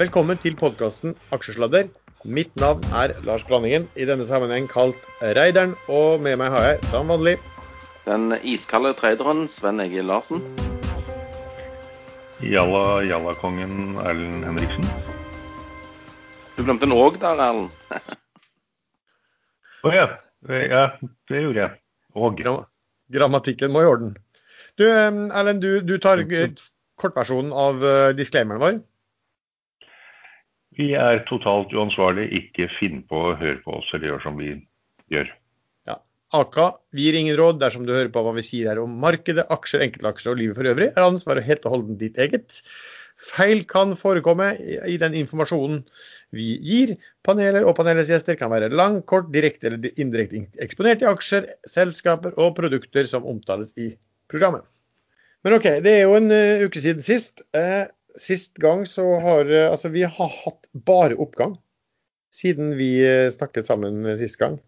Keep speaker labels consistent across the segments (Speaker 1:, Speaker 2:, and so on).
Speaker 1: Velkommen til podkasten Aksjesladder. Mitt navn er Lars Blandingen, i denne sammenheng kalt Reideren. Og med meg har jeg, som vanlig,
Speaker 2: Den iskalde traderen Sven Egil Larsen.
Speaker 3: Jalla Jalla-kongen Erlend Henriksen.
Speaker 2: Du glemte en òg der, Erlend.
Speaker 3: Å ja. ja, det gjorde jeg. Og.
Speaker 1: gram grammatikken må i orden. Du, eh, Erlend, du, du tar kortversjonen av eh, disclaimeren vår.
Speaker 3: Vi er totalt uansvarlige. Ikke finn på å høre på oss eller gjøre som vi gjør.
Speaker 1: Ja. Aka, gir ingen råd dersom du hører på hva vi sier her om markedet, aksjer, enkeltaksjer og livet for øvrig. Er ansvaret helt og holdent ditt eget. Feil kan forekomme i den informasjonen vi gir. Paneler og panelets gjester kan være lang, kort, direkte eller indirekte eksponert i aksjer, selskaper og produkter som omtales i programmet. Men OK, det er jo en uh, uke siden sist. Uh, sist gang så har uh, Altså, vi har hatt bare oppgang siden vi snakket sammen sist gang.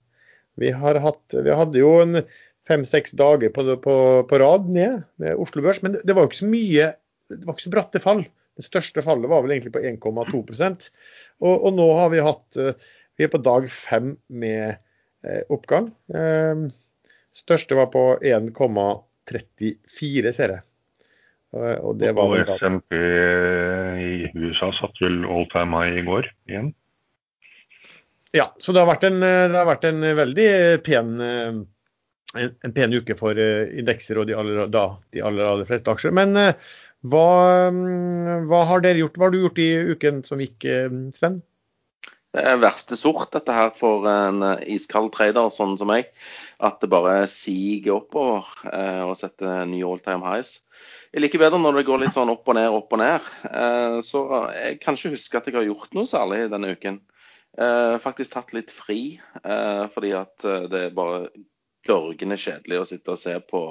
Speaker 1: Vi, har hatt, vi hadde jo en fem-seks dager på, på, på, rad ned med Oslo Børs, men det, var jo ikke så mye Det var ikke så bratte fall. Det største fallet var vel egentlig på 1,2 og, og nå har vi hatt Vi er på dag fem med oppgang. Største var på 1,34, ser jeg.
Speaker 3: Og, det var og SMP i USA satt vel all time high i går igjen.
Speaker 1: Ja, så det har vært en, har vært en veldig pen, en, en, pen uke for indekser og de aller, da, de aller, aller fleste aksjer. Men hva, hva, har dere gjort? Hva har du gjort i uken som gikk, Sven?
Speaker 2: Det er verste sort, dette her, for en iskald trader sånn som meg. At det bare siger oppover eh, og setter nye all time highs. Jeg liker bedre når det går litt sånn opp og ned, opp og ned. Eh, så jeg kan ikke huske at jeg har gjort noe særlig denne uken. Eh, faktisk tatt litt fri, eh, fordi at det er bare dørgende kjedelig å sitte og se på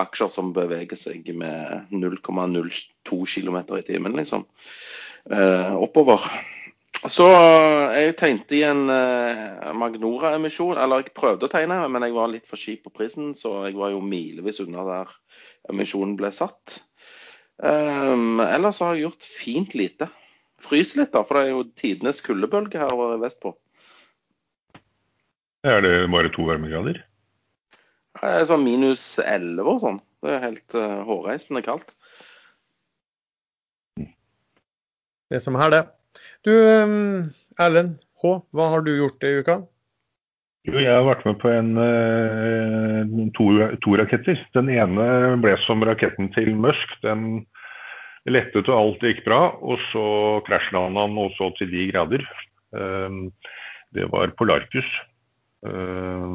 Speaker 2: aksjer som beveger seg med 0,02 km i timen, liksom. Oppover. Så jeg tegnte i en Magnora-emisjon, eller jeg prøvde å tegne, men jeg var litt for kjip på prisen, så jeg var jo milevis unna der emisjonen ble satt. Um, ellers har jeg gjort fint lite. Fryser litt, da, for det er jo tidenes kuldebølge her vestpå.
Speaker 3: Er det bare to varmegrader?
Speaker 2: Det er sånn minus 11 og sånn. Det er helt uh, hårreisende kaldt.
Speaker 1: Det som er det. Du Erlend H, hva har du gjort i uka?
Speaker 3: Jo, jeg har vært med på en, eh, to, to, raketter. Den ene ble som raketten til Musk. Den lettet og alt gikk bra. Og så krasjlanda han også til de grader. Eh, det var Polarcus. Eh,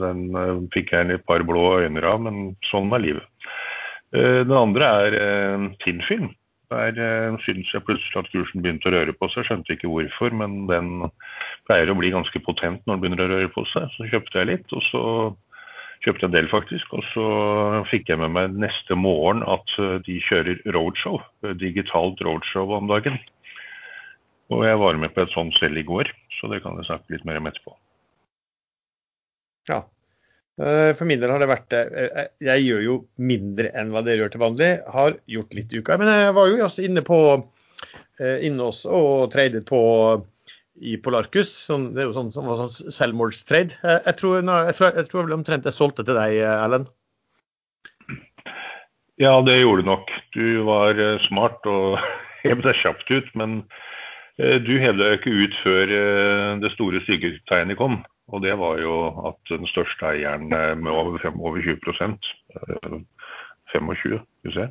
Speaker 3: den fikk jeg et par blå øyne av, men sånn er livet. Den andre er Tinnfilm. Der uh, syns jeg plutselig at kursen begynte å røre på seg. Skjønte ikke hvorfor, men den pleier å bli ganske potent når den begynner å røre på seg. Så kjøpte jeg litt, og så kjøpte jeg en del faktisk. Og så fikk jeg med meg neste morgen at uh, de kjører roadshow, uh, digitalt roadshow om dagen. Og jeg var med på et sånt selv i går, så det kan jeg snakke litt mer om etterpå.
Speaker 1: Ja, Eh, for min del har det vært eh, eh, Jeg gjør jo mindre enn hva dere gjør til vanlig. Har gjort litt i uka. Men jeg var jo også inne på inne også og tradet på i Polarcus. Sånn, det er jo sånn, sånn, sånn selvmordstrade. Jeg tror, jeg, tror, jeg tror omtrent jeg solgte til deg, Erlend.
Speaker 3: Ja, det gjorde du nok. Du var smart og hev deg kjapt ut. Men du hev deg ikke ut før det store syketegnet kom. Og det var jo at den største eieren eh, med over, over 20% 25 skal vi se.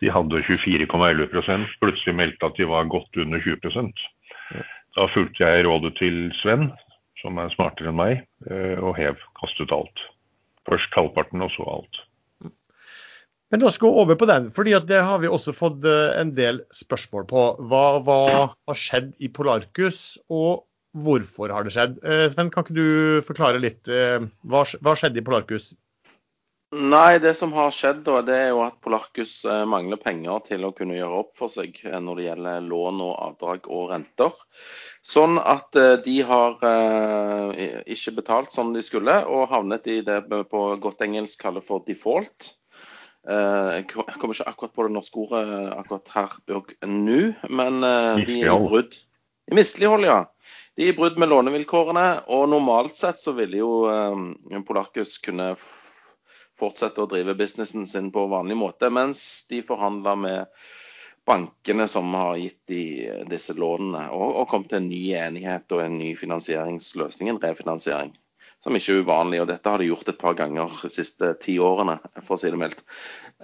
Speaker 3: De hadde 24,11% Plutselig meldte at de var godt under 20% Da fulgte jeg rådet til Sven, som er smartere enn meg, eh, og hev, kastet alt. Først halvparten, og så alt.
Speaker 1: Men la oss gå over på den, fordi det har vi også fått eh, en del spørsmål på. Hva, hva har skjedd i Polarcus, og hvorfor har det skjedd? Eh, Sven, kan ikke du forklare litt eh, hva, hva skjedde i Polarcus?
Speaker 2: Nei, det som har skjedd da, det er jo at Polarcus eh, mangler penger til å kunne gjøre opp for seg når det gjelder lån og avdrag og renter. Sånn at de har ikke betalt som de skulle, og havnet i det på godt engelsk kaller for default. Jeg kommer ikke akkurat på det norske ordet akkurat her og nå, men de er brudd. I mislighold, ja. De brudd med lånevilkårene, og normalt sett så ville jo eh, Polarcus kunne fortsette å drive businessen sin på vanlig måte, mens de forhandla med bankene som har gitt de disse lånene, og, og kom til en ny enighet og en ny finansieringsløsning, en refinansiering. Som ikke er uvanlig, og dette har de gjort et par ganger de siste ti årene, for å si det mildt.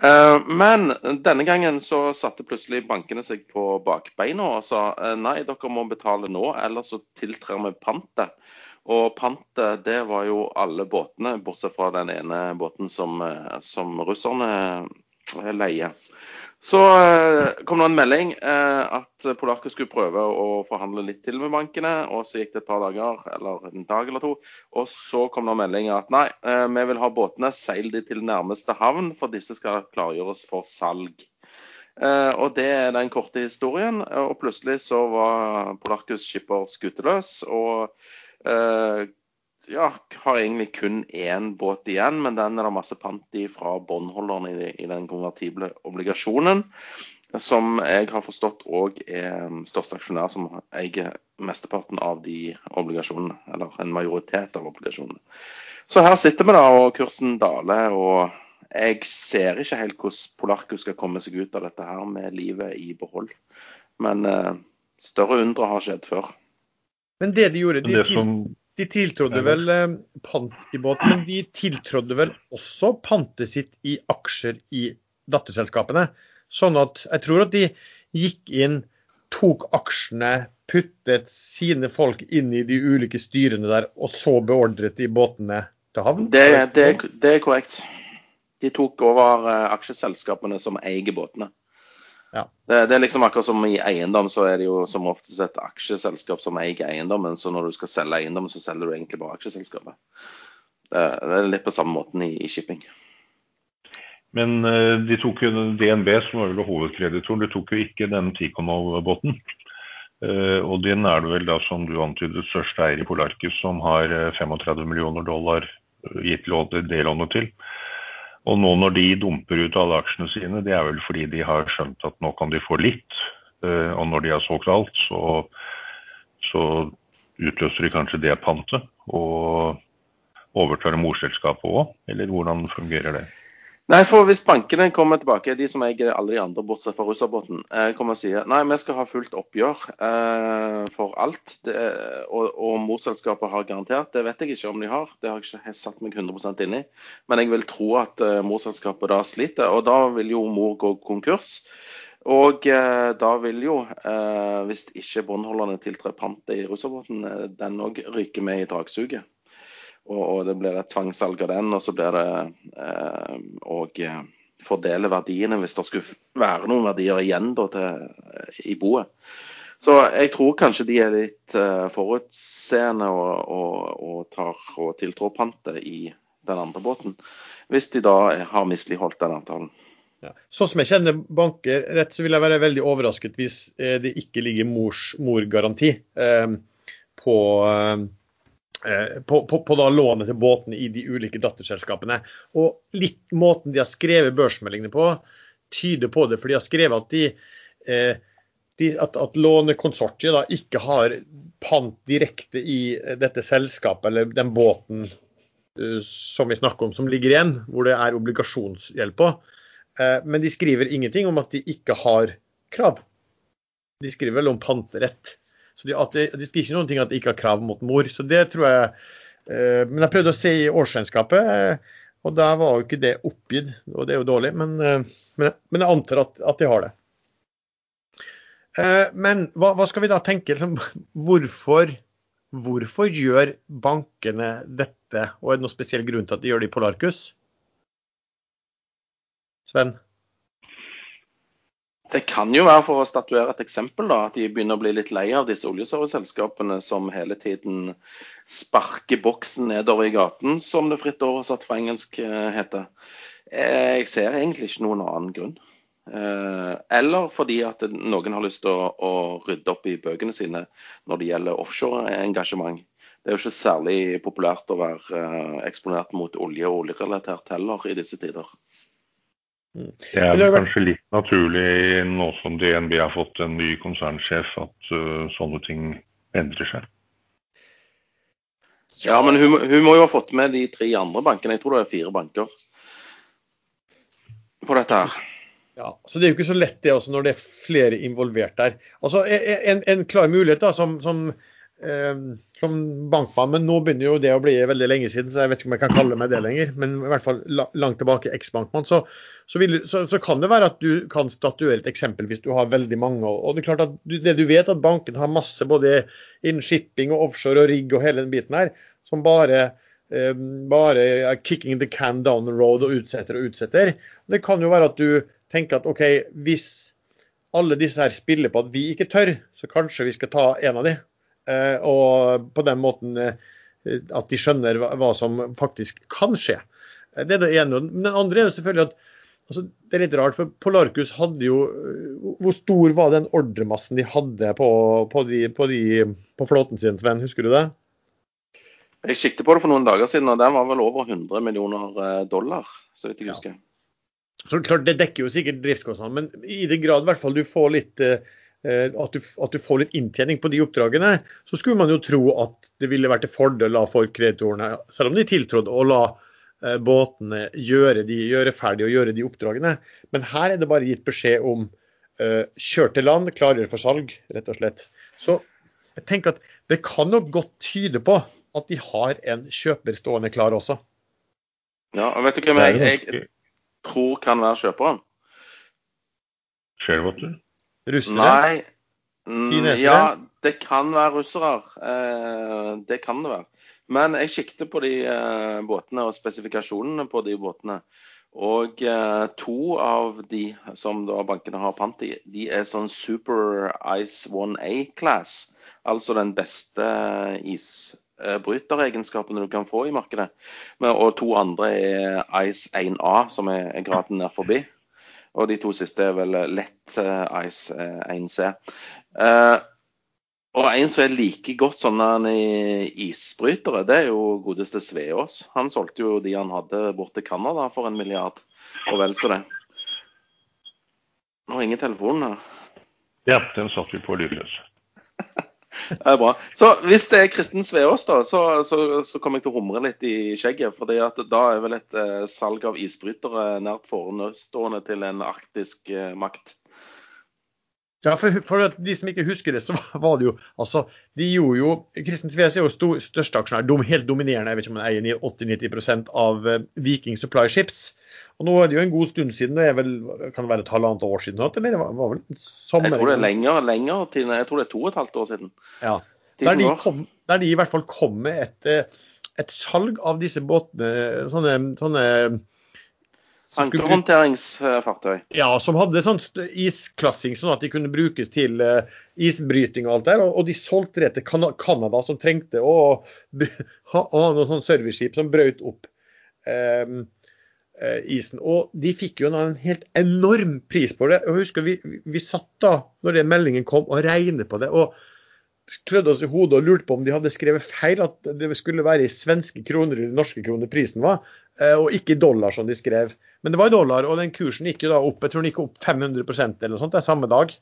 Speaker 2: Eh, Men denne gangen så satte plutselig bankene seg på bakbeina og sa eh, nei, dere må betale nå, ellers så tiltrer vi pantet. Og pantet, det var jo alle båtene, bortsett fra den ene båten som, eh, som russerne leier. Så eh, kom det en melding eh, at Polarcus skulle prøve å forhandle litt til med bankene, og så gikk det et par dager, eller en dag eller to, og så kom det en melding at nei, eh, vi vil ha båtene, seil de til nærmeste havn, for disse skal klargjøres for salg. Og det er den korte historien, og plutselig så var Polarcus skipper skuteløs, og ja, har egentlig kun én båt igjen, men den er det masse pant i fra båndholderen i, i den konvertible obligasjonen. Som jeg har forstått òg er største aksjonær som eier mesteparten av de obligasjonene. Eller en majoritet av obligasjonene. Så her sitter vi da, og kursen daler. Og jeg ser ikke helt hvordan Polarcus skal komme seg ut av dette her med livet i behold. Men eh, større undre har skjedd før.
Speaker 1: Men det de gjorde, de, de tiltrådde vel eh, pant i båten, men de tiltrådde vel også pantet sitt i aksjer i datterselskapene. Sånn at jeg tror at de gikk inn, tok aksjene, puttet sine folk inn i de ulike styrene der, og så beordret de båtene til havn.
Speaker 2: Det, det, det er korrekt. De tok over eh, aksjeselskapene som eier båtene.
Speaker 1: Ja.
Speaker 2: Det, det er liksom akkurat som i eiendom, så er det jo som oftest et aksjeselskap som eier eiendommen. Så når du skal selge eiendommen, så selger du egentlig bare aksjeselskapet. Det, det er litt på samme måten i, i shipping.
Speaker 3: Men eh, de tok jo DNB, som var vel hovedkreditoren, de tok jo ikke den Tikhonov-båten. Eh, Og den er det vel da, som du antydet, største eier i Polarcus, som har eh, 35 millioner dollar eh, gitt det lånet til. Og nå når de dumper ut alle aksjene sine, det er vel fordi de har skjønt at nå kan de få litt. eh, Og når de har solgt alt, så, så utløser de kanskje det pantet. Og overtar morselskapet òg, eller hvordan fungerer det?
Speaker 2: Nei, for hvis bankene kommer tilbake, de som eier alle de andre bortsett fra russerbåten, eh, kommer og sier nei, vi skal ha fullt oppgjør eh, for alt, det, og, og morselskapet har garantert, det vet jeg ikke om de har, det har jeg ikke satt meg 100% inn i, men jeg vil tro at eh, morselskapet da sliter, og da vil jo mor gå konkurs. Og eh, da vil jo, eh, hvis ikke båndholderne tiltrer pantet i russerbåten, eh, den òg ryker med i dragsuget. Og, og det blir et tvangssalg av den, og så blir det òg eh, fordele verdiene hvis det skulle være noen verdier igjen da, til, i boet. Så jeg tror kanskje de er litt eh, forutseende og, og, og tar og tiltrår pantet i den andre båten. Hvis de da har misligholdt den avtalen.
Speaker 1: Ja. Sånn som jeg kjenner banker rett, så vil jeg være veldig overrasket hvis eh, det ikke ligger mors morgaranti eh, på, eh, på, på, på da lånet til båtene i de ulike datterselskapene. Og litt måten de har skrevet børsmeldingene på, tyder på det. For de har skrevet at de, eh, de at, at lånekonsortiet da ikke har pant direkte i eh, dette selskapet eller den båten eh, som vi snakker om, som ligger igjen, hvor det er obligasjonsgjeld på. Eh, Men de skriver ingenting om at de ikke har krav. De skriver vel om panterett. Så de, de, de skriver ikke noen ting at de ikke har krav mot mor. Så det tror jeg eh, Men jeg prøvde å se i årsregnskapet, eh, og da var jo ikke det oppgitt. Og det er jo dårlig, men, eh, men, men jeg antar at, at de har det. Eh, Men hva, hva skal vi da tenke? Liksom, hvorfor, hvorfor gjør bankene dette, og er det noen spesiell grunn til at de gjør det i Polarkus? Sven?
Speaker 2: Det kan jo være for å statuere et eksempel, da, at de begynner å bli litt lei av disse oljeserviceselskapene som hele tiden sparker boksen nedover i gaten, som det fritt oversatt fra engelsk eh, heter. Eh, Jeg ser egentlig ikke noen annen grunn. Eh, Eller fordi at noen har lyst til å, rydde opp i bøkene sine når det gjelder offshore-engasjement. Det er jo ikke særlig populært å være eksponert mot olje og oljerelatert heller i disse tider.
Speaker 3: Det er vel kanskje litt naturlig nå som DNB har fått en ny konsernsjef, at uh, sånne ting endrer seg.
Speaker 2: Ja, men hun, hun, må jo ha fått med de tre andre bankene. Jeg tror det er fire banker på dette her.
Speaker 1: Ja, så Det er jo ikke så lett det også når det er flere involvert der. Altså, En, en klar mulighet da, som, som som bankmann, men nå begynner jo det å bli veldig lenge siden, så jeg vet ikke om jeg kan kalle meg det lenger. Men i hvert fall langt tilbake eks-bankmann. Så, så, så, så, kan det være at du kan statuere et eksempel hvis du har veldig mange. Og det er klart at du, det du vet at banken har masse både innen shipping og offshore og rigg og hele den biten her, som bare eh, bare er kicking the can down the road og utsetter og utsetter. Det kan jo være at du tenker at OK, hvis alle disse her spiller på at vi ikke tør, så kanskje vi skal ta en av de. Eh, og på den måten eh, at de skjønner hva som faktisk kan skje. Eh, det er det ene. Men det andre er jo selvfølgelig at altså, Det er litt rart, for Polarcus hadde jo Hvor stor var den ordremassen de hadde på, på, de, på, de, på flåten sin, Sven? Husker du det?
Speaker 2: Jeg siktet på det for noen dager siden, og den var vel over 100 millioner dollar. så vidt jeg husker. Ja.
Speaker 1: Så klart, Det dekker jo sikkert driftskostnadene, men i den grad i hvert fall du får litt Eh, at du, at du, får litt inntjening på de oppdragene, så skulle man jo tro at det ville vært til fordel for kreditorene, selv om de tiltrådte å la eh, båtene gjøre, de, gjøre ferdig og gjøre de oppdragene. Men her er det bare gitt beskjed om uh, kjør til land, klargjør for salg, rett og slett. Så jeg tenker at det kan nok godt tyde på at de har en kjøper stående klar også.
Speaker 2: Ja, og vet du hvem jeg, jeg tror kan være kjøperen?
Speaker 3: Sharewater?
Speaker 1: Russere?
Speaker 2: Nei. Mm, ja, det kan være russere. Eh, det kan det være. Men jeg sikter på de eh, båtene og spesifikasjonene på de båtene. Og eh, to av de som bankene har pant i, de er sånn Super Ice 1A-class. Altså den beste isbryteregenskapene du kan få i markedet. Men, og to andre er Ice 1A, som er graden nær forbi. Og de to siste er vel lett uh, Ice 1C. Uh, eh, og en som er like godt sånne isbrytere, det er jo godeste Sveås. Han solgte jo de han hadde bort til Canada for en milliard, og vel så det. Nå ringer telefonen her.
Speaker 3: Ja, den satt vi på lydløs.
Speaker 2: Det er bra. Så hvis det er Kristen Sveås, da, så, så, så, kommer jeg til å humre litt i skjegget. For da er vel et eh, salg av isbrytere nært forestående til en arktisk eh, makt.
Speaker 1: Ja, for, for, de som ikke husker det, så var det jo altså, De gjorde jo Kristen Sveås er jo stor, største aksjonær, dom, helt dominerende, jeg vet ikke om han eier 80-90% av uh, Viking Supply Ships. Og Nå er det jo en god stund siden, det er vel, kan det være et halvannet år siden? Eller det var, var vel
Speaker 2: sommer, Jeg tror det er lenger, lenger tid, jeg tror det er to og et halvt år siden.
Speaker 1: Ja, der de, kom, der de, i hvert fall kom med et, eh, et salg av disse båtene, sånne, sånne
Speaker 2: Ankerhåndteringsfartøy?
Speaker 1: Ja, som hadde sånn isklassing, sånn at de kunne brukes til uh, isbryting og alt der. Og, de solgte det til Canada, som trengte å ha noen sånn serviceskip som brøt opp. Um, Eh, isen. Og de fikk jo en helt enorm pris på det. og husker Vi, vi satt da, når den meldingen kom, og regnet på det. og klødde oss i hodet og lurte på om de hadde skrevet feil, at det skulle være i svenske kroner eller norske kroner prisen var, eh, og ikke i dollar som de skrev. Men det var i dollar, og den kursen gikk jo da opp jeg tror den gikk opp 500% eller noe sånt det er samme dag.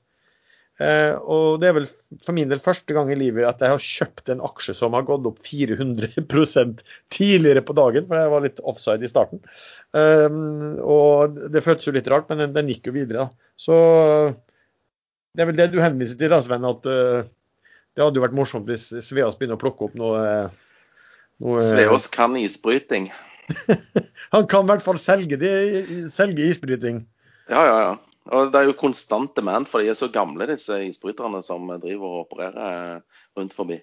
Speaker 1: Eh, og det er vel for min del første gang i livet at jeg har kjøpt en aksje som har gått opp 400% tidligere på dagen, for jeg var litt offside i starten. Eh, og det føltes jo litt rart, men den, den gikk jo videre. Da. Så det er vel det du henviser til, da, Sven, at uh, det hadde jo vært morsomt hvis Sveås begynner å plukke opp noe,
Speaker 2: noe Sveås kan isbryting.
Speaker 1: Han kan i hvert fall selge, de, selge isbryting.
Speaker 2: Ja, ja, ja. Og det er jo konstant demand, for de er så gamle, disse isbryterne som driver og opererer rundt forbi.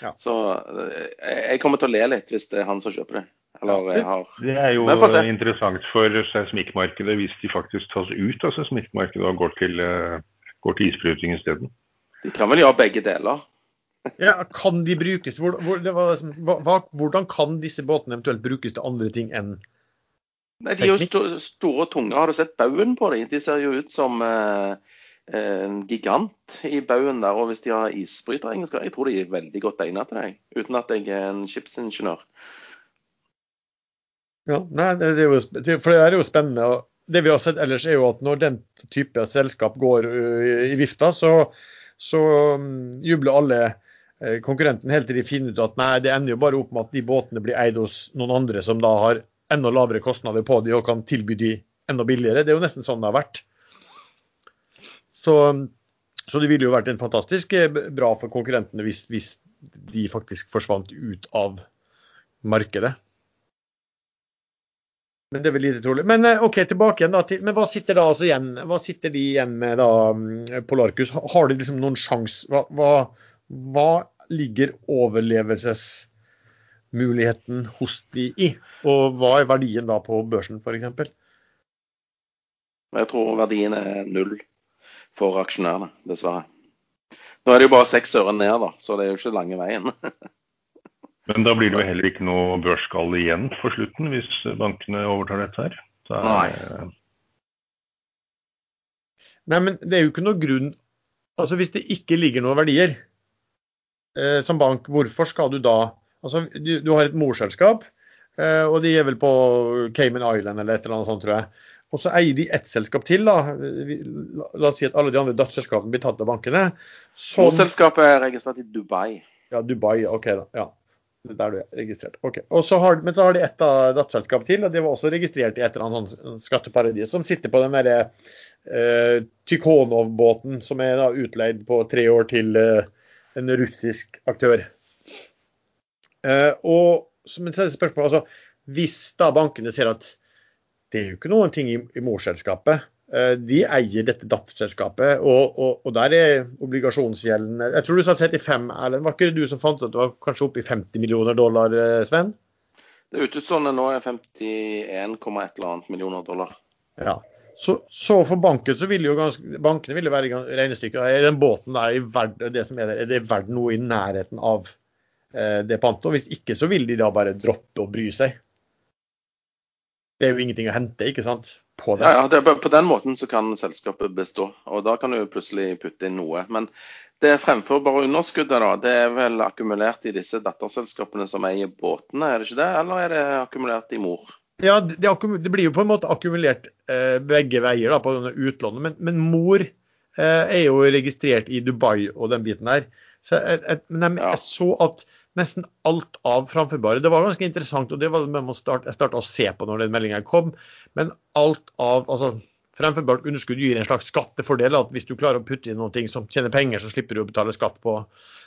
Speaker 2: Ja. Så eh, jeg kommer til å le litt hvis det er han som kjøper det.
Speaker 3: Eller jeg har Det er jo interessant for seismikkmarkedet hvis de faktisk tas ut av seismikkmarkedet og går til, eh, går til isbryting isteden.
Speaker 2: De kan vel gjøre begge deler.
Speaker 1: Ja, Kan de brukes? Hvor, hvor, var, hva, hvordan kan disse båtene eventuelt brukes til andre ting enn
Speaker 2: Nei, De er jo st store og tunge. Har du sett baugen på dem? De ser jo ut som eh, en gigant i baugen der. Og hvis de har isbryteregenskaper, jeg tror de er veldig godt egnet til deg, Uten at jeg er en skipsingeniør.
Speaker 1: Ja, nei, det er jo, for det er jo spennende. det vi har sett ellers, er jo at når den type selskap går uh, i vifta, så, så um, jubler alle uh, konkurrentene helt til de finner ut at nei, det ender jo bare opp med at de båtene blir eid hos noen andre som da har enda lavere kostnader på de og kan tilby de enda billigere. Det er jo nesten sånn det har vært. Så, så det ville jo vært en fantastisk eh, bra for konkurrentene hvis, hvis de faktisk forsvant ut av markedet. Men det er vel lite trolig. Men eh, OK, tilbake igjen da. Men hva sitter da altså igjen Hva sitter de igjen med da, mm, Polarcus? Har de liksom noen sjanse? Hva, hva, hva, ligger overlevelsesmuligheten hos de i? Og hva er verdien da på børsen, f.eks.?
Speaker 2: Jeg tror verdien er null for aksjonærene, dessverre. Nå er det jo bare seks øre ned, da, så det er jo ikke lange veien.
Speaker 3: Men da blir det jo heller ikke noe børsgall igjen for slutten, hvis bankene overtar dette her. Er,
Speaker 2: Nei.
Speaker 1: Nei, men det er jo ikke noe grunn Altså Hvis det ikke ligger noen verdier eh, som bank, hvorfor skal du da Altså Du, du har et morselskap, eh, og de er vel på Cayman Island eller et eller annet sånt, tror jeg. Og så eier de ett selskap til. da. La oss si at alle de andre datterselskapene blir tatt av bankene.
Speaker 2: Som... Morselskapet er registrert i Dubai.
Speaker 1: Ja, Dubai. OK, da. ja. Der du er registrert. Ok. Så har, men så har de ett datterselskap til, og det var også registrert i et eller annet sånn skatteparadis, som sitter på den derre eh, Tykonov-båten som er da utleid på tre år til eh, en russisk aktør. Eh, og som et tredje spørsmål, altså hvis da bankene ser at det er jo ikke noen ting i, i morselskapet. Eh, de eier dette datterselskapet, og, og, og, der er obligasjonsgjelden Jeg tror du sa 35, Erlend. Var ikke det du som fant at det var kanskje oppe i 50 millioner dollar, eh, Sven?
Speaker 2: Det utestående nå er 51,1 eller annet millioner dollar.
Speaker 1: Ja. Så, så, for banken så ville jo ganske, bankene ville være regnestykket. Er den båten der i verden, det som er, der, er det verdt noe i nærheten av eh, det pantet? Hvis ikke så vil de da bare droppe å bry seg. Det er jo ingenting å hente, ikke sant?
Speaker 2: På, det. Ja, ja det, på den måten så kan selskapet bestå, og da kan du plutselig putte inn noe. Men det fremførbare underskuddet da, det er vel akkumulert i disse datterselskapene som eier båtene, er det ikke det? Eller er det akkumulert i mor?
Speaker 1: Ja, det, det blir jo på en måte akkumulert eh, begge veier da, på denne utlånet. Men, men mor eh, er jo registrert i Dubai og den biten der. Så jeg, jeg, jeg, jeg så at nesten alt av framførbare. Det var ganske interessant, og det var det starte, jeg starta å se på når den meldinga kom. Men alt av altså, fremførbart underskudd gir en slags skattefordel. at Hvis du klarer å putte inn noe som tjener penger, så slipper du å betale skatt på,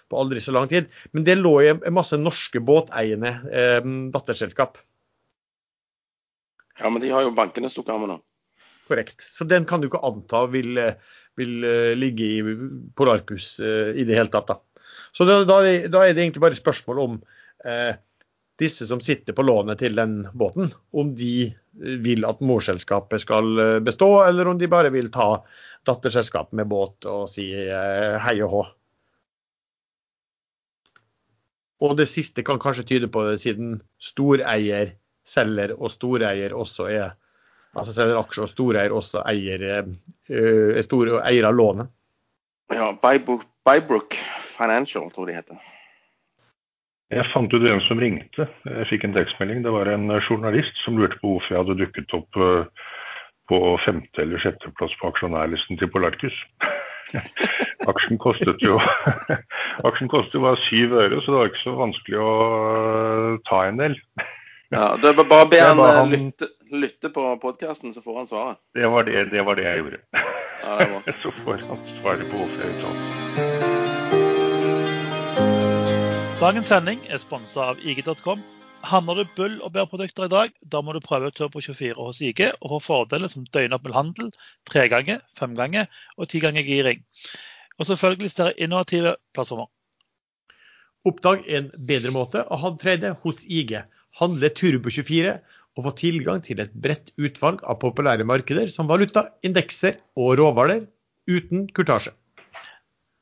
Speaker 1: på aldri så lang tid. Men det lå i en masse norske båteiende eh, datterselskap.
Speaker 2: Ja, men de har jo bankene stukket av med nå.
Speaker 1: Korrekt. Så den kan du ikke anta vil, vil uh, ligge i Polarkus uh, i det hele tatt. da. Så da, da, er det egentlig bare spørsmål om eh, disse som sitter på lånet til den båten, om de vil at morselskapet skal eh, bestå, eller om de bare vil ta datterselskapet med båt og si eh, hei og hå. Og det siste kan kanskje tyde på det, siden storeier selger, og storeier også er altså selger aksjer, og storeier også eier, eh, er store, eier av lånet.
Speaker 2: Ja, Bybrook Financial, tror de heter.
Speaker 3: Jeg fant ut hvem som ringte. Jeg fikk en tekstmelding. Det var en journalist som lurte på hvorfor jeg hadde dukket opp eh, på femte- eller sjetteplass på aksjonærlisten til Polarcus. Aksjen kostet jo Aksjen kostet jo bare syv øre, så det var ikke så vanskelig å eh, ta en del.
Speaker 2: Ja, det er Bare be han, han lytte, lytte, på podkasten, så får han svaret.
Speaker 3: Det var det, det, var det jeg gjorde.
Speaker 2: Ja, det var.
Speaker 3: så får han svare på hvorfor jeg uttalte
Speaker 4: Dagens sending er sponsa av IG.com. Handler du bull- og bærprodukter i dag, da må du prøve Turbo24 hos IG og få fordeler som døgnåpen handel, tre ganger, fem ganger og ti ganger giring. Og selvfølgelig større innovative plattformer.
Speaker 1: Oppdag en bedre måte å handle hos IG. Handle Turbo24 og få tilgang til et bredt utvalg av populære markeder som valuta, indekser og råvarer uten kurtasje.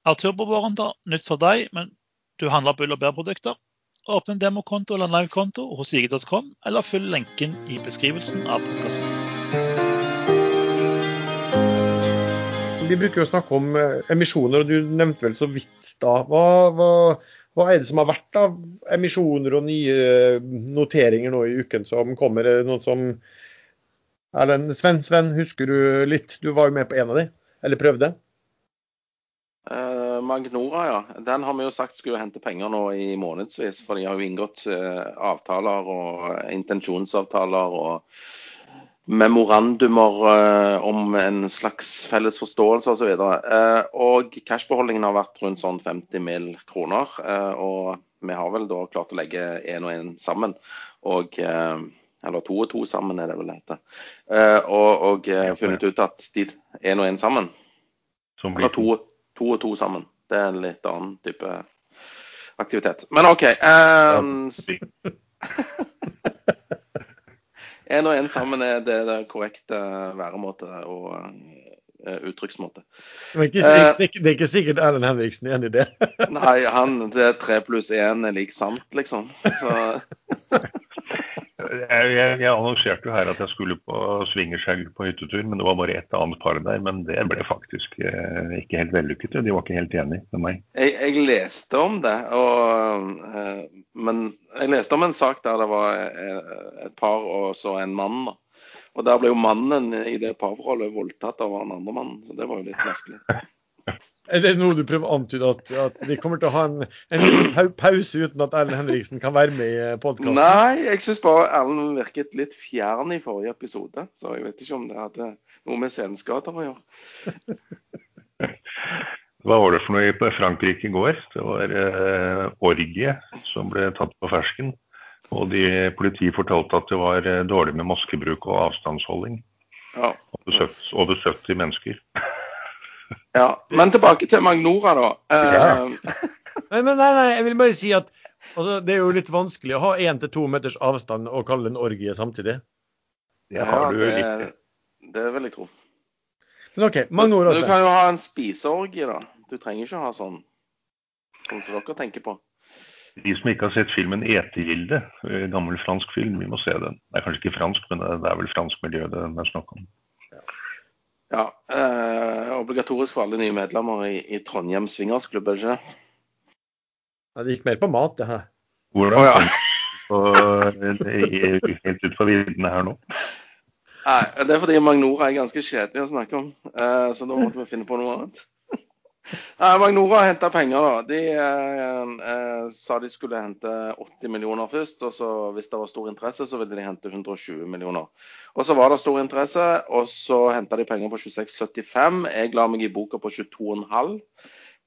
Speaker 4: Er turbovarenter nytt for deg, men du handler bull- og bærprodukter. Åpne en demokonto eller livekonto hos IG.com, eller følg lenken i beskrivelsen av podkasten.
Speaker 1: Vi bruker å snakke om eh, emisjoner, og du nevnte vel så vidt da. Hva, hva, hva er det som har vært av emisjoner og nye noteringer nå i uken som kommer? Er noen som Erlend, Sven, Sven, husker du litt? Du var jo med på en av de, eller prøvde?
Speaker 2: Eh, Magnora, ja. Den har vi jo sagt skulle hente penger nå i månedsvis. For de har jo inngått eh, avtaler og intensjonsavtaler og memorandumer eh, om en slags felles forståelse osv. Uh, og cashbeholdningen har vært rundt sånn 50 mill. kroner. og vi har vel da klart å legge én og én sammen. Og eller to og to sammen, er det vel det heter. og, og funnet ut at de én og én sammen Eller to, to og to sammen. Det er en litt annen type aktivitet. Men OK. En og en sammen er det, det korrekte væremåte og uh, uttrykksmåte.
Speaker 1: Men ikke, uh, det, er ikke sikkert Erlend Henriksen er enig i det?
Speaker 2: nei, han, det er tre pluss én er lik sant, liksom. Så
Speaker 3: jeg, jeg, jeg, annonserte jo her at jeg skulle på swingerskjell på hyttetur, men det var bare ett annet par der. Men det ble faktisk eh, ikke helt vellykket. De var ikke helt enige med meg.
Speaker 2: Jeg, jeg leste om det, og, eh, men jeg leste om en sak der det var eh, et par og så en mann. da. Og der ble jo mannen i det parforholdet voldtatt av den andre mannen, så det var jo litt merkelig.
Speaker 1: Er det noe du prøver å antyde, at, at vi kommer til å ha en, en pause uten at Erlend Henriksen kan være med i podkasten?
Speaker 2: Nei, jeg syns bare Erlend virket litt fjern i forrige episode. Så jeg vet ikke om det hadde noe med senskader å gjøre.
Speaker 3: Hva var det for noe i Frankrike i går? Det var eh, orgie som ble tatt på fersken. Og de, politiet fortalte at det var eh, dårlig med maskebruk og avstandsholding. Ja. Over 70 mennesker.
Speaker 2: Ja, Men tilbake til Magnora, da.
Speaker 1: Ja. nei, nei, nei, jeg vil bare si at altså, det er jo litt vanskelig å ha én til to meters avstand og kalle det en orgie samtidig.
Speaker 2: Det har du jo det, det vil jeg tro.
Speaker 1: Men OK, Magnora.
Speaker 2: Du, du kan jo ha en spiseorgie, da. Du trenger ikke å ha sånn sånn som dere tenker på.
Speaker 3: De som ikke har sett filmen 'Etegilde', eh, gammel fransk film, vi må se den. Det er kanskje ikke fransk, men det er vel fransk miljø det er snakk om.
Speaker 2: Ja, eh, Obligatorisk for alle nye medlemmer i, i Trondheim swingersklubb, er det ikke det?
Speaker 1: Ja, det gikk mer på mat, det her.
Speaker 3: Hvordan? Oh, ja. helt ut fra viddene her nå.
Speaker 2: Nei, Det er fordi Magnora er ganske kjedelig å snakke om, eh, så da måtte vi finne på noe annet. Nei, Magnora henta penger, da. De eh, eh, sa de skulle hente 80 millioner først. Og så hvis det var stor interesse, så ville de hente 120 millioner. Og så var det stor interesse, og så henta de penger på 26,75. Jeg la meg i boka på 22,5.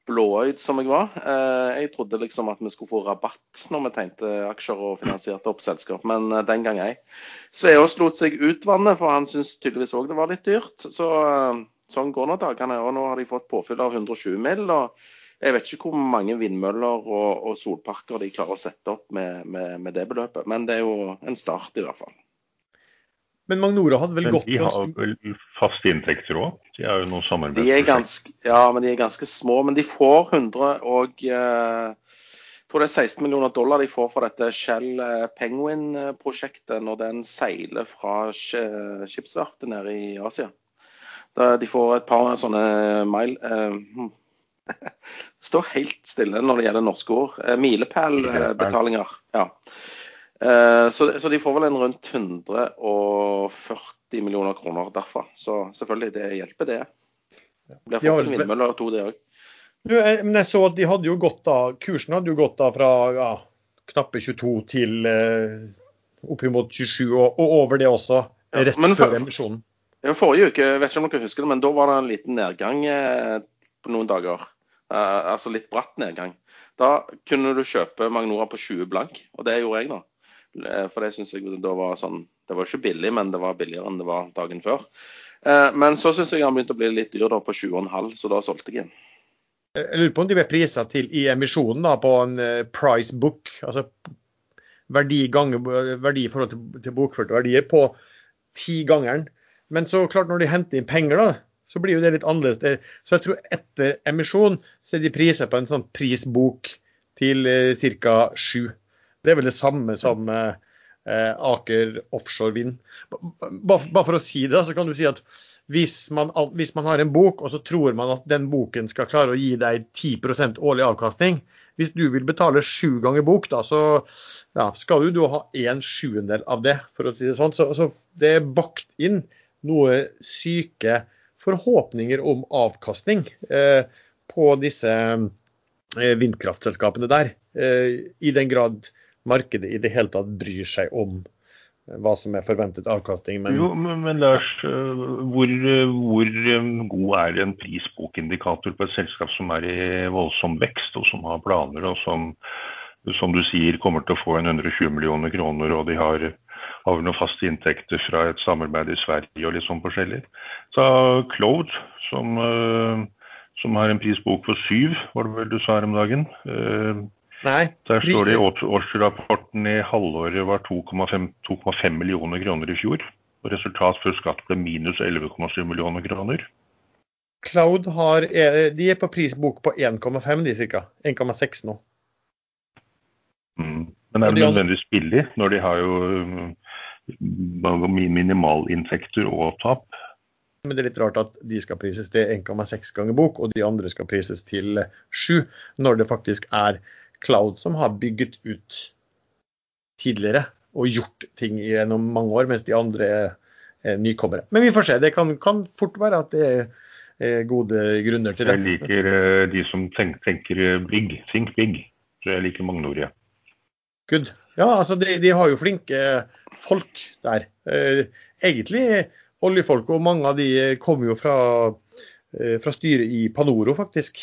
Speaker 2: Blåøyd som jeg var. Eh, jeg trodde liksom at vi skulle få rabatt når vi tegnte aksjer og finansierte opp selskap, men eh, den gang ei. Sveås lot seg utvanne, for han syntes tydeligvis òg det var litt dyrt. Så eh, Sånn går nå dagene. Og nå har de fått påfyll av 120 mill. og Jeg vet ikke hvor mange vindmøller og, og solparker de klarer å sette opp med, med, med, det beløpet, men det er jo en start i hvert fall.
Speaker 1: Men Magnora hadde vel gått
Speaker 3: De har vel faste inntekter òg? De har jo noen
Speaker 2: samarbeid? Ja, men de er ganske små. Men de får 100 og eh, jeg tror det er 16 millioner dollar de får for dette Shell eh, Penguin-prosjektet når den seiler fra skipsverftet nede i Asia. De får et par sånne mile eh, Det står helt stille når det gjelder norske ord. Eh, milepælbetalinger. Ja. Eh, så, så, de får vel en rundt 140 millioner kroner derfra. Så selvfølgelig, det hjelper, det. Det blir fått en vindmølle og to, det òg.
Speaker 1: Men jeg så at de hadde jo gått da, kursen hadde jo gått da fra ja, knappe 22 til eh, oppimot 27, og, og over det også, rett ja, før emisjonen.
Speaker 2: Ja, forrige uke, jeg vet ikke om dere husker det, men da var det en liten nedgang eh, på noen dager. Uh, altså litt bratt nedgang. Da kunne du kjøpe Magnora på 20 blank, og det gjorde jeg da. Eh, for det syns jeg da var sånn Det var ikke billig, men det var billigere enn det var dagen før. Men så syns jeg han begynte å bli litt dyr da på 20,5, så da solgte jeg igjen.
Speaker 1: Jeg lurer på om de ble prisa til i emisjonen da, på en price book, altså verdi ganger verdi i forhold til, til bokførte verdier, på ti-gangeren. Men så klart når de henter inn penger, da, så blir jo det litt annerledes. Så jeg tror etter emisjon så er de priser på en sånn prisbok til eh, ca. 7. Det er vel det samme som eh, eh Aker offshore vind. Bare for å si det, så kan du si at hvis man, hvis man, har en bok, og så tror man at den boken skal klare å gi deg 10% årlig avkastning, hvis du vil betale sju ganger bok, da, så ja, skal du, du ha en sjuendel av det, for å si det sånn. Så, så det er bakt inn noe syke forhåpninger om avkastning eh, på disse eh, vindkraftselskapene der. Eh, I den grad markedet i det hele tatt bryr seg om hva som er forventet avkastning.
Speaker 3: Men... Jo, men, Lars, hvor, hvor, god er en prisbokindikator på et selskap som er i voldsom vekst, og som har planer, og som, som du sier kommer til å få en 120 millioner kroner, og de har, har vi noen faste inntekter fra et samarbeid i Sverige og litt sånn forskjellig. Så Cloud, som, som har en prisbok på syv, var det vel du sa her om dagen.
Speaker 1: Nei.
Speaker 3: Der står det i årsrapporten i halvåret var 2,5 millioner kroner i fjor. Og resultat før skatt ble minus 11,7 millioner kroner.
Speaker 1: Cloud har, de er på prisbok på 1,5 de ca. 1,6 nå.
Speaker 3: Mm. Men er det nødvendigvis billig når de har jo minimalinntekter og tap?
Speaker 1: Men det er litt rart at de skal prises til 1,6 ganger bok, og de andre skal prises til 7, når det faktisk er Cloud som har bygget ut tidligere og gjort ting gjennom mange år, mens de andre er nykommere. Men vi får se. Det kan, kan fort være at det er gode grunner til det.
Speaker 3: Jeg liker eh, de som tenker, tenker big, think big. Så jeg liker Magnoria.
Speaker 1: Good. Ja, altså de, de, har jo flinke folk der. Eh, egentlig oljefolk, og mange av de kommer jo fra, eh, fra styret i Panoro, faktisk.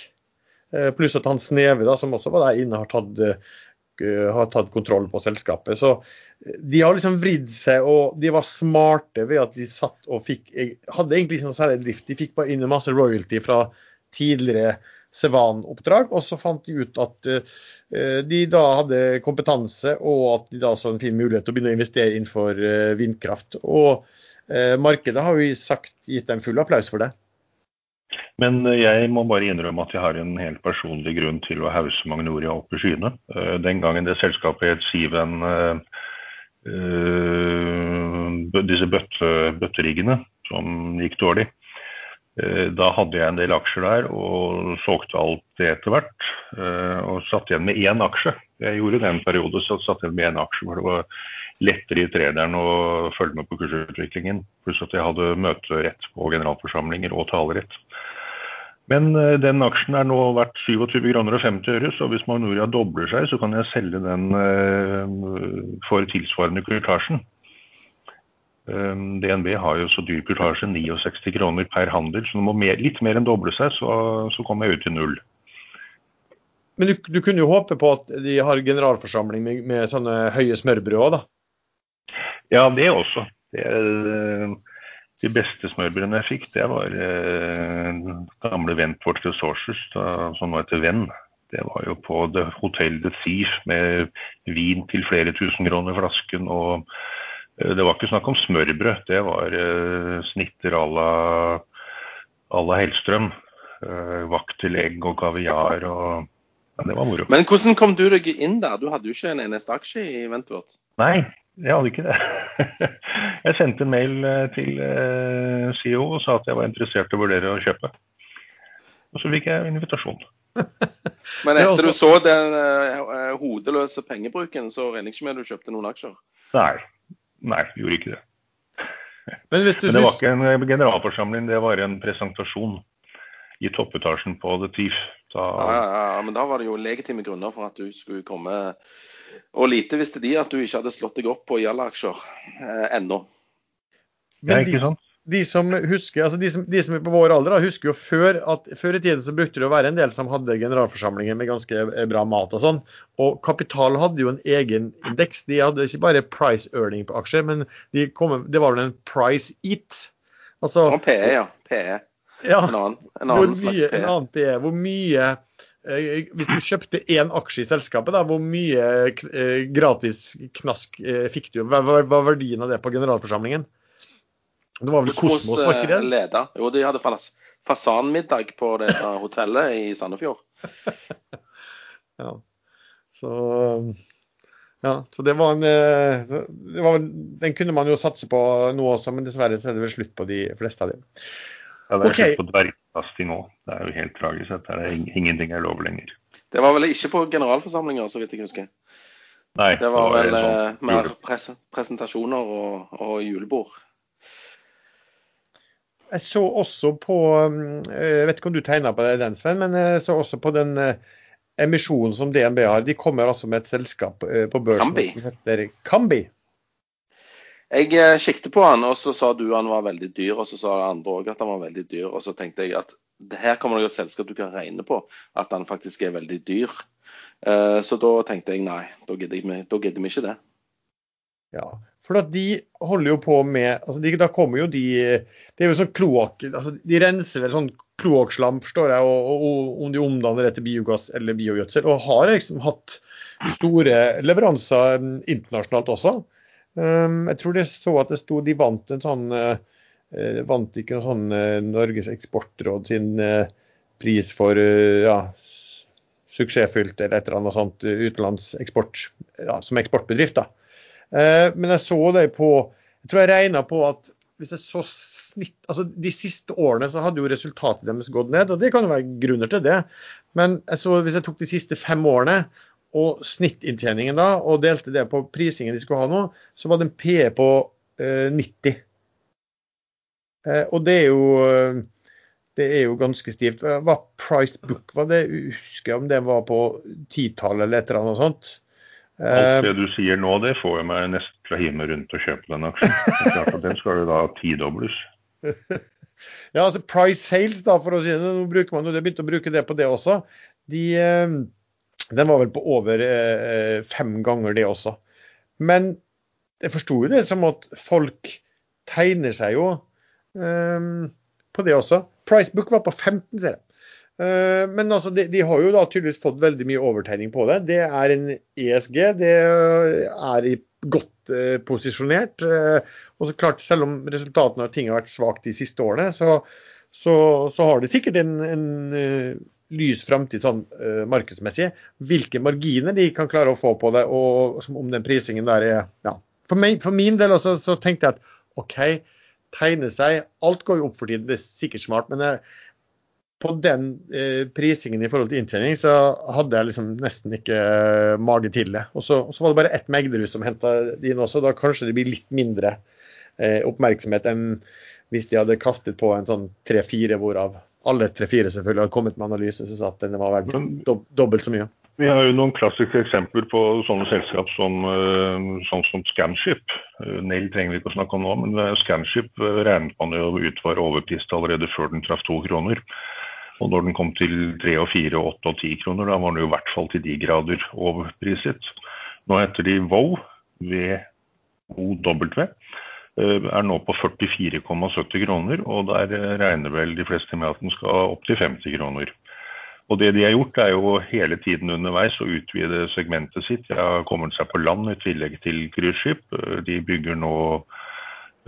Speaker 1: Eh, pluss at han Sneve, da, som også var der inne, har tatt, eh, har tatt kontroll på selskapet. Så eh, de har liksom vridd seg, og de var smarte ved at de satt og fikk Hadde egentlig ikke noe særlig drift. De fikk bare inn masse royalty fra tidligere Sevan-oppdrag, og så fant de ut at de da hadde kompetanse, og at de da så en fin mulighet til å begynne å investere innenfor vindkraft. Og markedet har jo sagt, gitt dem full applaus for det.
Speaker 3: Men eh, jeg må bare innrømme at jeg har en helt personlig grunn til å hause Magnoria opp i skyene. Eh, den gangen det selskapet het Siven, disse bøtte, bøtteriggene som gikk dårlig, da hadde jeg en del aksjer der og solgte alt det etter hvert. Uh, og satt igjen med én aksje. Jeg gjorde det en periode, så satt igjen med én aksje hvor det var lettere i trederen å følge med på kursutviklingen. Pluss at jeg hadde møterett på generalforsamlinger og talerett. Men eh, den aksjen er nå verdt 27 kroner og 50 øre, så hvis Magnoria dobler seg, så kan jeg selge den eh, for tilsvarende kurtasjen. Eh, DNB har jo så dyr kurtasje, 69 kroner per handel, så det må mer, litt mer enn doble seg, så, så kommer jeg ut til null.
Speaker 1: Men du, du, kunne jo håpe på at de har generalforsamling med, med sånne høye smørbrød òg, da?
Speaker 3: Ja, det også. Det er, de beste smørbrødene jeg fikk, det var eh, gamle Wentworth Resources, da, som nå heter Venn. Det var jo på Hotell Hotel The Thief med vin til flere tusen kroner flasken. og eh, Det var ikke snakk om smørbrød, det var eh, snitter à la, la Hellstrøm. Eh, vakt til egg og kaviar og ja, Det var moro.
Speaker 2: Men hvordan kom du deg inn der? Du hadde jo ikke en eneste aksje i Ventvort?
Speaker 3: Nei, jeg hadde ikke det. Jeg sendte en mail eh, til eh, CEO og sa at jeg var interessert i å vurdere å kjøpe. Og så fikk jeg invitasjon.
Speaker 2: Men etter du så den hodeløse pengebruken, så regner jeg ikke med at du kjøpte noen aksjer?
Speaker 3: Nei, nei, gjorde ikke det. Men, Men det var ikke en generalforsamling, det var en presentasjon i toppetasjen på The Thief.
Speaker 2: Da... Ja, ja, ja, men da var det jo legitime grunner for at du skulle komme og lite visste de at du ikke hadde slått deg opp på Jalla-aksjer eh, ennå.
Speaker 1: Men de, de, som husker, altså de som, de som er på vår alder, da, husker jo før at før i tiden så brukte det å være en del som hadde generalforsamlinger med ganske eh, bra mat og sånn. Og Kapital hadde jo en egen indeks. De hadde ikke bare price earning på aksjer, men de kom, det var vel en price eat.
Speaker 2: Altså, og PE, ja. PE.
Speaker 1: Ja, en annen, en annen slags PE. En annen PE. Hvor mye Eh, hvis du kjøpte én aksje i selskapet, da, hvor mye eh, gratis knask fikk du? Hva var verdien av det på generalforsamlingen?
Speaker 2: Det var vel Kosmos-markedet? Leda. Jo, de hadde fasanmiddag på det hotellet i Sandefjord.
Speaker 1: ja. Så ja, så det var en det var, Den kunne man jo satse på nå også, men dessverre så er det vel slutt på de fleste av dem.
Speaker 3: Ja, det er okay. slutt på dvergkasting òg. Det er jo helt tragisk. at det er Ingenting er lov lenger.
Speaker 2: Det var vel ikke på generalforsamlinger, så vidt jeg husker.
Speaker 3: Nei,
Speaker 2: Det var vel
Speaker 3: var
Speaker 2: vel
Speaker 3: sånn
Speaker 2: mer pres presentasjoner og, og julebord.
Speaker 1: Jeg så også på um, Jeg vet ikke om du tegna på det, den, Sven, men jeg så også på den eh, emisjonen som DNB har. De kommer altså med et selskap eh, på børsen
Speaker 2: Kambi.
Speaker 1: som heter Kambi.
Speaker 2: Jeg eh, kikket på han, og så sa du han var veldig dyr, og så sa andre òg at han var veldig dyr. Og så tenkte jeg at det her kommer det et selskap du kan regne på at han faktisk er veldig dyr. Eh, Så da tenkte jeg nei, da gidder vi ikke det.
Speaker 1: Ja, for at de holder jo på med altså de, Da kommer jo de Det er jo sånn kloakk altså De renser vel sånn kloakkslam, forstår jeg, og, og, og om de omdanner det til biogass eller biogjødsel. Og har liksom hatt store leveranser um, internasjonalt også. Um, jeg tror det så at det sto de vant en sånn eh, Vant ikke noe sånn uh, Norges eksportråd sin uh, pris for ja, suksessfylt eller et eller annet sånt utenlandseksport ja, som eksportbedrift. da. Eh, Men jeg så det på Jeg tror jeg regna på at hvis jeg så snitt Altså de siste årene så hadde jo resultatet deres gått ned, og det kan jo være grunner til det. Men jeg så hvis jeg tok de siste fem årene og snittinntjeningen da, og delte det på prisingen de skulle ha nå, så var det en PE på eh, 90. Eh, og det er jo eh, det er jo ganske stivt. Hva price book var det? Jeg Husker om det var på titallet eller et eller annet sånt.
Speaker 3: Alt
Speaker 1: Eh,
Speaker 3: det du sier nå, det får jo meg nesten til å hive meg rundt og kjøpe den aksjen. Det er klart at Den skal jo da tidobles.
Speaker 1: Ja, altså price sales, da, for å si det. Nå bruker man jo det, begynte å bruke det på det også. De, eh, den var vel på over eh, fem ganger det også. Men jeg forsto jo det som at folk tegner seg jo um, på det også. Pricebook var på 15, ser jeg. Eh, Men altså, de, de har jo da tydeligvis fått veldig mye overtegning på det. Det er en ESG. Det er godt eh, posisjonert. eh, og så klart, Selv om resultatene av ting har vært svakt de siste årene, så, så, så har det sikkert en, en eh, lys framtid sånn uh, markedsmessig. Hvilke marginer de kan klare å få på det, og om den prisingen der er ja. For, meg, for min del også, så tenkte jeg at OK, tegne seg Alt går jo opp for tiden, det er sikkert smart. men jeg, på den eh, prisingen i forhold til inntjening, så hadde jeg liksom nesten ikke eh, mage til det. Og så, var det bare ett Megderud som henta de inn også. Da kanskje det blir litt mindre eh, oppmerksomhet enn hvis de hadde kastet på en sånn tre-fire, hvorav alle tre-fire selvfølgelig hadde kommet med analyse som sa at den var verdt dob dobbelt så mye.
Speaker 3: Vi har jo noen klassiske eksempler på sånne selskap som, eh, sånn som Scanship. Eh, Nail trenger vi ikke å snakke om nå, men Scanship regnet man jo ut var overprist allerede før den traff to kroner. Og når den kom til tre og fire, og åtte og ti kroner, da var den jo i hvert fall til de grader overpriset. Nå heter de WOW, V-O-W, eh, er nå på 44,70 kroner, og der eh, regner vel de fleste med at den skal opp til 50 kroner. Og det de har gjort, er jo hele tiden underveis å utvide segmentet sitt. De har kommet seg på land i tillegg til cruiseskip. Eh, De bygger nå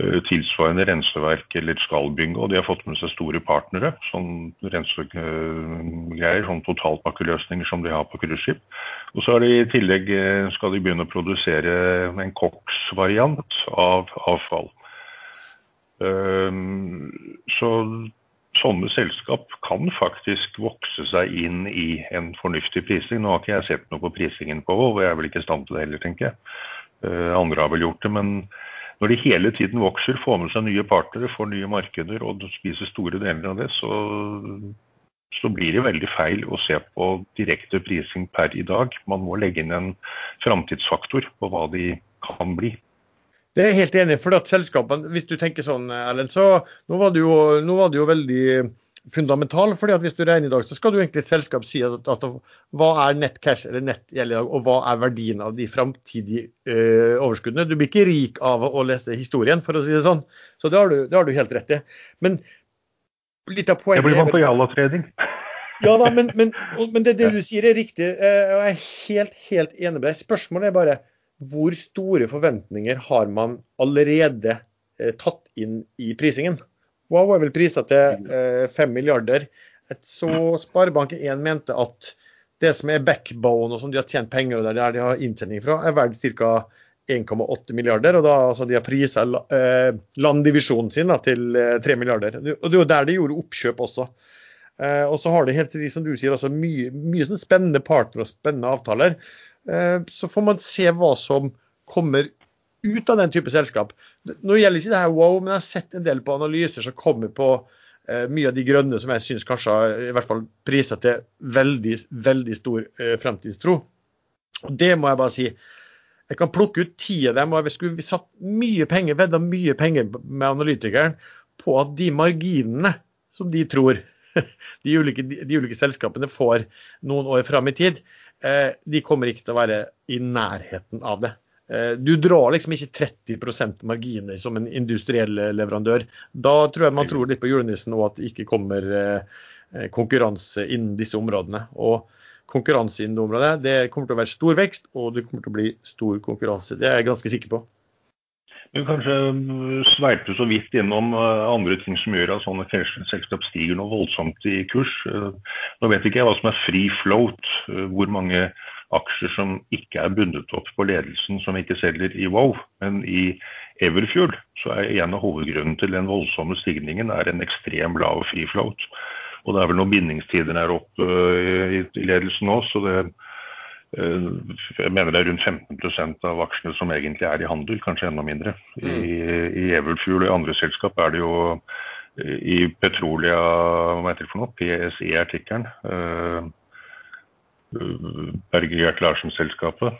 Speaker 3: tilsvarende renseverk eller skal og de har fått med seg store partnere. Sånn rensegreier, sånn totalpakkeløsninger som de har på cruiseskip. Og så har de i tillegg eh, skal de begynne å produsere en koksvariant av avfall. Um, så sånne selskap kan faktisk vokse seg inn i en fornuftig prising. Nå har ikke jeg sett noe på prisingen på og jeg er vel ikke i stand til det heller, tenker jeg. Eh, andre har vel gjort det. Men når de hele tiden vokser, får med seg nye partnere, får nye markeder og spiser store deler av det, så, så blir det veldig feil å se på direkte prising per i dag. Man må legge inn en framtidsfaktor på hva de kan bli.
Speaker 1: Det er jeg helt enig i. for at selskapene, Hvis du tenker sånn, Erlend, så nå var det jo, nå var det jo veldig fundamental. fordi at Hvis du regner i dag, så skal du egentlig et selskap si at, at hva er nett cash eller nettgjeld i dag, og hva er verdien av de framtidige uh, overskuddene. Du blir ikke rik av å lese historien, for å si det sånn. Så det har du, det har du helt rett i. Men litt av
Speaker 3: Det
Speaker 1: poenget
Speaker 3: blir
Speaker 1: vant
Speaker 3: man på Jalla-trading.
Speaker 1: ja da, men, men, men det, det du sier er riktig. eh, og Jeg er helt, helt enig med deg. Spørsmålet er bare hvor store forventninger har man allerede eh, tatt inn i prisingen? Wow er vel prisa til eh, 5 milliarder. Et så Sparebank1 mente at det som er backbone og som de har tjent penger og der de har inntjening fra, er verdt ca. 1,8 milliarder. Og da altså de har prisa eh, landdivisjonen sin da, til eh, 3 milliarder. Og det er jo der de gjorde oppkjøp også. Eh, og så har de helt som du sier, altså, mye, mye sånn spennende partnere og spennende avtaler. Eh, så får man se hva som kommer ut av den type selskap. Nå gjelder ikke det her wow, men jeg har sett en del på analyser som kommer på eh, mye av de grønne som jeg syns kanskje har i hvert fall priser til veldig, veldig stor eh, fremtidstro. Og det må jeg bare si. Jeg kan plukke ut ti av dem, og jeg skulle satt mye penger, vedda mye penger med analytikeren på at de marginene som de tror de ulike, de ulike selskapene får noen år fram i tid, eh, de kommer ikke til å være i nærheten av det. Eh, du drar liksom ikke 30% marginer som en industriell leverandør. Da tror jeg man tror litt på julenissen og at det ikke kommer konkurranse innen disse områdene. Og konkurranse innen det området. Det kommer til å være stor vekst, og det kommer til å bli stor konkurranse. Det er jeg ganske sikker på.
Speaker 3: Du kanskje sveipte så vidt innom eh, andre ting som gjør at sånne selskap stiger noe voldsomt i kurs. Eh, nå vet ikke jeg hva som er free float, eh, hvor mange aksjer som ikke er bundet opp på ledelsen som ikke selger i Wow. Men i Everfuel så er en av hovedgrunnene til den voldsomme stigningen er en ekstrem lav free float. Og det er vel noen bindingstider der oppe eh, i ledelsen nå, så det eh, jeg mener det er rundt 15% av aksjene som egentlig er i handel, kanskje enda mindre. I, mm. i Everfuel og i andre selskap er det jo eh, i Petrolia, hva heter det for noe, PSE-artikkelen. Berge Gert Larsen-selskapet.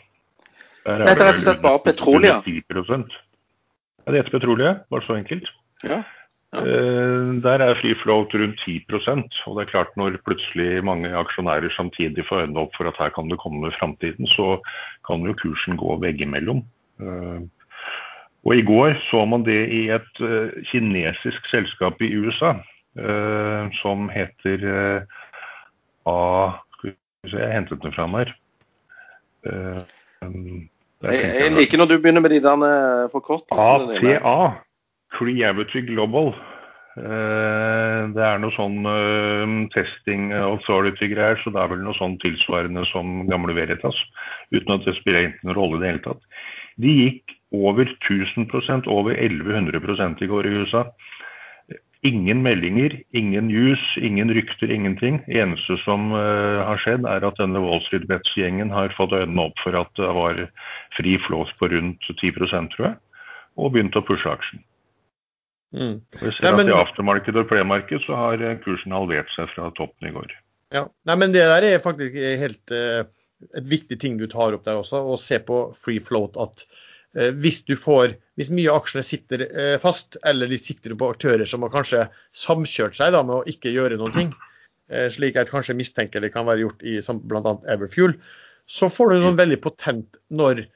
Speaker 2: Der er det rett og slett bare Petrolia?
Speaker 3: Ja, det heter Petrolia, bare så enkelt.
Speaker 2: Ja.
Speaker 3: Ja. der er free float rundt 10% og det er klart når plutselig mange aksjonærer samtidig får øynene opp for at her kan det komme framtiden, så kan jo kursen gå veggimellom. Eh, og I går så man det i et eh, kinesisk selskap i USA som heter A... Jeg hentet den fram her.
Speaker 2: Jeg, jeg liker når du begynner med de der forkortelsene
Speaker 3: dine. ATA. Creavity Global. Uh, det er noe sånn uh, testing authority-greier, så det er vel noe sånn tilsvarende som gamle Veritas. Uten at det spiller noen rolle i det hele tatt. De gikk over 1000% over 1100% i går i USA. Ingen meldinger, ingen news, ingen rykter, ingenting. Eneste som uh, har skjedd, er at denne Wall Street Bets-gjengen har fått øynene opp for at det var fri flås på rundt 10 tror jeg, og begynt å pushe aksjen. Mm. Vi ser Nei, men, at I aftermarked og premarked så har eh, kursen halvert seg fra toppen i går.
Speaker 1: Ja, Nei, men Det der er faktisk helt uh, et viktig ting du tar opp der også. Å se på free float. at hvis du får, hvis mye av aksjene sitter uh, fast, eller de sitter på aktører som har kanskje samkjørt seg da, med å ikke gjøre noen ting, slik jeg kanskje mistenker det kan være gjort i bl.a. Everfuel, så får du noe veldig potent når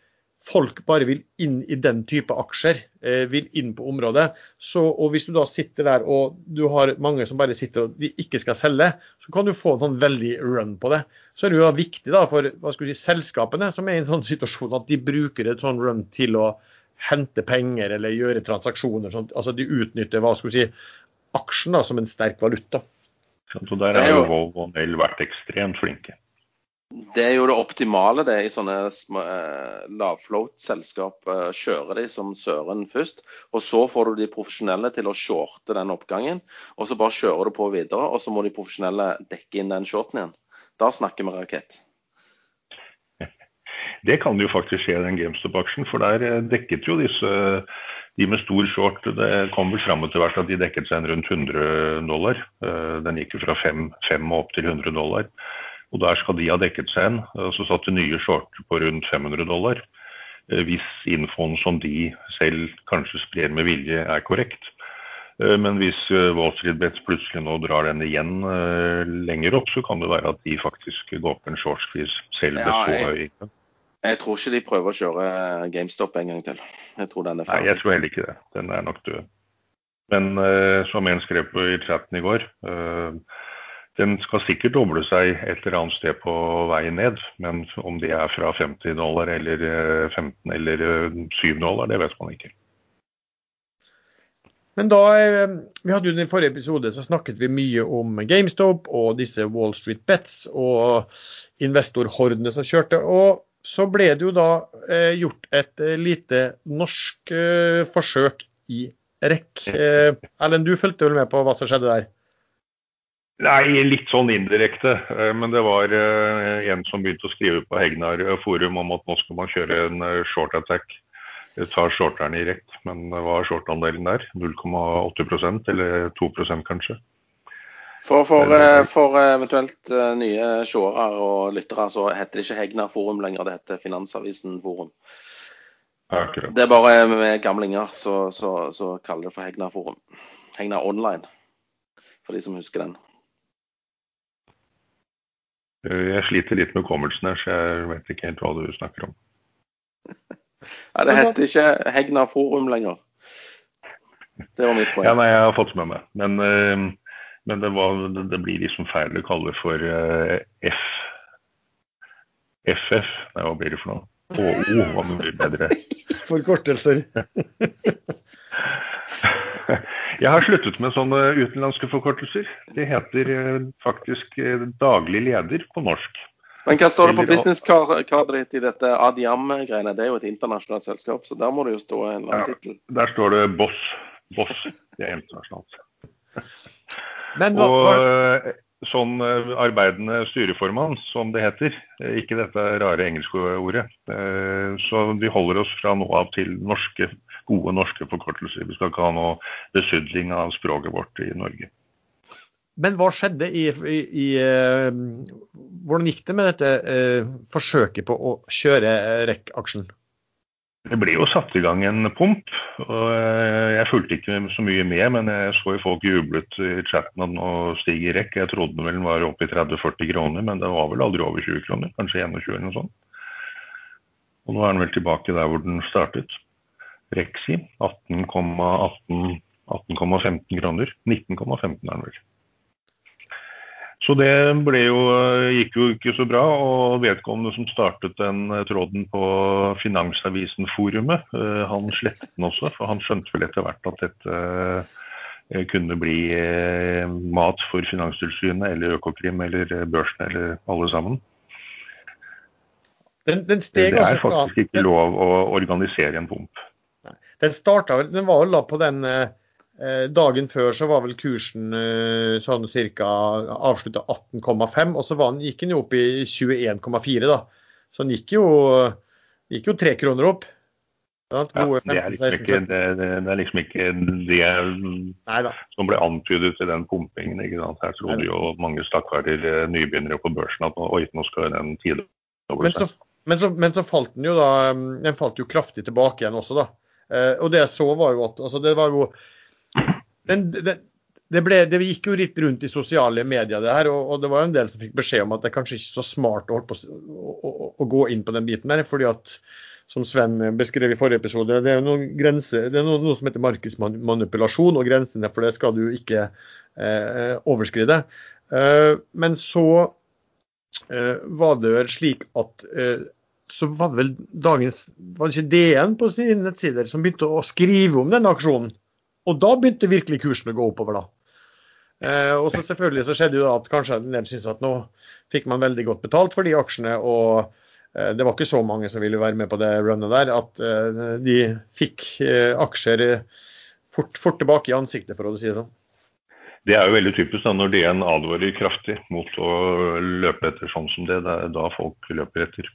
Speaker 1: folk bare vil inn i den type aksjer, eh, vil inn på området. Så, og Hvis du da sitter der og du har mange som bare sitter og de ikke skal selge, så kan du få en sånn veldig run på det. Så er det jo da viktig da for hva skal si, selskapene som er i en sånn situasjon at de bruker et sånn run til å hente penger eller gjøre transaksjoner. Sånn, altså De utnytter hva skal du si, aksjen da, som en sterk valuta.
Speaker 3: Så der har jo Volvo og Nell vært ekstremt flinke.
Speaker 2: Det er jo det optimale det i sånne eh, lavfloat-selskap. Eh, kjører de som søren først, og så får du de profesjonelle til å shorte den oppgangen. Og så bare kjører du på videre, og så må de profesjonelle dekke inn den shorten igjen. Da snakker vi rakett.
Speaker 3: Det kan jo faktisk skje i den GameStop-aksjen, for der eh, dekket jo disse de med stor short det kom vel fram etter hvert at de dekket seg rundt 100 dollar. Eh, den gikk jo fra 5, og opp til 100 dollar. Og der skal de ha dekket seg inn. Så satte nye shorter på rundt 500 dollar. Eh, hvis infoen som de selv kanskje sprer med vilje, er korrekt. Eh, men hvis eh, Wall Street Bets plutselig nå drar den igjen lenger opp, så kan det være at de faktisk går opp en shortskvis selv ja, så høy.
Speaker 2: Jeg tror ikke de prøver å kjøre GameStop en gang til. Jeg tror den er
Speaker 3: ferdig. Nei, jeg tror heller ikke det. Den er nok død. Men uh, som en skrev på i chatten i går, uh, den skal sikkert doble seg et eller annet sted på veien ned, men om det er fra 50 dollar eller 15 eh, eller 7 eh, dollar, det vet man ikke.
Speaker 1: Men da, eh, vi hadde jo I forrige episode så snakket vi mye om GameStop og disse Wall Street Bets og investorhordene som kjørte. og Så ble det jo da gjort et lite norsk forsøk i REC. Erlend, du fulgte vel med på hva som skjedde der?
Speaker 3: Nei, litt sånn indirekte. Eh, men det var eh, en som begynte å skrive på Hegnar forum om at nå skal man kjøre en eh, short attack. Ta shorteren i rett. Men hva er shortandelen der? 0,8% eller 2% kanskje?
Speaker 2: For, for, for, eventuelt nye seere og lyttere så heter det ikke Hegnar forum lenger, det heter Finansavisen forum.
Speaker 3: Akkurat.
Speaker 2: Det er bare med gamlinger så, så, så kaller det for Hegnar forum. Hegnar online, for de som husker den.
Speaker 3: Jeg sliter litt med hukommelsen her, så jeg vet ikke helt hva du snakker om.
Speaker 2: Ja, det heter ikke Hegna forum lenger. Det var mitt poeng.
Speaker 3: Ja, nei, jeg har fått med meg. Men, uh, men det, var, det, blir liksom feil å kalle det for uh, F. FF. Nei, hva blir det for noe? HO var mye bedre.
Speaker 1: Forkortelser.
Speaker 3: Jeg har sluttet med sånne utenlandske forkortelser. Det heter eh, faktisk eh, daglig leder på norsk.
Speaker 2: Men hva står det på businesskartet ditt i dette Adiam-greiene? Det er jo et internasjonalt selskap, så der må det jo stå en eller annen ja, tittel.
Speaker 3: Der står det Boss. Boss. Det er internasjonalt.
Speaker 1: Men hva, hva...
Speaker 3: Og eh, sånn arbeidende styreformann, som det heter, ikke dette rare engelske ordet. Så vi holder oss fra nå av til norske gode norske forkortelser. Vi skal ikke ha noe besudling av språket vårt i Norge.
Speaker 1: Men hva skjedde i, i, i Hvordan gikk det med dette forsøket på å kjøre REC-aksjen?
Speaker 3: Det ble jo satt i gang en pump. og eh, Jeg fulgte ikke så mye med, men jeg så jo folk jublet i chatten at nå stiger REC. Jeg trodde vel den var oppe i 30-40 kroner, men det var vel aldri over 20 kroner. Kanskje 21 eller noe sånt. Og nå er den vel tilbake der hvor den startet. Rexi 18,15 18, kroner. 19,15 er den vel. Så det jo, gikk jo ikke så bra. Og vedkommende som startet den tråden på Finansavisen-forumet, eh, han slettet den også. For han skjønte vel etter hvert at dette eh, kunne bli eh, mat for Finanstilsynet eller Økokrim eller børsen eller alle sammen.
Speaker 1: Den, den det
Speaker 3: er faktisk ikke lov å organisere en pump.
Speaker 1: Den, startet, den var vel da på den eh, Dagen før så var vel kursen eh, sånn ca. avslutta 18,5, og så den, gikk den jo opp i 21,4. da. Så den gikk jo, gikk jo tre kroner opp.
Speaker 3: Ja, det, er liksom ikke, det, det, det, er liksom ikke det som ble antydet til den pumpingen. ikke sant? Her trodde jo mange stakkarer eh, nybegynnere på børsen at oi, nå skal den tidoble
Speaker 1: seg. Men så, men så falt den jo da, den falt jo kraftig tilbake igjen også, da. Uh, og det jeg så, var jo at altså det var jo den, den, det, ble, det, gikk jo litt rundt i sosiale medier, det her, og, og, det var jo en del som fikk beskjed om at det er kanskje ikke så smart å, på, å, å, å gå inn på den biten der. fordi at som Sven beskrev i forrige episode, det er noen grenser, det er noe, noe som heter markedsmanipulasjon, og grensene for det skal du ikke eh, overskride. Eh, men så eh, var det vel slik at eh, så var det vel dagens var det ikke DN på sine nettsider som begynte å skrive om denne aksjonen. Og da begynte virkelig kursen å gå oppover, da. Eh, og så selvfølgelig så skjedde jo at kanskje en del syntes at nå fikk man veldig godt betalt for de aksjene, og eh, det var ikke så mange som ville være med på det runnet der, at eh, de fikk eh, aksjer fort, fort, tilbake i ansiktet, for å si det sånn.
Speaker 3: Det er jo veldig typisk da, når DN advarer kraftig mot å løpe etter sånn som det. Det er da folk løper etter.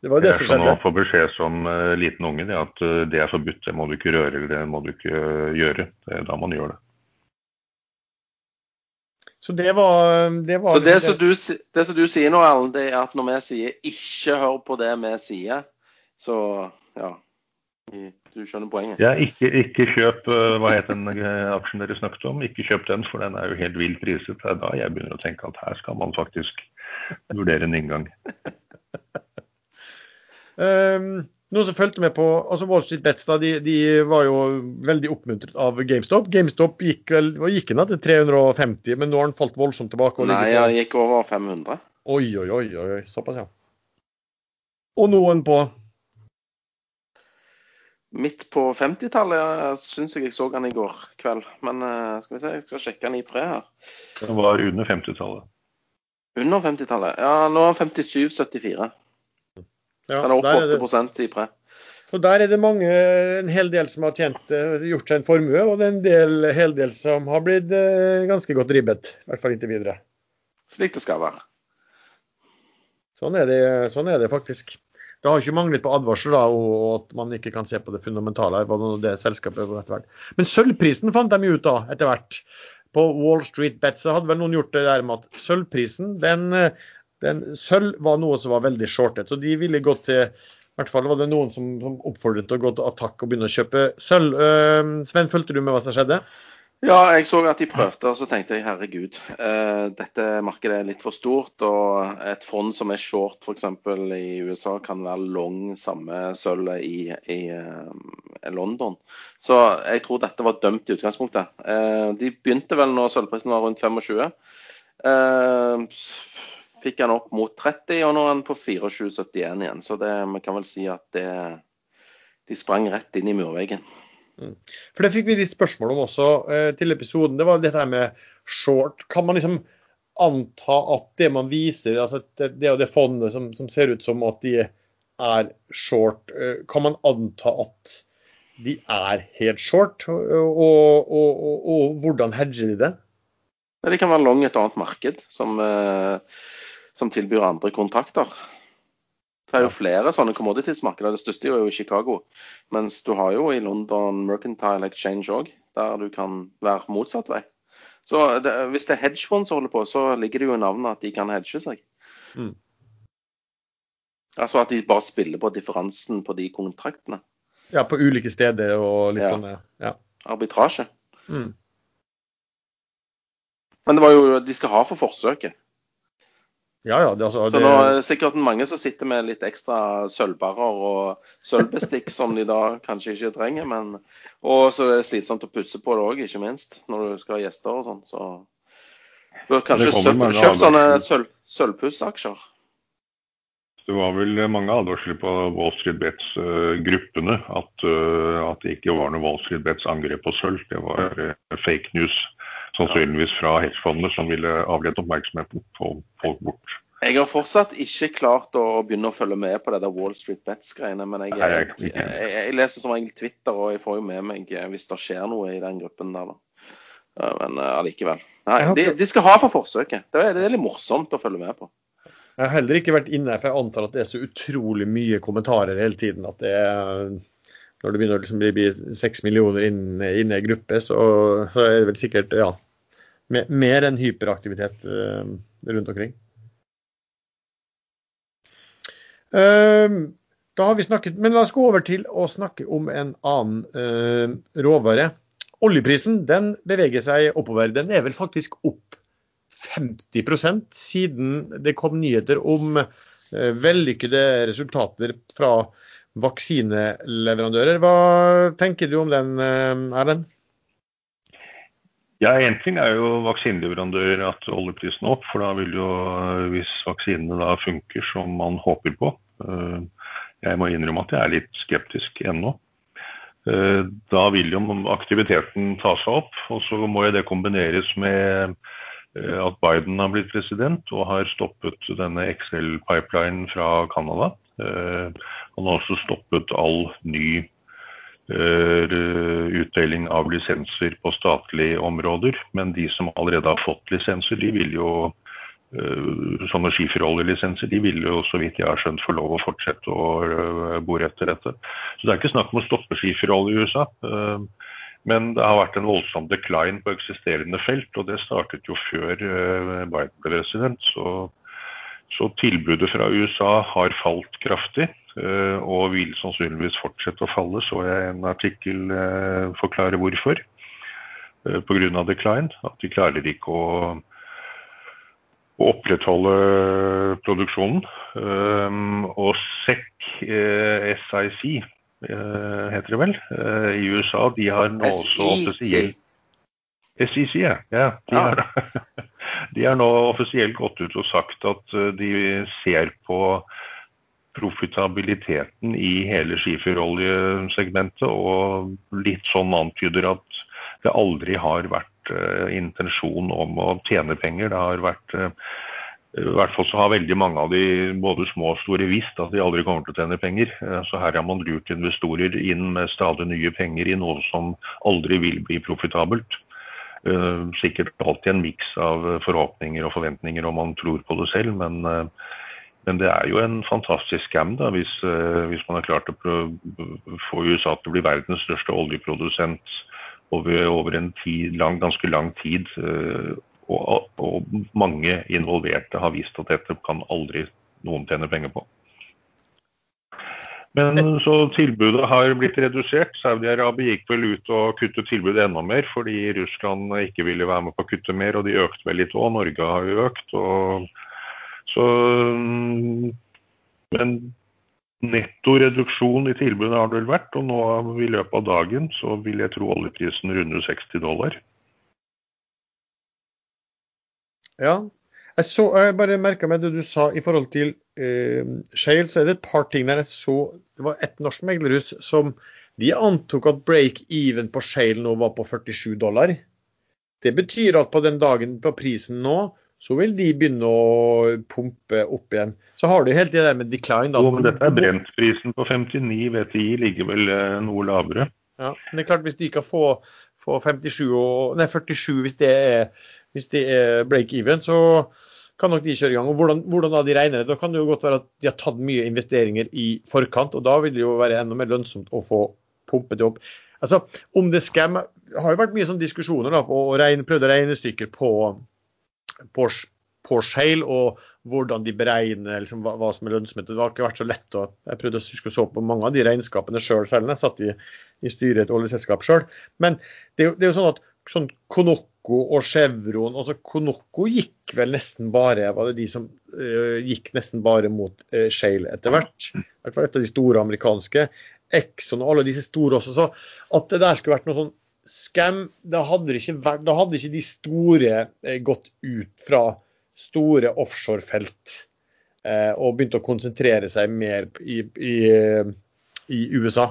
Speaker 1: Det var det, det som skjedde.
Speaker 3: Få beskjed som uh, liten unge det at uh, det er forbudt, det må du ikke røre eller det må du ikke uh, gjøre. Det er da man gjør det.
Speaker 1: Så det var, det var
Speaker 2: Så det, det, som du, det, som du, sier nå, Erlend, det er at når vi sier 'ikke hør på det vi sier', så ja. Du skjønner poenget?
Speaker 3: Ja, ikke, ikke kjøp Hva het den aksjen dere snakket om? Ikke kjøp den, for den er jo helt vilt priset. Det er da jeg begynner å tenke at her skal man faktisk vurdere en inngang.
Speaker 1: Um, noen som fulgte med på altså Wall Street Bets da, de, de, var jo veldig oppmuntret av GameStop. GameStop gikk, vel gikk ned til 350, men nå har den falt voldsomt tilbake.
Speaker 2: Nei,
Speaker 1: den
Speaker 2: gikk over 500.
Speaker 1: Oi, oi, oi. oi, Såpass, ja. Og noen på
Speaker 2: Midt på 50-tallet syns jeg jeg så den i går kveld. Men uh, skal vi se, jeg skal sjekke den i pre her.
Speaker 3: Den var under 50-tallet.
Speaker 2: Under 50-tallet? Ja, nå er han 57,74. Ja, den er opp 8 i pre.
Speaker 1: Så der er det mange, en hel del som har tjent, eh, gjort seg en formue, og det er en del, hel del som har blitt eh, ganske godt ribbet. I hvert fall inntil videre.
Speaker 2: Slik det skal være.
Speaker 1: Sånn er det, sånn er det faktisk. Det har ikke manglet på advarsler da, og at man ikke kan se på det fundamentale. her, det selskapet etter hvert. Men sølvprisen fant de ut av etter hvert. På Wall Street Bets hadde vel noen gjort det der med at sølvprisen den, den, Sølv var noe som var veldig shortet. Så de ville gått til i hvert fall var det noen som, som oppfordret til å gå til attakk og begynne å kjøpe sølv. Uh, Sven, fulgte du med hva som skjedde?
Speaker 2: Ja, jeg så at de prøvde, og så tenkte jeg herregud, uh, dette markedet er litt for stort. Og et fond som er short f.eks. i USA, kan være long samme sølvet i, i uh, London. Så jeg tror dette var dømt i utgangspunktet. de begynte vel når sølvprisen var rundt 25 fikk han opp mot 30, og nå er han på 24,71 igjen. Så det, vi kan vel si at det, de sprang rett inn i murveggen.
Speaker 1: Mm. For Det fikk vi litt spørsmål om også eh, til episoden. Det var dette med short. Kan man liksom anta at det man viser, altså det, det og det fondet som, som, ser ut som at de er short, eh, kan man anta at de er helt short? Og, og, og, og hvordan hedger de det?
Speaker 2: De kan være long et annet marked. som... Eh, som tilbyr andre kontrakter. Det er jo flere sånne commodities-markeder. Det største er jo i Chicago. Mens du har jo i London Mercantile Exchange òg, der du kan være motsatt vei. Så det, hvis det er hedgefond som holder på, så ligger det jo i navnet at de kan hedge seg. Mm. Altså at de bare spiller på differansen på de kontraktene.
Speaker 1: Ja, på ulike steder og litt ja. sånn, ja.
Speaker 2: Arbitrasje. Mm. Men det var jo de skal ha for forsøket.
Speaker 1: Ja, ja, det, altså,
Speaker 2: så nå er det sikkert mange som sitter med litt ekstra sølvbarer og sølvbestikk som de da kanskje ikke trenger. Men, og så er det slitsomt å pusse på det òg, ikke minst, når du skal ha gjester og sånn. Så du har kanskje kjøpt sånne sølv, sølvpussaksjer.
Speaker 3: Det var vel mange advarsler på Wall Street Bets-gruppene at, uh, at, det ikke var noe Wall Street Bets angrep på sølv. Det var uh, fake news sannsynligvis fra hedgefondet som ville avledet oppmerksomheten på folk bort.
Speaker 2: Jeg har fortsatt ikke klart å begynne å følge med på det der Wall Street Bets-greiene. Men jeg, jeg, jeg, jeg, leser som regel Twitter, og jeg får jo med meg eh, hvis det skjer noe i den gruppen der. da. Men uh, allikevel. Nei, de, de, skal ha for forsøket. Det er, det er litt morsomt å følge med på.
Speaker 1: Jeg har heller ikke vært inne, for jeg antar at det er så utrolig mye kommentarer hele tiden at det er når det begynner å liksom bli seks millioner inne, i gruppe, så, så, er det vel sikkert ja, mer enn hyperaktivitet uh, rundt omkring. Uh, da har vi snakket, men La oss gå over til å snakke om en annen uh, råvare. Oljeprisen den beveger seg oppover. Den er vel faktisk opp 50% siden det kom nyheter om vellykkede resultater fra vaksineleverandører. Hva tenker du om den, eh, Erlend?
Speaker 3: Ja, Én ting er jo vaksineleverandører at oljeprisen er opp, for da vil jo, hvis vaksinene da funker som man håper på eh, Jeg må innrømme at jeg er litt skeptisk ennå. Eh, da vil jo aktiviteten ta seg opp, og så må jo det kombineres med at Biden har blitt president og har stoppet denne Excel-pipelinen fra Canada. Han har også stoppet all ny uh, utdeling av lisenser på statlige områder. Men de som allerede har fått lisenser, de vil jo uh, sånne skiferoljelisenser, de vil jo så vidt jeg har skjønt få lov å fortsette å bore etter dette. Så det er ikke snakk om å stoppe skiferolje i USA. Men det har vært en voldsom decline på eksisterende felt, og det startet jo før Biden ble president. Så, så tilbudet fra USA har falt kraftig. Eh, og vil sannsynligvis fortsette å falle, så jeg en artikkel eh, forklare hvorfor. Eh, Pga. decline. At de klarer ikke å, å opprettholde produksjonen. Og SEC, SIC heter det vel, i USA, de har nå også offisielt SIC, ja. ja de, har, de har nå offisielt gått ut og sagt at de ser på profitabiliteten i hele skiferoljesegmentet, og litt sånn antyder at det aldri har vært uh, intensjon om å tjene penger. Det har vært uh, I hvert fall så har veldig mange av de både små og store visst at de aldri kommer til å tjene penger. Så her har man lurt investorer inn med stadig nye penger i noe som aldri vil bli profitabelt. Sikkert alltid en miks av forhåpninger og forventninger om man tror på det selv, men, men det er jo en fantastisk scam da, hvis, hvis man har klart å få USA til å bli verdens største oljeprodusent over, over en tid, lang, ganske lang tid og, og, mange involverte har vist at dette kan aldri noen tjene penger på. Men så tilbudet har blitt redusert. Saudi-Arabia gikk vel ut og kuttet tilbudet enda mer fordi Russland ikke ville være med på å kutte mer, og de økte vel litt òg. Norge har jo økt. Og, så, men netto reduksjon i tilbudet har det vel vært, og nå i løpet av dagen så vil jeg tro oljeprisen runder 60 dollar.
Speaker 1: Ja. Jeg, så, jeg bare merka meg det du sa i forhold til uh, Shale, så er det et par ting der jeg så Det var et norsk meglerhus som de antok at break-even på Shale nå var på 47 dollar. Det betyr at på den dagen på prisen nå, så vil de begynne å pumpe opp igjen. Så har du helt det der med decline. Da.
Speaker 3: Jo, men dette er brentprisen på 59. VTI ligger vel eh, noe lavere.
Speaker 1: Ja, men det er klart hvis de kan få, få 57 og, nei, 47 hvis det er hvis det er break-even, så kan nok de kjøre i gang. Og hvordan, hvordan da de regner det? Da kan det jo godt være at de har tatt mye investeringer i forkant, og da vil det jo være enda mer lønnsomt å få pumpet det opp. Altså, om det scam, har jo vært mye sånne diskusjoner da, og regne, prøvd å regne stykker på, på, på Shale og hvordan de beregner liksom, hva, hva, som er lønnsomhet. Det har ikke vært så lett. Og Jeg prøvde å huske å så på mange av de regnskapene sjøl, selv, selv jeg satt i, i styret i et oljeselskap sjøl. Men det, det, er jo sånn at sånn Konokko og Chevron altså Konokko gikk vel nesten bare var det de som uh, gikk nesten bare mot uh, Shale etter hvert. I hvert fall et av de store amerikanske. Exxon og alle disse store også. Så at det der skulle vært noe sånn scam, da hadde, vært, da hadde ikke de store uh, gått ut fra store offshorefelt og begynt å konsentrere seg mer i, i, i USA.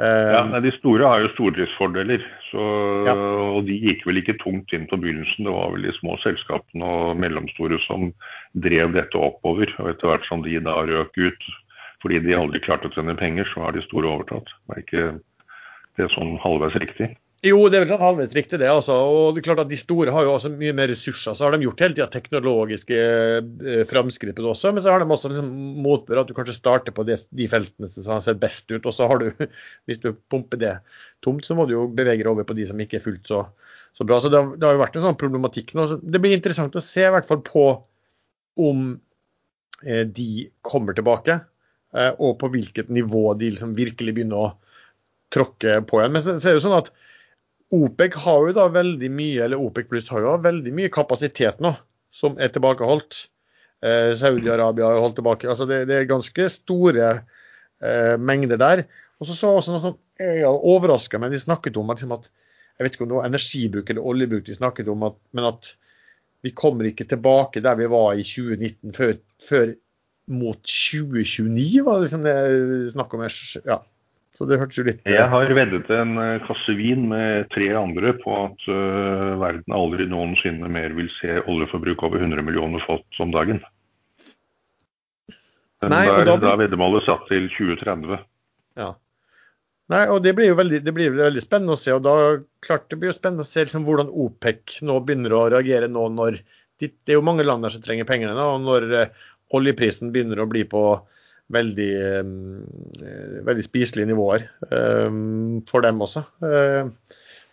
Speaker 3: Ja, men De store har jo stordriftsfordeler, så, ja. og de gikk vel ikke tungt inn på begynnelsen. Det var vel de små selskapene og mellomstore som drev dette oppover. og Etter hvert som de da røk ut fordi de aldri klarte å tjene penger, så har de store overtatt. Det er ikke det sånn halvveis riktig?
Speaker 1: Jo, det er vel sånn halvveis riktig, det. altså. Og det er klart at De store har jo også mye mer ressurser. Så har de gjort hele tida teknologiske eh, framskritt også. Men så har de også liksom motbør at du kanskje starter på det, de feltene som ser best ut. Og så har du, hvis du pumper det tomt, så må du jo bevege deg over på de som ikke er fullt så, så bra. Så det har, det har, jo vært en sånn problematikk nå. Så det blir interessant å se i hvert fall på om eh, de kommer tilbake. Eh, og på hvilket nivå de liksom virkelig begynner å tråkke på igjen. Men så, så er det jo sånn at OPEC har jo da veldig mye eller OPEC pluss har jo veldig mye kapasitet nå som er tilbakeholdt. Eh, Saudi-Arabia har holdt tilbake. altså Det, det er ganske store eh, mengder der. Og så så også noe som jeg overraska meg. De snakket om liksom at jeg vet ikke om det var energibruk eller oljebruk de snakket om, at, men at vi kommer ikke tilbake der vi var i 2019 før, før mot 2029, var det liksom det snakk om. Ja, så det hørtes jo litt
Speaker 3: Jeg har veddet en eh, kasse vin med tre andre på at uh, verden aldri noensinne mer vil se oljeforbruk over 100 millioner fat om dagen. Men Nei, der, da, blir... da er veddemålet satt til 2030.
Speaker 1: Ja. Nei, og Det blir jo veldig, det blir veldig spennende å se. og da klart Det blir jo spennende å se liksom, hvordan OPEC nå begynner å reagere nå når Det er jo mange land der som trenger pengene. og Når uh, oljeprisen begynner å bli på veldig, eh, veldig spiselige nivåer eh, for dem også.
Speaker 3: Eh,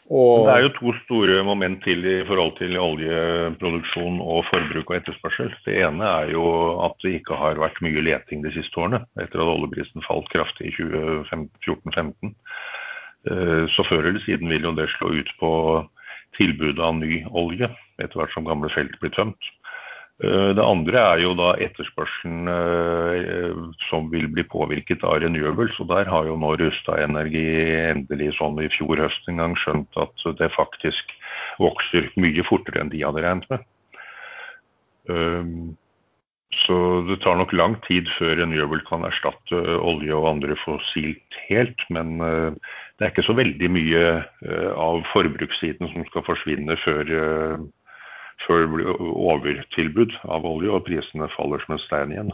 Speaker 3: og... Det er jo to store moment til i forhold til oljeproduksjon og forbruk og etterspørsel. Det ene er jo at det ikke har vært mye leting de siste årene, etter at oljeprisen falt kraftig i 2014-2015. Så før eller siden vil jo det slå ut på tilbudet av ny olje, etter hvert som gamle felt blir tømt. Eh, det andre er jo da etterspørselen eh, som vil bli påvirket av renewables. og Der har jo nå Rustad Energi endelig sånn i fjor høst en gang skjønt at det faktisk vokser mye fortere enn de hadde regnet med. Eh, så det tar nok lang tid før renewable kan erstatte olje og andre fossilt helt. Men det er ikke så veldig mye av forbrukssiden som skal forsvinne før før det blir overtilbud av olje og prisene faller som en stein igjen.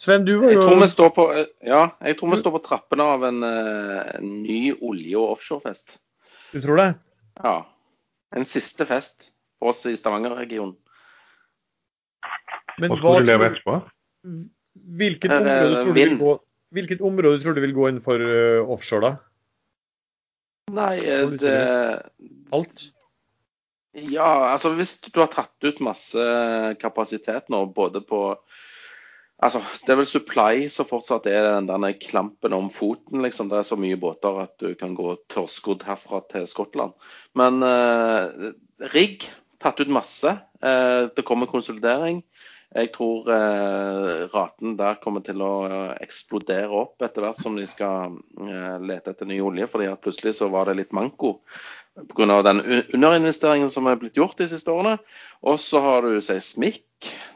Speaker 1: Sven, du var
Speaker 2: Jeg
Speaker 1: jo
Speaker 2: tror vi står på, ja, jeg tror vi står på trappene av en, eh, en ny olje- og offshorefest.
Speaker 1: Du tror det?
Speaker 2: Ja. En siste fest for oss i Stavanger-regionen.
Speaker 1: Men
Speaker 3: Hva skal du leve etterpå?
Speaker 1: hvilket,
Speaker 2: Eh,
Speaker 1: område tror du vil gå, hvilket område tror du vil gå innenfor for offshore, da?
Speaker 2: Nei, eh, det
Speaker 1: Alt?
Speaker 2: Ja, altså hvis du har tatt ut masse kapasitet nå, både på Altså, det er vel supply som fortsatt er den denne klampen om foten, liksom. Det er så mye båter at du kan gå tørrskodd herfra til Skottland. Men eh, rigg, tatt ut masse. Eh, det kommer konsolidering. Jeg tror eh, raten der kommer til å eh, eksplodere opp etter hvert som de skal eh, lete etter ny olje. fordi at plutselig så var det litt manko pga. den underinvesteringen som er blitt gjort de siste årene. Og så har du seismikk.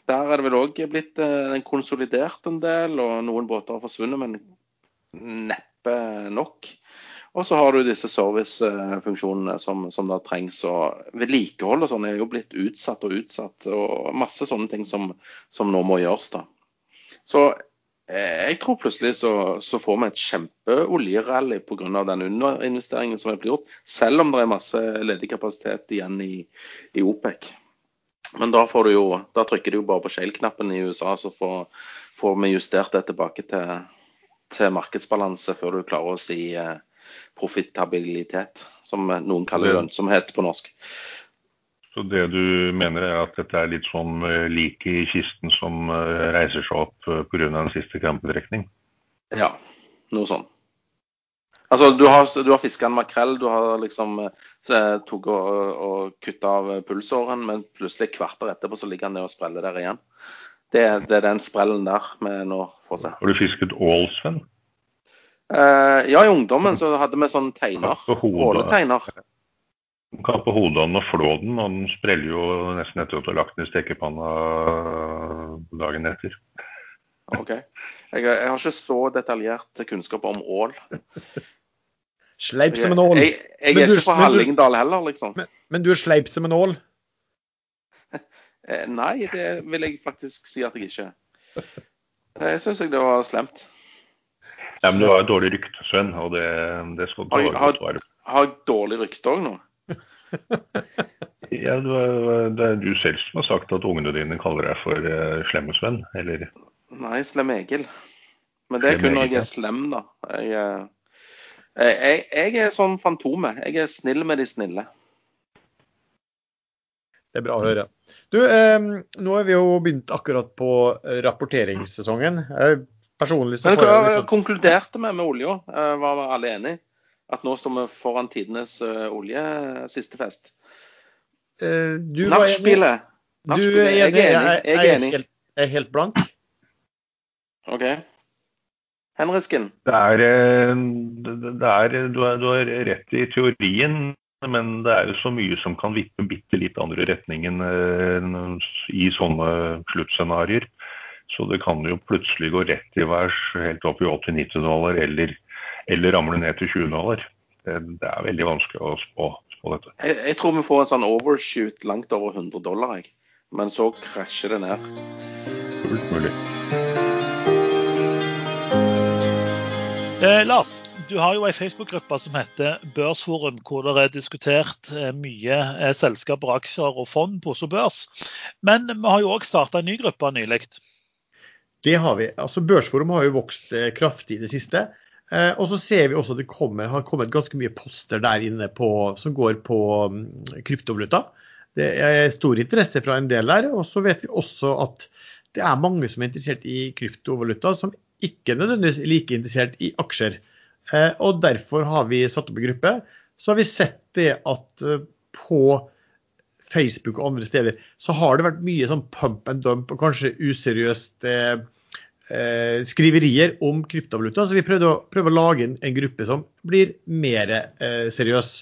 Speaker 2: Der er det vel òg blitt eh, konsolidert en del, og noen båter har forsvunnet, men neppe nok. Og så har du disse servicefunksjonene som, som da trengs. Og vedlikehold og sånn er jo blitt utsatt og utsatt. Og masse sånne ting som, som nå må gjøres. da. Så jeg tror plutselig så, så får vi et kjempeoljerally pga. den underinvesteringen som er blitt gjort. Selv om det er masse ledig kapasitet igjen i, i OPEC. Men da, får du jo, da trykker du jo bare på shale-knappen i USA, så får, får vi justert det tilbake til, til markedsbalanse før du klarer å si eh, profitabilitet, som noen kaller lønnsomhet på norsk.
Speaker 3: Så det du mener er at dette er litt sånn liket i kisten som eh, reiser seg opp eh, pga. en siste krampetrekning?
Speaker 2: Ja, noe sånn. Altså, du har, du har fiska en makrell, du har liksom eh, tok og, og kutta av pulsåren, men plutselig kvarter etterpå så ligger han ned og spreller der igjen. Det, det er den sprellen der vi nå får se.
Speaker 3: Har du fisket ål, Sven?
Speaker 2: Eh, ja, i ungdommen så hadde vi sånn teiner.
Speaker 3: Hodet.
Speaker 2: Åleteiner.
Speaker 3: Du kan på hodet av den og flå den, og den spreller jo nesten etter at du har lagt den i stekepanna dagen etter.
Speaker 2: Ok. Jeg, jeg har ikke så detaljert kunnskap om ål.
Speaker 1: Sleip som en ål.
Speaker 2: jeg, jeg
Speaker 1: jeg
Speaker 2: er
Speaker 1: du-
Speaker 2: ikke fra Hallingdal heller, liksom.
Speaker 1: Men, men du er sleip som en ål?
Speaker 2: Eh, Nei, det vil jeg faktisk si at jeg ikke er. Jeg syns det var slemt.
Speaker 3: Ja, men du har et dårlig rykte, Sven, og det, det skal du
Speaker 2: Har,
Speaker 3: ta
Speaker 2: har, har dårlig rykte òg nå?
Speaker 3: Ja, det er du selv som har sagt at ungene dine kaller deg for uh, slemme Sven, eller
Speaker 2: Nei, Slem Egil. Men det er kun når jeg er slem, da. Jeg, eh, jeg, jeg er sånn fantomet. Jeg er snill med de snille.
Speaker 1: Det er bra å høre. Du, eh, nå har vi jo begynt akkurat på eh, rapporteringssesongen. Jeg personlig så
Speaker 2: Men
Speaker 1: får jeg
Speaker 2: hva
Speaker 1: litt sånn-
Speaker 2: konkluderte vi med olja? Eh, Var vi alle enige? At nå står vi foran tidenes eh, olje siste fest?
Speaker 1: Uh, du.
Speaker 2: Nachspielet.
Speaker 1: Du er
Speaker 2: Jeg er enig. Jeg er enig.
Speaker 1: helt, jeg er helt blank.
Speaker 2: OK. Henrisken.
Speaker 3: Det er, eh, det er du, har, du har rett i teorien, men det er jo så mye som kan vippe bitte litt andre retningen i sånne sluttscenarioer. Så det kan jo plutselig gå rett i værs helt opp i 80-90 dollar, eller, eller ramler ned til 20 dollar. Det, det er veldig vanskelig å spå, spå dette.
Speaker 2: Jeg, jeg tror vi får en sånn overshoot langt over 100 dollar, jeg. Men så krasjer det ned.
Speaker 3: Fullt mulig.
Speaker 4: Eh, Lars, du har jo ei Facebook-gruppe som heter Børsforum, hvor det er diskutert eh, mye eh, selskaper, aksjer og fond på Oslo Børs. Men vi har jo òg starta en ny gruppe nylig.
Speaker 1: Det har vi. Altså Børsforum har jo vokst eh, kraftig i det siste. Eh, og så ser vi også at det kommer, har kommet ganske mye poster der inne på, som går på mm, kryptovaluta. Det er stor interesse fra en del der. Og så vet vi også at det er mange som er interessert i kryptovaluta, som ikke nødvendigvis er like interessert i aksjer. Eh, og derfor har vi satt opp en gruppe. Så har vi sett det at eh, på Facebook og andre steder, så har det vært mye sånn pump and dump og kanskje useriøst eh, eh, skriverier om kryptovaluta. Så vi prøvde å, prøvde å lage en, en gruppe som blir mer eh, seriøs.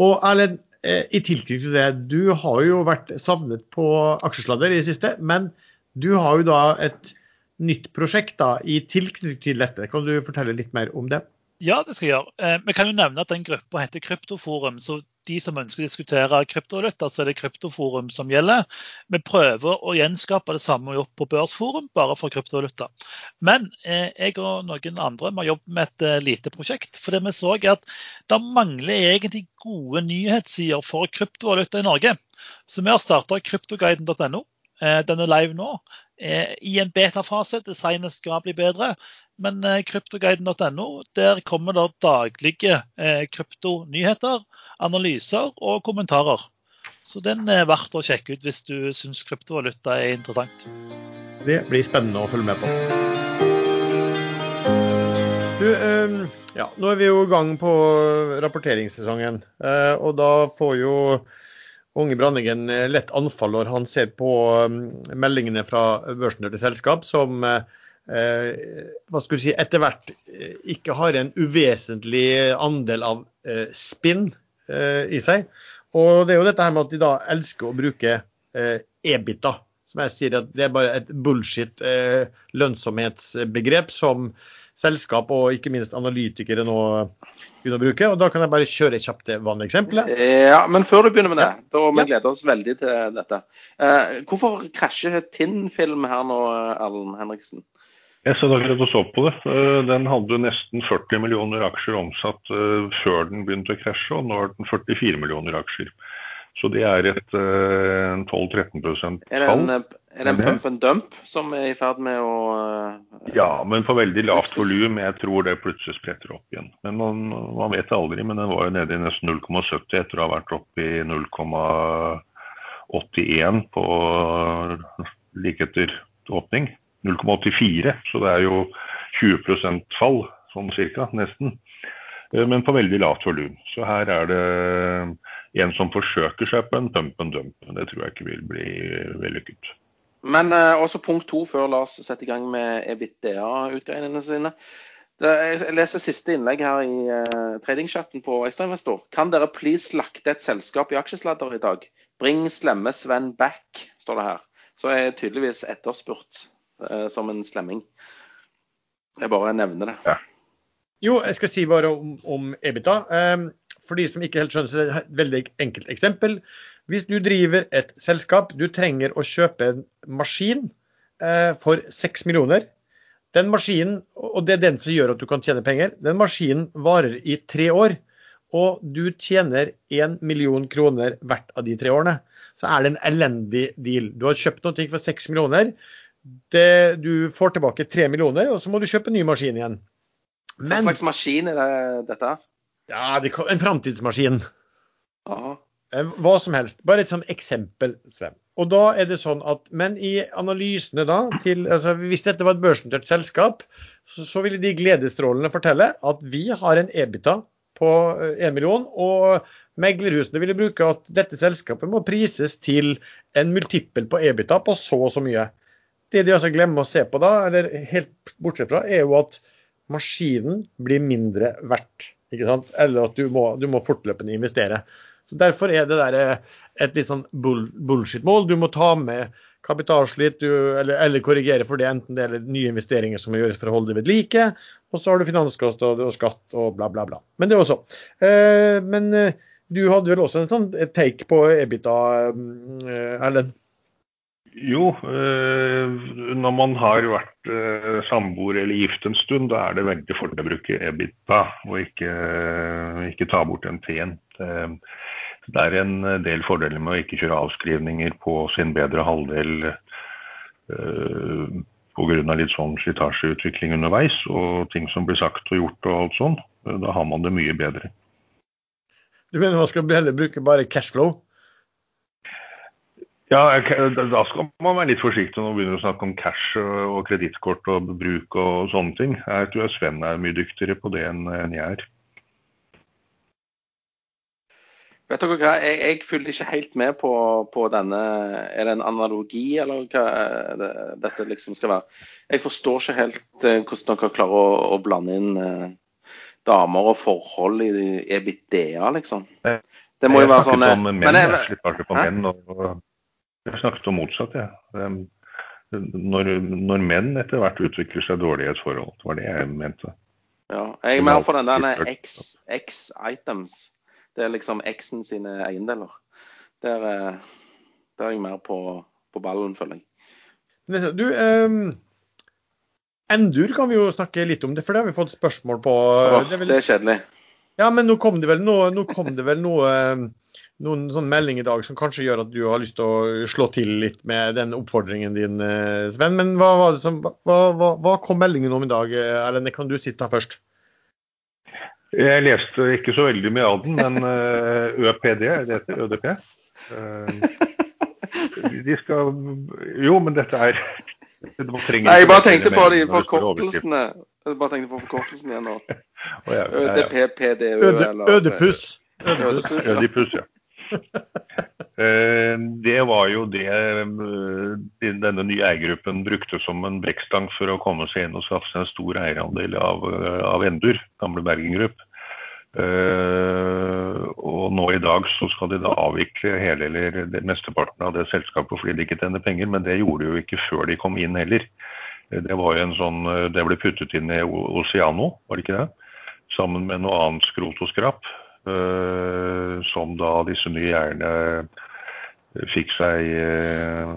Speaker 1: Og Erlend, eh, i tilknytning til det, du har jo vært savnet på aksjesladder i det siste, men du har jo da et nytt prosjekt da, i tilknytning til dette. Kan du fortelle litt mer om det?
Speaker 4: Ja, det skal jeg gjøre. Eh, vi kan jo nevne at den gruppa heter Kryptoforum. Så de som ønsker å diskutere kryptovaluta, så er det Kryptoforum som gjelder. Vi prøver å gjenskape det samme vi har gjort på Børsforum, bare for kryptovaluta. Men eh, jeg og noen andre har jobbet med et eh, lite prosjekt. For det vi så er at det mangler egentlig gode nyhetssider for kryptovaluta i Norge. Så vi har starta kryptoguiden.no. Eh, den er live nå. Eh, I en betafase. Designet skal bli bedre. Men eh, kryptoguiden.no, der kommer det daglige kryptonyheter, analyser og kommentarer. Så den er verdt å sjekke ut hvis du syns kryptovaluta er interessant.
Speaker 1: Det blir spennende å følge med på. Du, ja, nå er vi jo i gang på rapporteringssesongen. Og da får jo Unge Branningen eh, lett anfall når han ser på um, meldingene fra børsnoterte selskap som eh, hva skal si, etter hvert eh, ikke har en uvesentlig andel av spinn i seg. Og det er jo dette her med at de da elsker å bruke eh, EBITDA. Som jeg sier at det er bare et bullshit lønnsomhetsbegrep som selskap og ikke minst analytikere nå begynner å bruke. og Da kan jeg bare kjøre kjapt det vanlige eksempelet.
Speaker 2: Ja, Men før du begynner med det, da vi gleder oss veldig til dette. Eh, hvorfor krasjer Tinn-film her nå, Erlend Henriksen?
Speaker 3: Jeg så akkurat og så på det. Eh, den hadde nesten 40 millioner aksjer omsatt eh, før den begynte å krasje, og nå har den 44 millioner aksjer. Så det er et 12-13 fall.
Speaker 2: Er det en, er det en pump and dump som er i ferd med å
Speaker 3: uh, Ja, men på veldig lavt volum. Jeg tror det plutselig spretter opp igjen. Men man, man vet aldri. Men den var jo nede i nesten 0,70 etter å ha vært oppe i 0,81 på like etter åpning. 0,84, så det er jo 20% fall, sånn cirka, nesten. Eh, men på veldig lavt volum. Så her er det en som forsøker seg på en pump and dump. Det tror jeg ikke vil bli vellykket.
Speaker 2: Men uh, også punkt to før Lars setter i gang med EBITDA-utgreiene sine. Det, jeg leser siste innlegg her i uh, tradingchatten på Ekstrainvestor. Kan dere please slakte et selskap i aksjesladder i dag? Bring slemme Sven back, står det her. Så er jeg tydeligvis etterspurt uh, som en slemming. Jeg bare nevner det. Ja.
Speaker 1: Jo, jeg skal si bare om, om EBITDA. Um, for de som ikke helt skjønner, så er det et veldig enkelt eksempel. Hvis du driver et selskap, du trenger å kjøpe en maskin eh, for 6 millioner. Den maskinen, og det er den som gjør at du kan tjene penger, den maskinen varer i tre år. Og du tjener 1 million kroner hvert av de tre årene. Så er det en elendig deal. Du har kjøpt noe for 6 millioner. Det, du får tilbake 3 millioner, og så må du kjøpe en ny maskin igjen.
Speaker 2: Men, Hva slags maskin er det, dette?
Speaker 1: Ja, det, En framtidsmaskin.
Speaker 2: Aha.
Speaker 1: Eh, hva som helst. Bare et sånn eksempel, Sven. Og da er det sånn at, Men i analysene da, til, altså hvis dette var et børsnotert selskap, så, så, ville de gledesstrålende fortelle at vi har en EBITA på 1 eh, million, og meglerhusene ville bruke at dette selskapet må prises til en multiple på EBITA på så og så mye. Det de altså glemmer å se på da, eller helt bortsett fra, er jo at maskinen blir mindre verdt. ikke sant? Eller at du må, du må fortløpende investere. Så Derfor er det der eh, et litt sånn bull, bullshit-mål. Du må ta med kapitalslitt eller, eller, korrigere for det, enten det er nye investeringer som må gjøres for å holde det ved like. Og så har du finanskost og skatt og bla, bla, bla. Men det også. Eh, men eh, du hadde vel også en sånn take på Ebita, eh, Erlend?
Speaker 3: Jo, eh, når man har vært eh, samboer eller gift en stund, da er det veldig fordel å bruke EBITDA og ikke, ikke ta bort en T-en. Det er en del fordeler med å ikke kjøre avskrivninger på sin bedre halvdel uh, pga. litt sånn slitasjeutvikling underveis og ting som blir sagt og gjort og alt sånn. Da har man det mye bedre.
Speaker 1: Du mener man skal heller bruke bare cashflow?
Speaker 3: Ja, da skal man være litt forsiktig når man begynner å snakke om cash og kredittkort og bruk og sånne ting. Jeg tror Sven er mye dyktigere på det enn jeg er.
Speaker 2: Vet dere hva, jeg, jeg følger ikke helt med på, på, denne Er det en analogi, eller hva det, dette liksom skal være? Jeg forstår ikke helt uh, hvordan dere klarer å, å blande inn eh, damer og forhold i EBITDA, liksom.
Speaker 3: Det må jo være sånn om menn, men jeg, jeg slipper på menn. Og, jeg snakket om motsatt, jeg. Ja. Når, når, menn etter hvert utvikler seg dårlig i et forhold. Det var det jeg mente.
Speaker 2: Ja, jeg er mer for den der X-items. Det er liksom X-en sine eiendeler. Der, eh, der er jeg mer på, på ballen, føler jeg.
Speaker 1: Du, um, Endur kan vi jo snakke litt om, det, for det har vi fått spørsmål på.
Speaker 2: Åh, det, er vel... det, er kjedelig.
Speaker 1: Ja, men nå kom det vel noe, nå kom det vel noe noen sånn melding i dag som kanskje gjør at du har lyst til å slå til litt med den oppfordringen din, eh, Sven. Men hva, hva, hva, hva kom meldingen om i dag? Eh, Erlend, kan du sitte her først?
Speaker 3: Jeg leste ikke så veldig mye av den, men eh, ØPD, det heter ØDP. De skal Jo, men dette er
Speaker 2: Nei, jeg bare tenkte på de forkortelsene. Jeg bare tenkte på forkortelsen igjen nå. ØDP, PDØ
Speaker 1: eller Ødepuss.
Speaker 3: Ødipus, ja. Eh, det var jo det eh, denne nye eiergruppen brukte som en brekkstang for å komme seg inn og skaffe seg en stor eierandel av, eh, av Endur, gamle Bergen Grupp. og nå i dag så skal de da avvikle hele eller mesteparten av det selskapet fordi de ikke tjener penger, men det gjorde de jo ikke før de kom inn heller. Det var jo en sånn, det ble puttet inn i Oceano, var det ikke det? Sammen med noe annet skrot og skrap. Som da disse nye eierne fikk seg eh,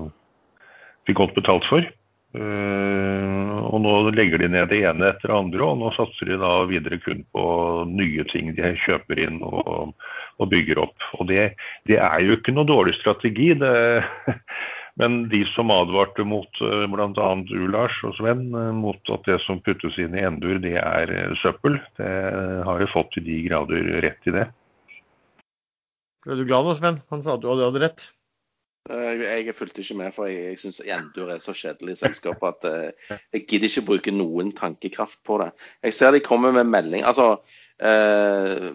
Speaker 3: fikk godt betalt for. Uh, og nå legger de ned det ene etter det andre, og nå satser de da videre kun på nye ting de kjøper inn og, og bygger opp. Og det, det, er jo ikke noe dårlig strategi. Det, men de som advarte mot uh, bl.a. du, Lars og Sven, mot at det som puttes inn i Endur, det er søppel, det har jo fått til de grader rett i det.
Speaker 1: Ble du glad nå, Sven? Han sa at du hadde rett.
Speaker 2: Jeg fulgte ikke med, for jeg, jeg syns Endur er så kjedelig selskap at uh, jeg gidder ikke bruke noen tankekraft på det. Jeg ser de kommer med melding. Altså, eh,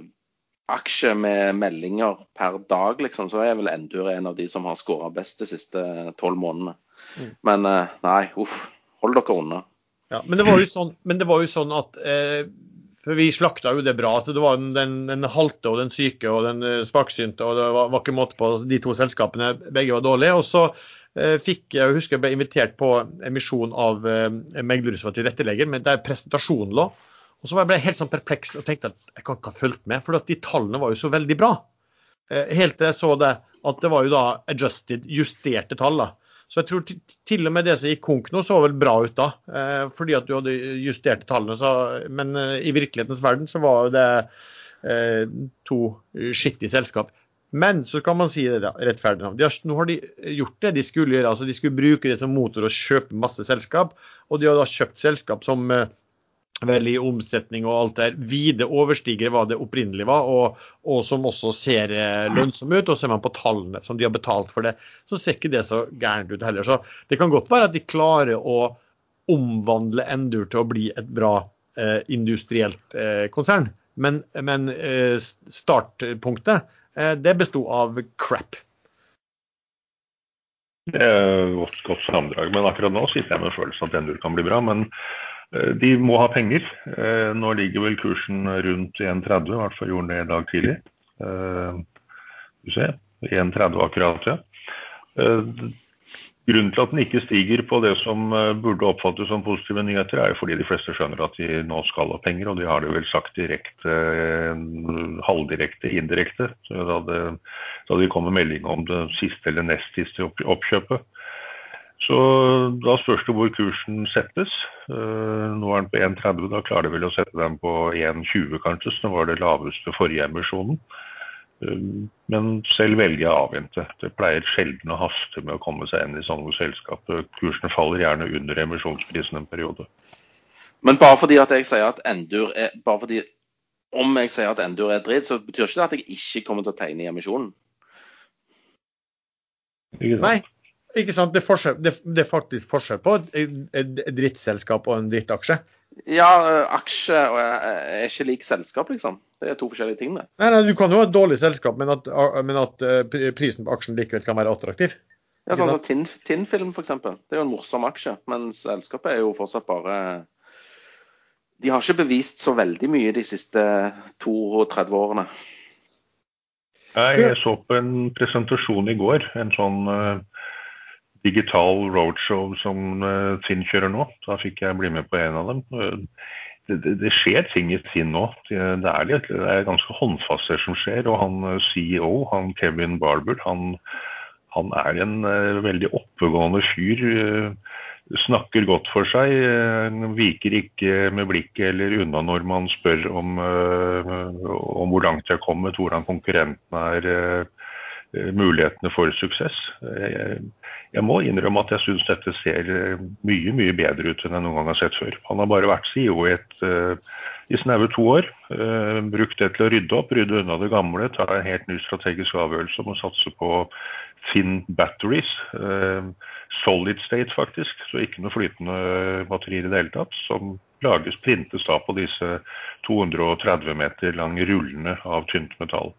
Speaker 2: aksje med meldinger per dag, liksom, så er vel Endur en av de som har skåra best de siste tolv månedene. Mm. Men eh, nei, uff. Hold dere unna.
Speaker 1: Ja, men det var jo sånn, var jo sånn at eh, Vi slakta jo det bra. så Det var den, den halte og den syke og den eh, svaksynte. og Det var, var, ikke måte på de to selskapene. Begge var dårlige. og så eh, fikk jeg husker jeg ble invitert på emisjon av eh, meglerhuset til tilrettelegger, men der presentasjonen lå. Og så ble jeg helt sånn perpleks og tenkte at jeg kan ikke ha fulgt med, for de tallene var jo så veldig bra. Eh, helt til jeg så det at det var jo da adjusted, justerte tall. da. Så jeg tror til og med det som gikk konk nå, så vel bra ut da. Eh, fordi at du hadde justert tallene. Så, men eh, i virkelighetens verden så var det to skittige selskap. Men så kan man si det da, rettferdig. Har, nå har de gjort det de skulle gjøre. altså De skulle bruke det som motor og kjøpe masse selskap. Og de har da kjøpt selskap som vel i omsetning og alt der, vide overstiger hva det opprinnelig var, og, og, som også ser lønnsom ut. Og ser man på tallene som de har betalt for det, så ser ikke det så gærent ut heller. Så det kan godt være at de klarer å omvandle Endur til å bli et bra eh, industrielt eh, konsern. Men, men eh, startpunktet, eh, det besto av crap.
Speaker 3: Det er et godt sammendrag, men akkurat nå sitter jeg med følelsen at Endur kan bli bra. men Eh, de må ha penger. Eh, nå ligger vel kursen rundt 1,30, i hvert fall gjorde den det i dag tidlig. Eh, du ser, 1,30 akkurat, ja. Grunnen til at den ikke stiger på det som burde oppfattes som positive nyheter, er jo fordi de fleste skjønner at de nå skal ha penger, og de har det vel sagt direkte, halvdirekte, indirekte. Da det, da det kommer melding om det siste eller nest siste oppkjøpet. Så da spørs det hvor kursen settes. Eh, nå er den på 1,30, da klarer de vel å sette den på 1,20 kanskje, som var det laveste forrige emisjonen. Eh, men selv velger jeg å avvente. Det pleier sjelden å haste med å komme seg inn i sånne selskap. Kursene faller gjerne under emisjonsprisen en periode.
Speaker 2: Men bare fordi at jeg sier at Endur er bare fordi om jeg sier at Endur er dritt, så betyr ikke det at jeg ikke kommer til å tegne i emisjonen.
Speaker 1: Nei, ikke sant? Det er, forskjell, det, det er faktisk forskjell på et, drittselskap og en drittaksje.
Speaker 2: Ja, aksje er ikke lik selskap, liksom. Det er to forskjellige ting, det.
Speaker 1: Nei, nei, Du kan jo ha et dårlig selskap, men at, men at eh, prisen på aksjen likevel kan være attraktiv.
Speaker 2: Ja, sånn som tin Film, f.eks. Det er jo en morsom aksje, men selskapet er jo fortsatt bare De har ikke bevist så veldig mye de siste 32 årene.
Speaker 3: Jeg så på en presentasjon i går. En sånn uh, digital roadshow som Finn eh, kjører nå. Da fikk jeg bli med på en av dem. det, det, skjer ting i Finn nå. Det, det, er litt, det er ganske håndfast det som skjer. Og han eh, CEO, han Kevin Barber, han, han er en veldig oppegående fyr. Snakker godt for seg. Viker ikke med blikket eller unna når man spør om, om hvor langt de har kommet, hvordan konkurrentene er, mulighetene for suksess. Jeg, jeg må innrømme at jeg syns dette ser eh, mye mye bedre ut enn jeg noen gang har sett før. Han har bare vært CEO i, i snaue to år. Brukt det til å rydde opp, rydde unna det gamle, ta en helt ny strategisk avgjørelse om å satse på Finn Batteries. Solid state, faktisk, så ikke noe flytende batterier i det hele tatt. Som lages, printes da på disse 230 meter lange rullene av tynt metall.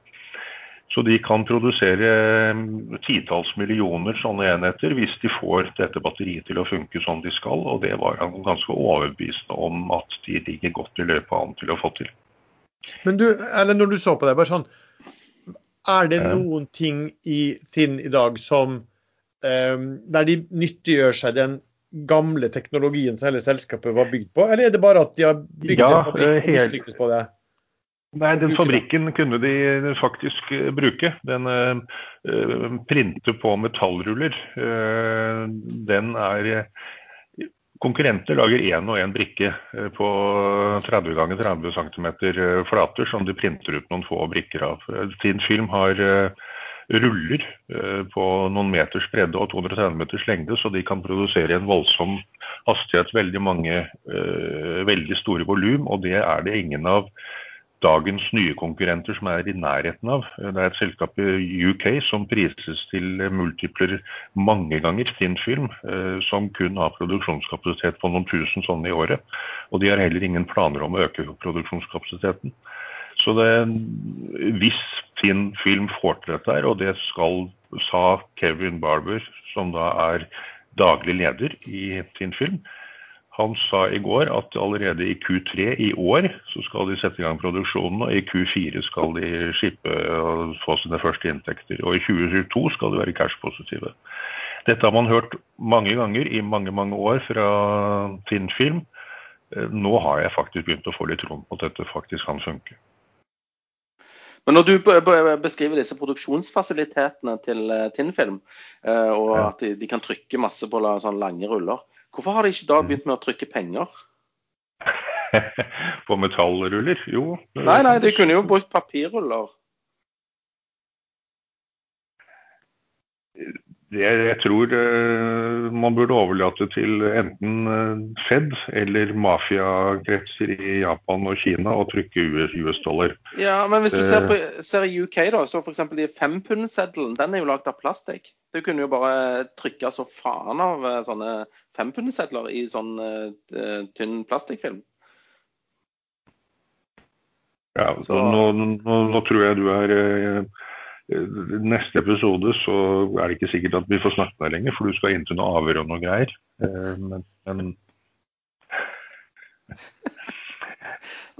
Speaker 3: Så de kan produsere eh, titalls millioner sånne enheter hvis de får dette batteriet til å funke som de skal. Og det var han ganske overbevist om at de ligger godt i løpet an til å få til.
Speaker 1: Men du, eller når du så på det, bare sånn Er det noen ting i Finn i dag som um, der de nyttiggjør seg den gamle teknologien som hele selskapet var bygd på, eller er det bare at de har bygd
Speaker 3: ja,
Speaker 1: en fabrikk og mislykkes på det?
Speaker 3: Nei, den fabrikken kunne de faktisk eh, bruke. Den uh, printer på metallruller. Uh, den er Konkurrenter lager én og én brikke på 30 ganger 30 cm flater som de printer ut noen få brikker av. Sin Film har ruller på noen meters bredde og 230 meters lengde, så de kan produsere en voldsom hastighet, veldig mange veldig store volum, og det er det ingen av dagens nye konkurrenter som er i nærheten av. Det er et selskap i UK som prises til multipler mange ganger sin film, som kun har produksjonskapasitet på noen tusen sånne i året. Og de har heller ingen planer om å øke produksjonskapasiteten. Så det, hvis Finn Film får til dette og det skal, sa Kevin Barber, som da er daglig leder i Finn Film, han sa i går at allerede i Q3 i år så skal de sette i gang produksjonen, og i Q4 skal de skippe og få sine første inntekter. Og i 2022 skal de være cash-positive. Dette har man hørt mange ganger i mange mange år fra Tinnfilm. Film. nå har jeg faktisk begynt å få litt troen på at dette faktisk kan funke.
Speaker 2: Men når du beskriver disse produksjonsfasilitetene til eh, Tinnfilm, eh, og at de kan trykke masse på lange ruller, Hvorfor har de ikke da begynt med å trykke penger?
Speaker 3: på metallruller? Jo.
Speaker 2: Nei, nei, de kunne jo brukt papirruller.
Speaker 3: Det jeg tror uh, man burde overlate til enten uh, Fed eller mafiakretser i Japan og Kina å trykke US-dollar.
Speaker 2: Ja, men hvis du ser, på, ser i UK, da, så f.eks. de fempundseddelen, den er jo lagd av plastikk. Du kunne jo bare trykke så faen av uh, sånne fempundsedler i sånn tynn plastikkfilm.
Speaker 3: Ja, så, nå, nå, nå, tror jeg du er neste episode så er det ikke sikkert at vi får snakke med deg lenger, for du skal inn til noe avhør og noe greier. Eh, men, men...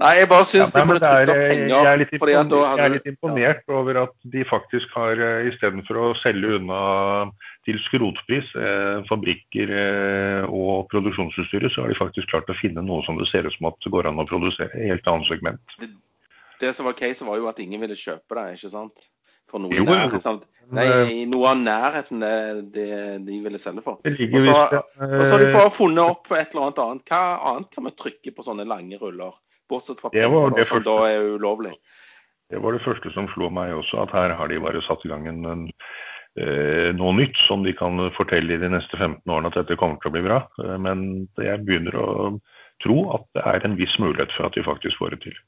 Speaker 2: Nei, jeg bare syns ja, de burde tatt penger. Jeg
Speaker 3: er litt, imponert, jeg er litt imponert ja. over at de faktisk har, eh, istedenfor å selge unna til skrotpris eh, fabrikker eh, og produksjonsutstyret, så har de faktisk klart å finne noe som det ser ut som at det går an å produsere. i Helt annet segment. Det,
Speaker 2: det som var case, var jo at ingen ville kjøpe det, ikke sant? For noe i nærheten av, nei, i noe av nærheten det, det de ville selge for. Og så, har de fått funnet opp et eller annet annet. Hva annet kan vi trykke på sånne lange ruller? Bortsett fra penger, som da er ulovlig.
Speaker 3: Det var det første som slo meg også, at her har de bare satt i gang en, en eh, noe nytt som de kan fortelle i de neste 15 årene at dette kommer til å bli bra. Eh, men jeg begynner å tro at det er en viss mulighet for at de faktisk får det til.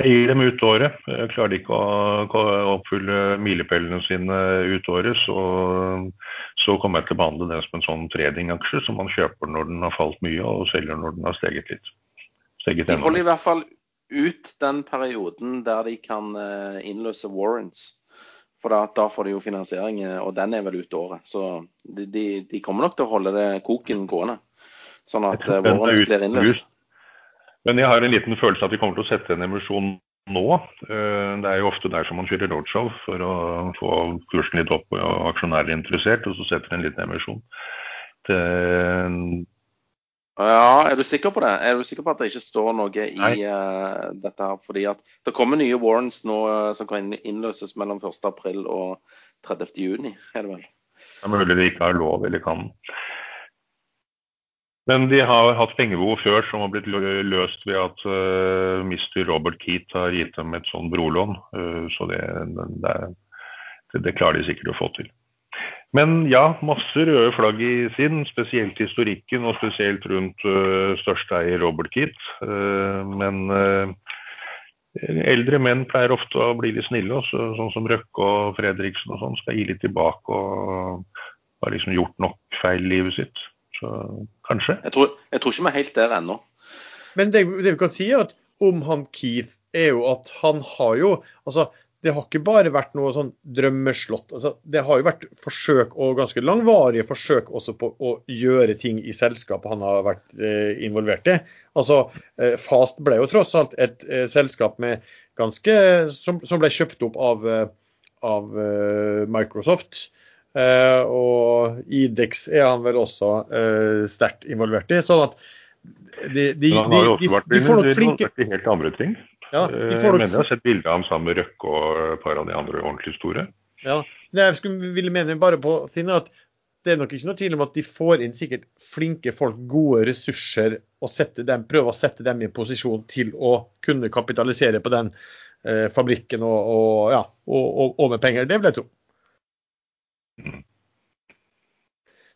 Speaker 3: Jeg gir dem ut året. Klarer de ikke å oppfylle milepælene sine ut året, så, så, kommer jeg til å behandle det som en sånn tradingaksje som man kjøper når den har falt mye, og selger når den har steget litt.
Speaker 2: Steget de holder i hvert fall ut den perioden der de kan eh, innløse warrants. For da, da får de jo finansiering, eh, og den er vel ut året. Så de, de, de, kommer nok til å holde det koken gående, sånn at eh, warrants blir innløst.
Speaker 3: Men jeg har en liten følelse at vi kommer til å sette en emisjon nå. Eh, det er jo ofte der som man kjører roadshow for å få kursen litt opp og aksjonærer interessert, og så setter en liten emisjon. Det,
Speaker 2: Ja, Er du sikker på det? Er du sikker på at det ikke står noe i uh, dette? her? Fordi at det kommer nye warrants nå uh, som kan innløses mellom 1.4 og 30.6, er det vel?
Speaker 3: Det er mulig de ikke har lov eller kan. Men de har hatt pengebehov før som har blitt løst ved at uh, Mr. Robert Keat har gitt dem et sånn brolån. Uh, så det, det, det, det klarer de sikkert å få til. Men ja, masse røde flagg i sin, spesielt historikken og spesielt rundt uh, størsteeier Robert Keat. Uh, men eldre menn pleier ofte å bli litt snille, også, sånn som Røkke og Fredriksen og sånn, skal gi litt tilbake og har liksom gjort nok feil i livet sitt. Så kanskje.
Speaker 2: Jeg tror, jeg tror ikke vi er helt der ennå.
Speaker 1: Men det, det vi kan si er at om han Keith, er jo at han har jo altså det har ikke bare vært noe sånn drømmeslott. Altså, det har jo vært forsøk, og ganske langvarige forsøk også på å gjøre ting i selskapet han har vært eh, involvert i. Altså, eh, Fast ble jo tross alt et eh, selskap med ganske, som, som ble kjøpt opp av, eh, av eh, Microsoft. Eh, og Idex er han vel også eh, sterkt involvert i. sånn at de, de,
Speaker 3: han har jo også
Speaker 1: de,
Speaker 3: vært
Speaker 1: de får nok flinke
Speaker 3: i helt andre ting.
Speaker 1: ja,
Speaker 3: Eh,
Speaker 1: de
Speaker 3: Jeg
Speaker 1: får nok
Speaker 3: mener jeg har sett bilde av ham sammen med Røkke og et par av de andre ordentlig store.
Speaker 1: Ja, jeg skulle ville mene bare på Finn, er at det er nok ikke noe tvil om at de får inn sikkert flinke folk, gode ressurser, og dem, prøver å sette dem i posisjon til å kunne kapitalisere på den eh, fabrikken og, og, ja, og, og med penger. Det vil jeg tro.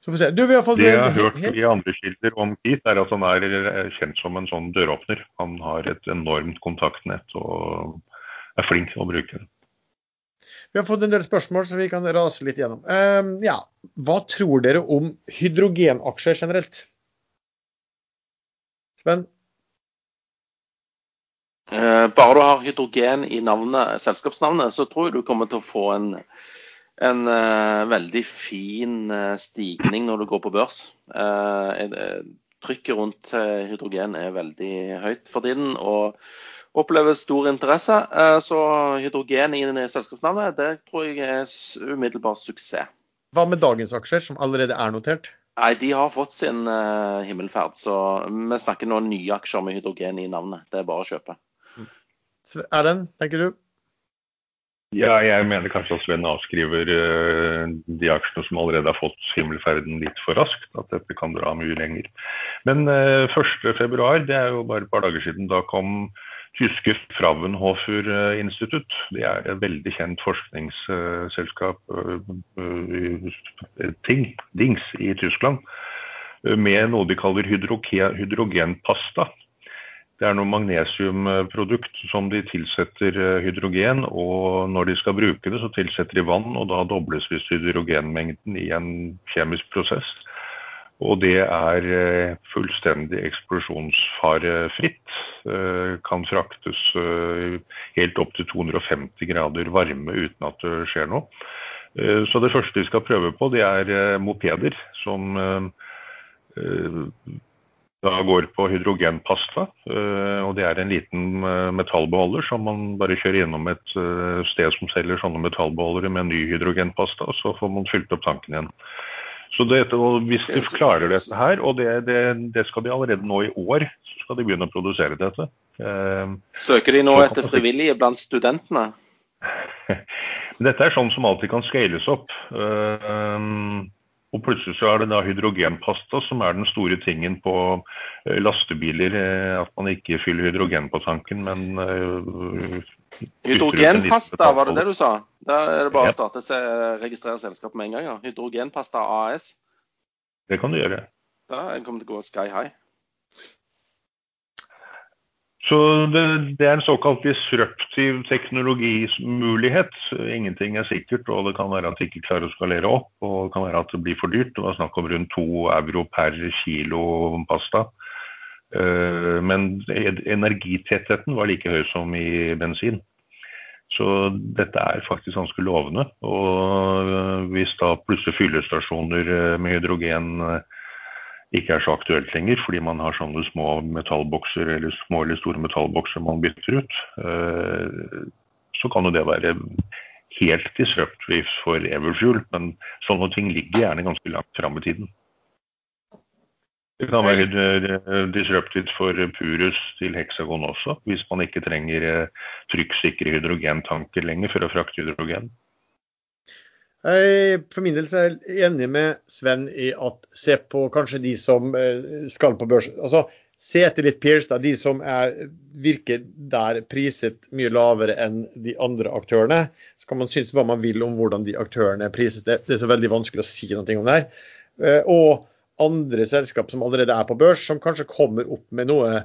Speaker 1: Så får vi se. Du, vi har fått
Speaker 3: Det jeg har hørt i andre kilder om Keith, er at han er eh, kjent som en sånn døråpner. Han har et enormt kontaktnett og er flink til å bruke det.
Speaker 1: Vi har fått en del spørsmål så vi kan rase litt gjennom. Uh, ja, Hva tror dere om hydrogenaksjer generelt? Sven?
Speaker 2: Uh, bare du har hydrogen i navnet, selskapsnavnet, så tror jeg du kommer til å få en, en uh, veldig fin uh, stigning når du går på børs. Eh, trykket rundt hydrogen er veldig høyt for tiden og opplever stor interesse. Så hydrogen i det selskapsnavnet, det tror jeg er umiddelbar suksess.
Speaker 1: Hva med dagens aksjer, som allerede er notert?
Speaker 2: Nei, de har fått sin himmelferd, så vi snakker nå nye aksjer med hydrogen i navnet. Det er bare å kjøpe.
Speaker 1: Er Erlend, tenker du?
Speaker 3: Ja, jeg mener kanskje at Sven avskriver eh, de aksjene som allerede har fått himmelferden litt for raskt. At dette kan dra mye lenger. Men eh, 1.2, det er jo bare et par dager siden, da kom tyske Fraunhofer-institutt. Det er et veldig kjent forskningsselskap, eh, eh, ting, Dings, i Tyskland, eh, med noe de kaller hydrogenpasta. Det er noe magnesiumprodukt som de tilsetter eh, hydrogen, og når de skal bruke det, så tilsetter de vann, og da dobles visst hydrogenmengden i en kjemisk prosess. Og det er eh, fullstendig eksplosjonsfarefritt. Eh, Kan fraktes helt opp til 250 grader varme uten at det skjer noe. Så det første vi skal prøve på, det er mopeder som da går på hydrogenpasta. eh, Og det er en liten eh, metallbeholder som man bare kjører gjennom et eh, sted som selger sånne metallbeholdere med ny hydrogenpasta, og så får man fylt opp tanken igjen. Så det, Hvis de klarer dette her, og det, det, det skal de allerede nå i år, så skal de begynne å produsere dette.
Speaker 2: Søker de nå etter frivillige blant studentene?
Speaker 3: Dette er sånn som alltid kan scales opp. Og plutselig så er det da hydrogenpasta som er den store tingen på eh, lastebiler. eh, At man ikke fyller hydrogen på tanken, men eh,
Speaker 2: Hydrogenpasta, var det det du sa? Da er det bare å
Speaker 3: Ja.
Speaker 2: starte se- registrere selskapet med en gang. Ja. Hydrogenpasta AS.
Speaker 3: Det kan du gjøre.
Speaker 2: Da kommer det til å gå sky high.
Speaker 3: Så det, det er en såkalt disruptiv teknologimulighet. Ingenting er sikkert, og det kan være at de ikke klarer å skalere opp. Og det kan være at det blir for dyrt. Det var snakk om rundt to euro per kilo pasta. Eh, Men energitettheten var like høy som i bensin. Så dette er faktisk ganske lovende. Og hvis da plutselig fyllestasjoner eh, med hydrogen eh, ikke er så aktuelt lenger, fordi man har sånne små metallbokser eller små eller store metallbokser man bytter ut, eh, så kan jo det være helt disruptive for Everfuel. Men sånne ting ligger gjerne ganske langt fram i tiden. Det kan være disruptive for Purus til Hexagon også, hvis man ikke trenger eh, trykksikre hydrogentanker lenger for å frakte hydrogen.
Speaker 1: Jeg, for min del er enig med Sven i at se på kanskje de som eh, skal på børs. Altså, se etter litt peers, da, de som er, virker der priset mye lavere enn de andre aktørene. Så kan man synes hva man vil om hvordan de aktørene er priset. Det, det er så veldig vanskelig å si noe om det her. Eh, Og andre selskap som allerede er på børs, som kanskje kommer opp med noe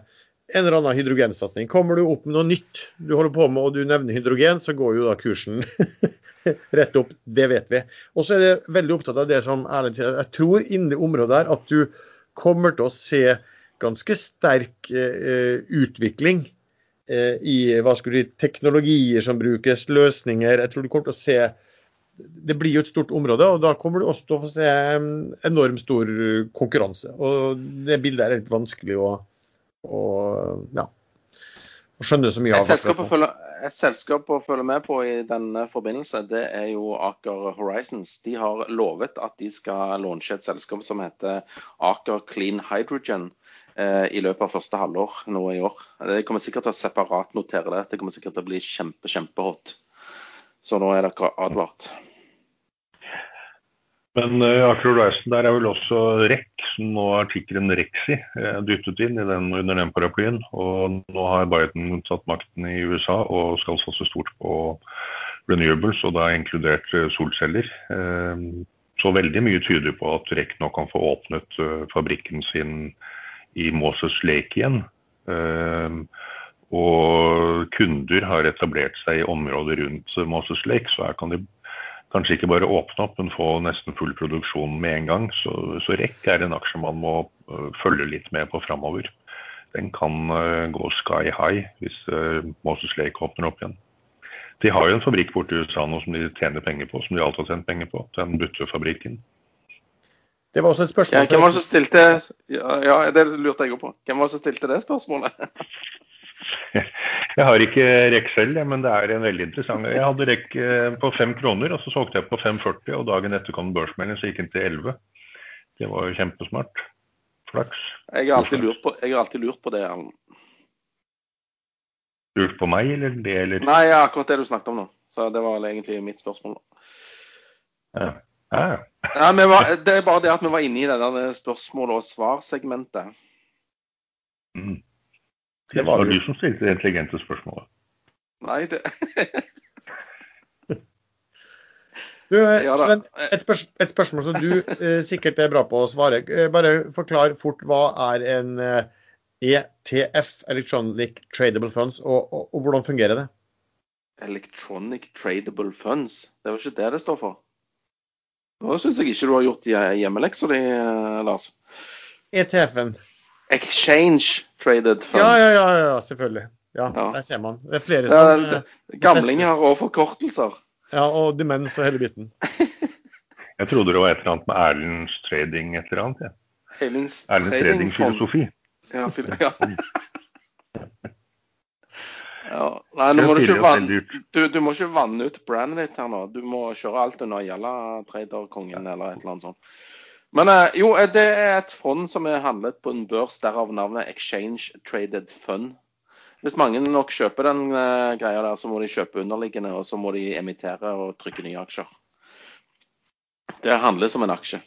Speaker 1: en eller annen hydrogensatsing. Kommer du opp med noe nytt du holder på med og du nevner hydrogen, så går jo da kursen rett opp. Det vet vi. Og så er jeg veldig opptatt av det som Erlend sier. Jeg tror inni det området der at du kommer til å se ganske sterk eh, utvikling eh, i hva skulle du si, teknologier som brukes, løsninger. Jeg tror du kommer til å se det blir jo et stort område, og da kommer du også til å få se enormt stor konkurranse. Og det bildet er litt vanskelig å, å, ja, å skjønne så mye
Speaker 2: Et
Speaker 1: av.
Speaker 2: selskap, å følge, et selskap å følge med på i denne forbindelse, det er jo Aker Horizons. De har lovet at de skal launche et selskap som heter Aker Clean Hydrogen eh, i løpet av første halvår nå i år. Det kommer sikkert til å separat notere det. Det kommer sikkert til å bli kjempe, kjempehot. Så nå er dere advart.
Speaker 3: Men uh, Aker Horizon, der er vel også REC, som nå er tikkeren Rexi, eh, dyttet inn i den, under den paraplyen. Og nå har Biden tatt makten i USA og skal satse stort på renewables, og da inkludert eh, solceller. Så veldig mye tyder på at REC nå kan få åpnet fabrikken sin i Moses Lake igjen. Og kunder har etablert seg i området rundt Moses Lake, så her kan de kanskje ikke bare åpne opp, men få nesten full produksjon med en gang. Så, så REC er en aksje man må øh, følge litt med på framover. Den kan øh, gå sky high hvis øh, Moses Lake åpner opp igjen. De har jo en fabrikk borte i USA nå som de tjener penger på, som de alltid har tjent penger på. Den buttefabrikken.
Speaker 1: Det var også et
Speaker 2: Ja,
Speaker 1: spørsmål.
Speaker 2: hvem var det som stilte ja, ja, det lurte jeg òg på. Hvem var det som stilte det spørsmålet?
Speaker 3: Jeg har ikke rekk selv, men det er en veldig interessant. Jeg hadde REC eh, på fem kroner, og så solgte jeg på 5,40, og dagen etter kom børsmeldingen, så gikk den til 11. Det var jo kjempesmart. Flaks.
Speaker 2: Jeg har alltid lurt på, alltid lurt på det.
Speaker 3: Lurt på meg, eller det, eller?
Speaker 2: Nei, ja, akkurat det du snakket om nå. Så det var egentlig mitt spørsmål.
Speaker 3: Ja. Ja, ja.
Speaker 2: Ja, var, det er bare det at vi var inne i det der spørsmål- og svarsegmentet.
Speaker 3: Mm.
Speaker 1: Det
Speaker 3: Det
Speaker 1: var
Speaker 3: var
Speaker 1: du.
Speaker 3: som stilte det intelligente spørsmålet.
Speaker 2: Nei, det
Speaker 1: Du, eh. Sven, et, spørs et spørsmål som du eh, sikkert er bra på å svare. Eh, bare forklar fort hva er en eh, ETF, Electronic Tradable Funds, og, og, og hvordan fungerer det?
Speaker 2: Electronic Tradable Funds. Det var ikke det det står for. Nå syns jeg ikke du har gjort hjemmeleksa di, Lars.
Speaker 1: ETF-en.
Speaker 2: Exchange Traded Fund.
Speaker 1: Ja, ja, ja, ja, selvfølgelig. Ja,
Speaker 2: Ja.
Speaker 1: Der ser man. Det er flere
Speaker 2: Ja,
Speaker 1: som
Speaker 2: det-
Speaker 1: eh,
Speaker 2: Gamlinger og forkortelser.
Speaker 1: Ja, og demens og hele biten.
Speaker 3: Jeg trodde det var et eller annet med Erlends trading et eller annet. Ja. Erlends
Speaker 2: Trading
Speaker 3: filosofi.
Speaker 2: Ja, fil- ja. ja. Nei, nå må du ikke vanne du, du må ikke vanne ut brandet ditt her nå. Du må kjøre alt under Jalla Trader-kongen eller et eller annet sånt. Men eh, jo, eh, det er et fond som er handlet på en børs, derav navnet Exchange Traded Fund. Hvis mange nok kjøper den eh, greia der, så må de kjøpe underliggende, og så må de emittere og trykke nye aksjer. Det handler som en aksje.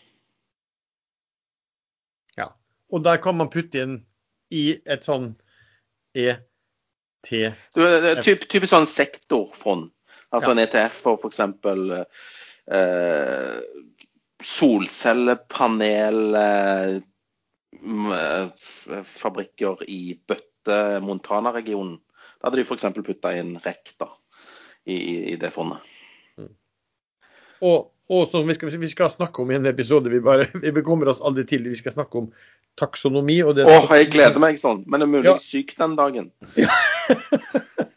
Speaker 1: Ja. Og der kan man putte inn i et sånn ETF? ET
Speaker 2: Du, typ, typisk sånn sektorfond. Altså
Speaker 1: Ja.
Speaker 2: en ETF for f.eks. Eh, solcellepanel eh, eh, i Bøtte, Montana-regionen. Da hadde de f.eks. putta inn REC da, i, i- det fondet.
Speaker 1: Og, og som vi skal, vi skal snakke om i en episode, vi, bare, vi bekommer oss aldri til, vi skal snakke om taksonomi.
Speaker 2: Åh, jeg gleder meg sånn. Men det er mulig
Speaker 1: Ja.
Speaker 2: syk den dagen.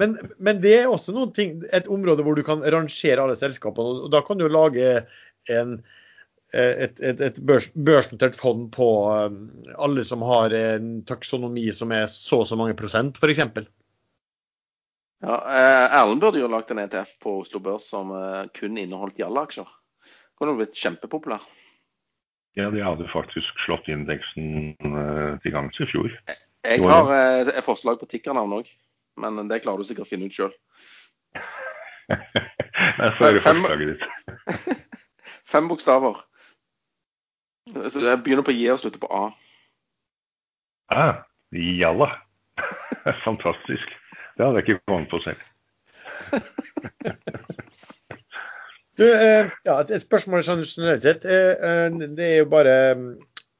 Speaker 1: Men, men det er også noen ting, et område hvor du kan rangere alle selskapene. og Da kan du lage en, et, et, et børs, børsnotert fond på um, alle som har en taksonomi som er så og så mange prosent, f.eks.
Speaker 2: Ja, eh, Erlend burde jo lagd en ETF på Oslo Børs som eh, kun inneholdt Jalla-aksjer. Kunne blitt kjempepopulær.
Speaker 3: Ja, de hadde faktisk slått indeksen eh, til gangs i fjor.
Speaker 2: Jeg har eh, et forslag på tikkernavn òg, men det klarer du sikkert å finne ut sjøl.
Speaker 3: Nei, så er det
Speaker 2: Fem-
Speaker 3: forslaget ditt.
Speaker 2: Fem bokstaver. Så jeg begynner på J og slutter på A.
Speaker 3: Ah, jalla. Fantastisk. Det hadde jeg ikke kommet på selv.
Speaker 1: Du, eh, ja, et et spørsmål sånn generelt sett. eh, eh, Det er jo bare mm,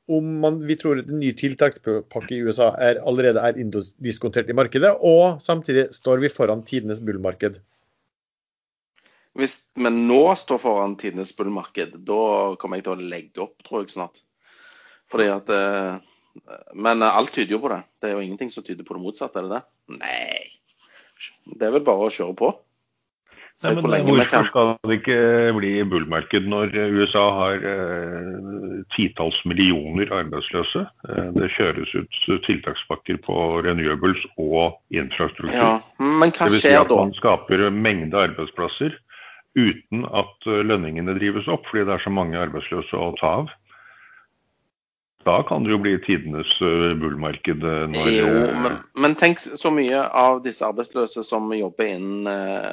Speaker 1: om man, vi tror at en ny tiltakspakke i USA er, allerede er diskontert i markedet, og samtidig står vi foran tidenes bullmarked.
Speaker 2: Hvis vi nå står foran tidenes bullmarked, da kommer jeg til å legge opp, tror jeg snart. Fordi at eh, Men alt tyder jo på det. Det er jo ingenting som tyder på det motsatte, er det det? Nei. Det er vel bare å kjøre på.
Speaker 3: Nei, men
Speaker 2: vi
Speaker 3: hvorfor
Speaker 2: kan
Speaker 3: skal det ikke bli bullmarked når USA har eh, titalls millioner arbeidsløse? Eh, det kjøres ut tiltakspakker på renewables og infrastruktur.
Speaker 2: Ja, men hva
Speaker 3: det vil si at man skaper mengde arbeidsplasser uten at eh, lønningene drives opp, fordi det er så mange arbeidsløse å ta av. Da kan det jo bli tidenes eh, bullmarked eh, når
Speaker 2: Jo,
Speaker 3: eh,
Speaker 2: men, men tenk så mye av disse arbeidsløse som jobber innen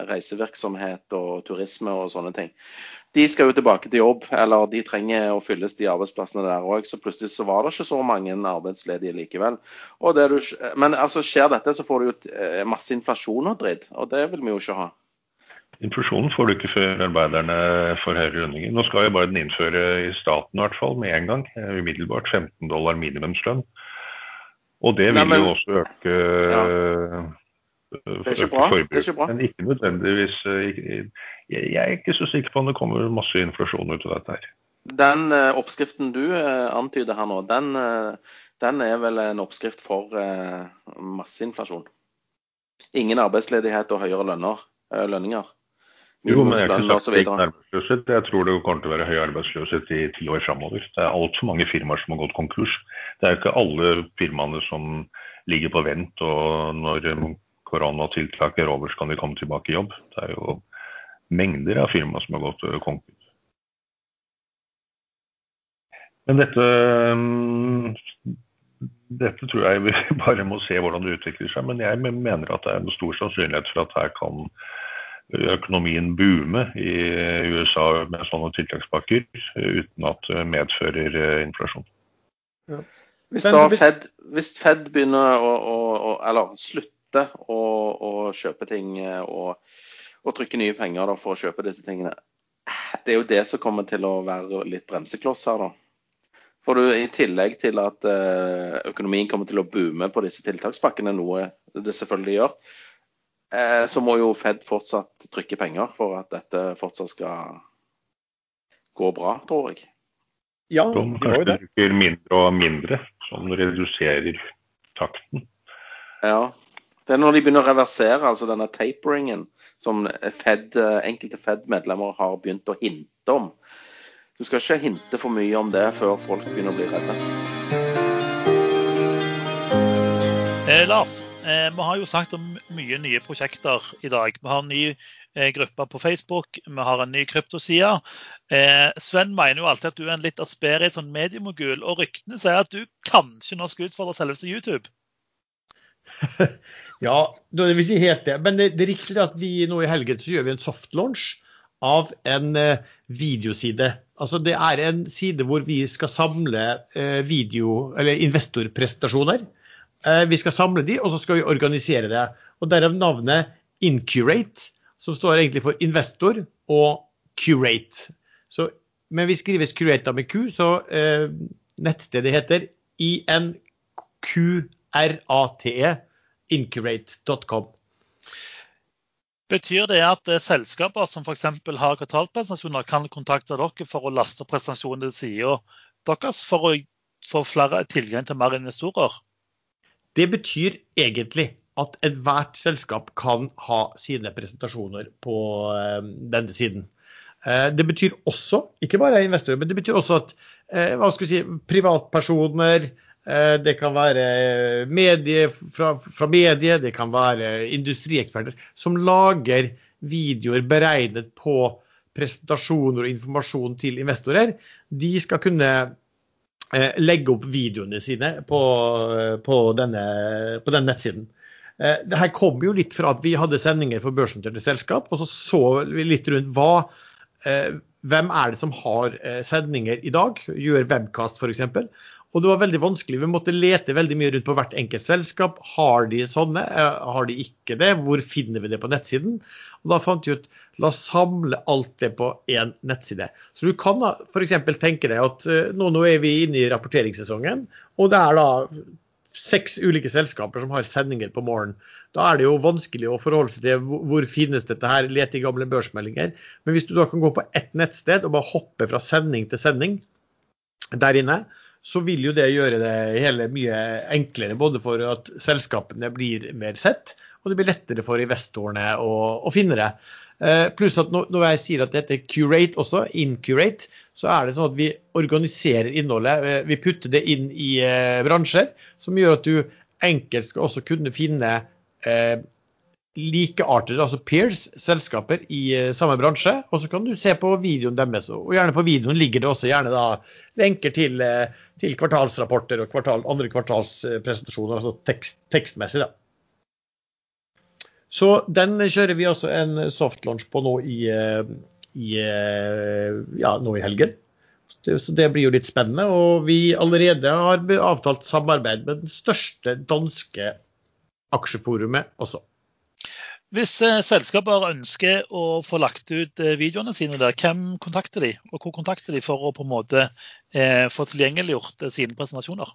Speaker 2: reisevirksomhet og turisme og sånne ting. De skal jo tilbake til jobb, eller de trenger å fylles de arbeidsplassene der òg. Så plutselig så var det ikke så mange arbeidsledige likevel. Du, men altså skjer dette, så får du jo masse inflasjon og dritt. Og det vil vi jo ikke ha.
Speaker 3: Inflasjonen får du ikke før arbeiderne får høyere lønninger. Nå skal jo Biden innføre i staten i hvert fall med en gang, eh, umiddelbart 15 dollar minimumslønn. Og det vil
Speaker 2: Nei, men-
Speaker 3: jo også øke,
Speaker 2: Ja. ikke
Speaker 3: øke. Forbruket. Men ikke nødvendigvis ikke- Jeg er ikke så sikker på om det kommer masse inflasjon ut av dette her.
Speaker 2: Den eh, oppskriften du eh, antyder her nå, den, eh, den er vel en oppskrift for eh, masseinflasjon. Ingen arbeidsledighet og høyere lønner, eh, lønninger.
Speaker 3: Jo, men jeg har ikke sagt
Speaker 2: så
Speaker 3: arbeidsløshet. Jeg tror det kommer til å være høy arbeidsløshet i ti år framover. Det er altfor mange firmaer som har gått konkurs. Det er jo ikke alle firmaene som ligger på vent, og når koronatiltak er over, så kan de komme tilbake i jobb. Det er jo mengder av firmaer som har gått eh, konkurs. Men dette mm, dette tror jeg vi bare må se hvordan det utvikler seg. Men jeg mener at det er en stor sannsynlighet for at her kan økonomien boome i USA med sånne tiltakspakker, uten at det medfører inflasjon. inflasjon.
Speaker 2: Hvis, da Fed, hvis Fed begynner å, å, å Eller slutter å, å kjøpe ting eh, og, og trykke nye penger da, for å kjøpe disse tingene, det er jo det som kommer til å være litt bremsekloss her, da. For du, I tillegg til at eh, økonomien kommer til å boome på disse tiltakspakkene, noe det selvfølgelig gjør, eh, så må jo Fed fortsatt trykke penger for at dette fortsatt skal gå bra, tror jeg.
Speaker 1: Ja, de jo
Speaker 3: kanskje
Speaker 1: det.
Speaker 3: bruker mindre og mindre, som reduserer takten.
Speaker 2: Ja. Det er når de begynner å reversere, altså denne taperingen, som Fed, eh, enkelte Fed-medlemmer har begynt å hinte om. Du skal ikke hinte for mye om det før folk begynner å bli redde.
Speaker 4: Lars, eh, vi har jo sagt om mye nye prosjekter i dag. Vi har en ny eh, gruppe på Facebook, vi har en ny kryptoside. Eh, Sven mener jo alltid at du er en litt asperig sånn mediemogul, og ryktene sier at du kanskje nå skal utfordre selveste YouTube.
Speaker 1: Ja, det vil si helt det. Men det, det er riktig at vi nå i helgen så gjør vi en soft launch av en eh, videoside. Altså Det er en side hvor vi skal samle eh, video, eller investorprestasjoner. Eh, vi skal samle de, og så skal vi organisere det. Og Derav navnet Incurate, som står egentlig for investor og curate. Så, men vi skrives curate med Q, så eh, nettstedet heter INQRATE, incurate.com.
Speaker 4: Betyr det at eh, selskaper som f.eks. har kvartalpresentasjoner, kan kontakte dere for å laste opp presentasjonen til sida deres for å få flere tilgang til mer investorer?
Speaker 1: Det betyr egentlig at ethvert selskap kan ha sine presentasjoner på eh, denne siden. Eh, det betyr også, ikke bare investorer, men det betyr også at eh, hva skal vi si, privatpersoner, eh, det kan være medie fra, fra medie, det kan være industrieksperter som lager videoer beregnet på presentasjoner og informasjon til investorer. De skal kunne legge opp videoene sine på, på, denne, på den nettsiden. Eh, det her kom jo litt fra at vi hadde sendinger for børsnoterte selskap, og så så vi litt rundt hva eh, hvem er det som har eh, sendinger i dag, gjør webcast f.eks. Og det var veldig vanskelig. Vi måtte lete veldig mye rundt på hvert enkelt selskap. Har de sånne? Har de ikke det? Hvor finner vi det på nettsiden? Og da fant vi ut la oss samle alt det på én nettside. Så du kan f.eks. tenke deg at nå, nå er vi inne i rapporteringssesongen, og det er da seks ulike selskaper som har sendinger på morgenen. Da er det jo vanskelig å forholde seg til hvor finnes dette her, lete i gamle børsmeldinger. Men hvis du da kan gå på ett nettsted og bare hoppe fra sending til sending der inne, så vil jo det gjøre det hele mye enklere. Både for at selskapene blir mer sett, og det blir lettere for investorene å, å finne det. Eh, pluss at når jeg sier at dette er curate også, incurate, så er det sånn at vi organiserer innholdet. Eh, vi putter det inn i eh, bransjer, som gjør at du enkelt skal også kunne finne likeartede, altså peers, selskaper i samme bransje. Og så kan du se på videoen deres. Og gjerne på videoen ligger det også gjerne da lenker til, til kvartalsrapporter og kvartal, andre kvartalspresentasjoner, altså tekst, tekstmessig. da. Så den kjører vi også en softlaunch på nå i, eh, i, eh, ja, nå i helgen. Så det blir jo litt spennende. Og vi allerede har avtalt samarbeid med den største danske aksjeforumet også.
Speaker 4: Hvis eh, selskaper ønsker å få lagt ut videoene sine der, hvem kontakter de? Og hvor kontakter de for å på en måte få tilgjengeliggjort sine presentasjoner?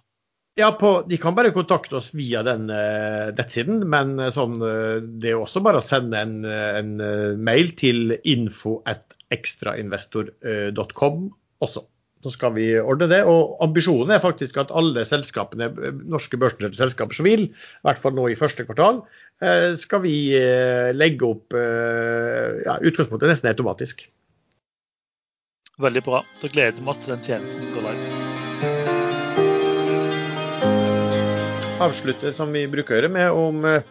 Speaker 1: Ja, på, De kan bare kontakte oss via den uh, nettsiden, men uh, sånn, uh, det er også bare å sende en, en mail til info.ekstrainvestor.com også. Så skal vi ordne det. Og ambisjonen er faktisk at alle selskapene, norske børsnoterte selskaper som vil, i hvert fall nå i første kvartal, skal vi legge opp ja, utgangspunktet nesten automatisk.
Speaker 4: Veldig bra. Da gleder vi oss til den tjenesten går live.
Speaker 1: Avslutte som vi bruker å gjøre, med om eh,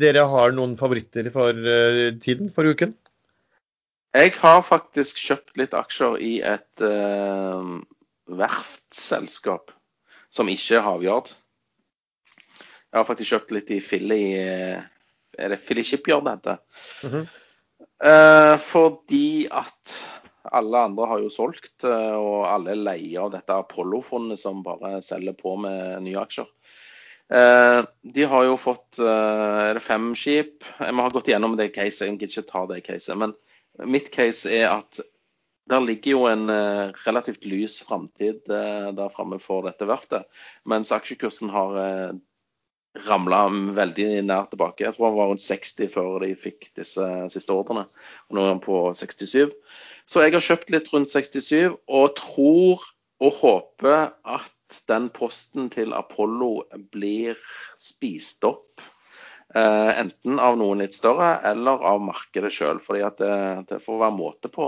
Speaker 1: dere har noen favoritter for eh, tiden, for uken?
Speaker 2: Jeg har faktisk kjøpt litt aksjer i et uh, verftsselskap som ikke er Havyard. Jeg har faktisk kjøpt litt i Philly Er det Philly Shipyard det heter? Mm -hmm. uh, fordi at alle andre har jo solgt, og alle leier av dette Apollo-fondet som bare selger på med nye aksjer. Eh, de har jo fått eh, fem skip. Vi har gått gjennom det caset, jeg gidder ikke ta det caset. Men mitt case er at der ligger jo en eh, relativt lys framtid der framme for dette verftet. Mens aksjekursen har ramla veldig nær tilbake. Jeg tror han var rundt 60 før de fikk disse siste ordrene. Og nå er han på 67. Så jeg har kjøpt litt rundt 67 og tror og håper at den posten til Apollo blir spist opp. Eh, enten av noen litt større eller av markedet sjøl. For det, det, får være måte på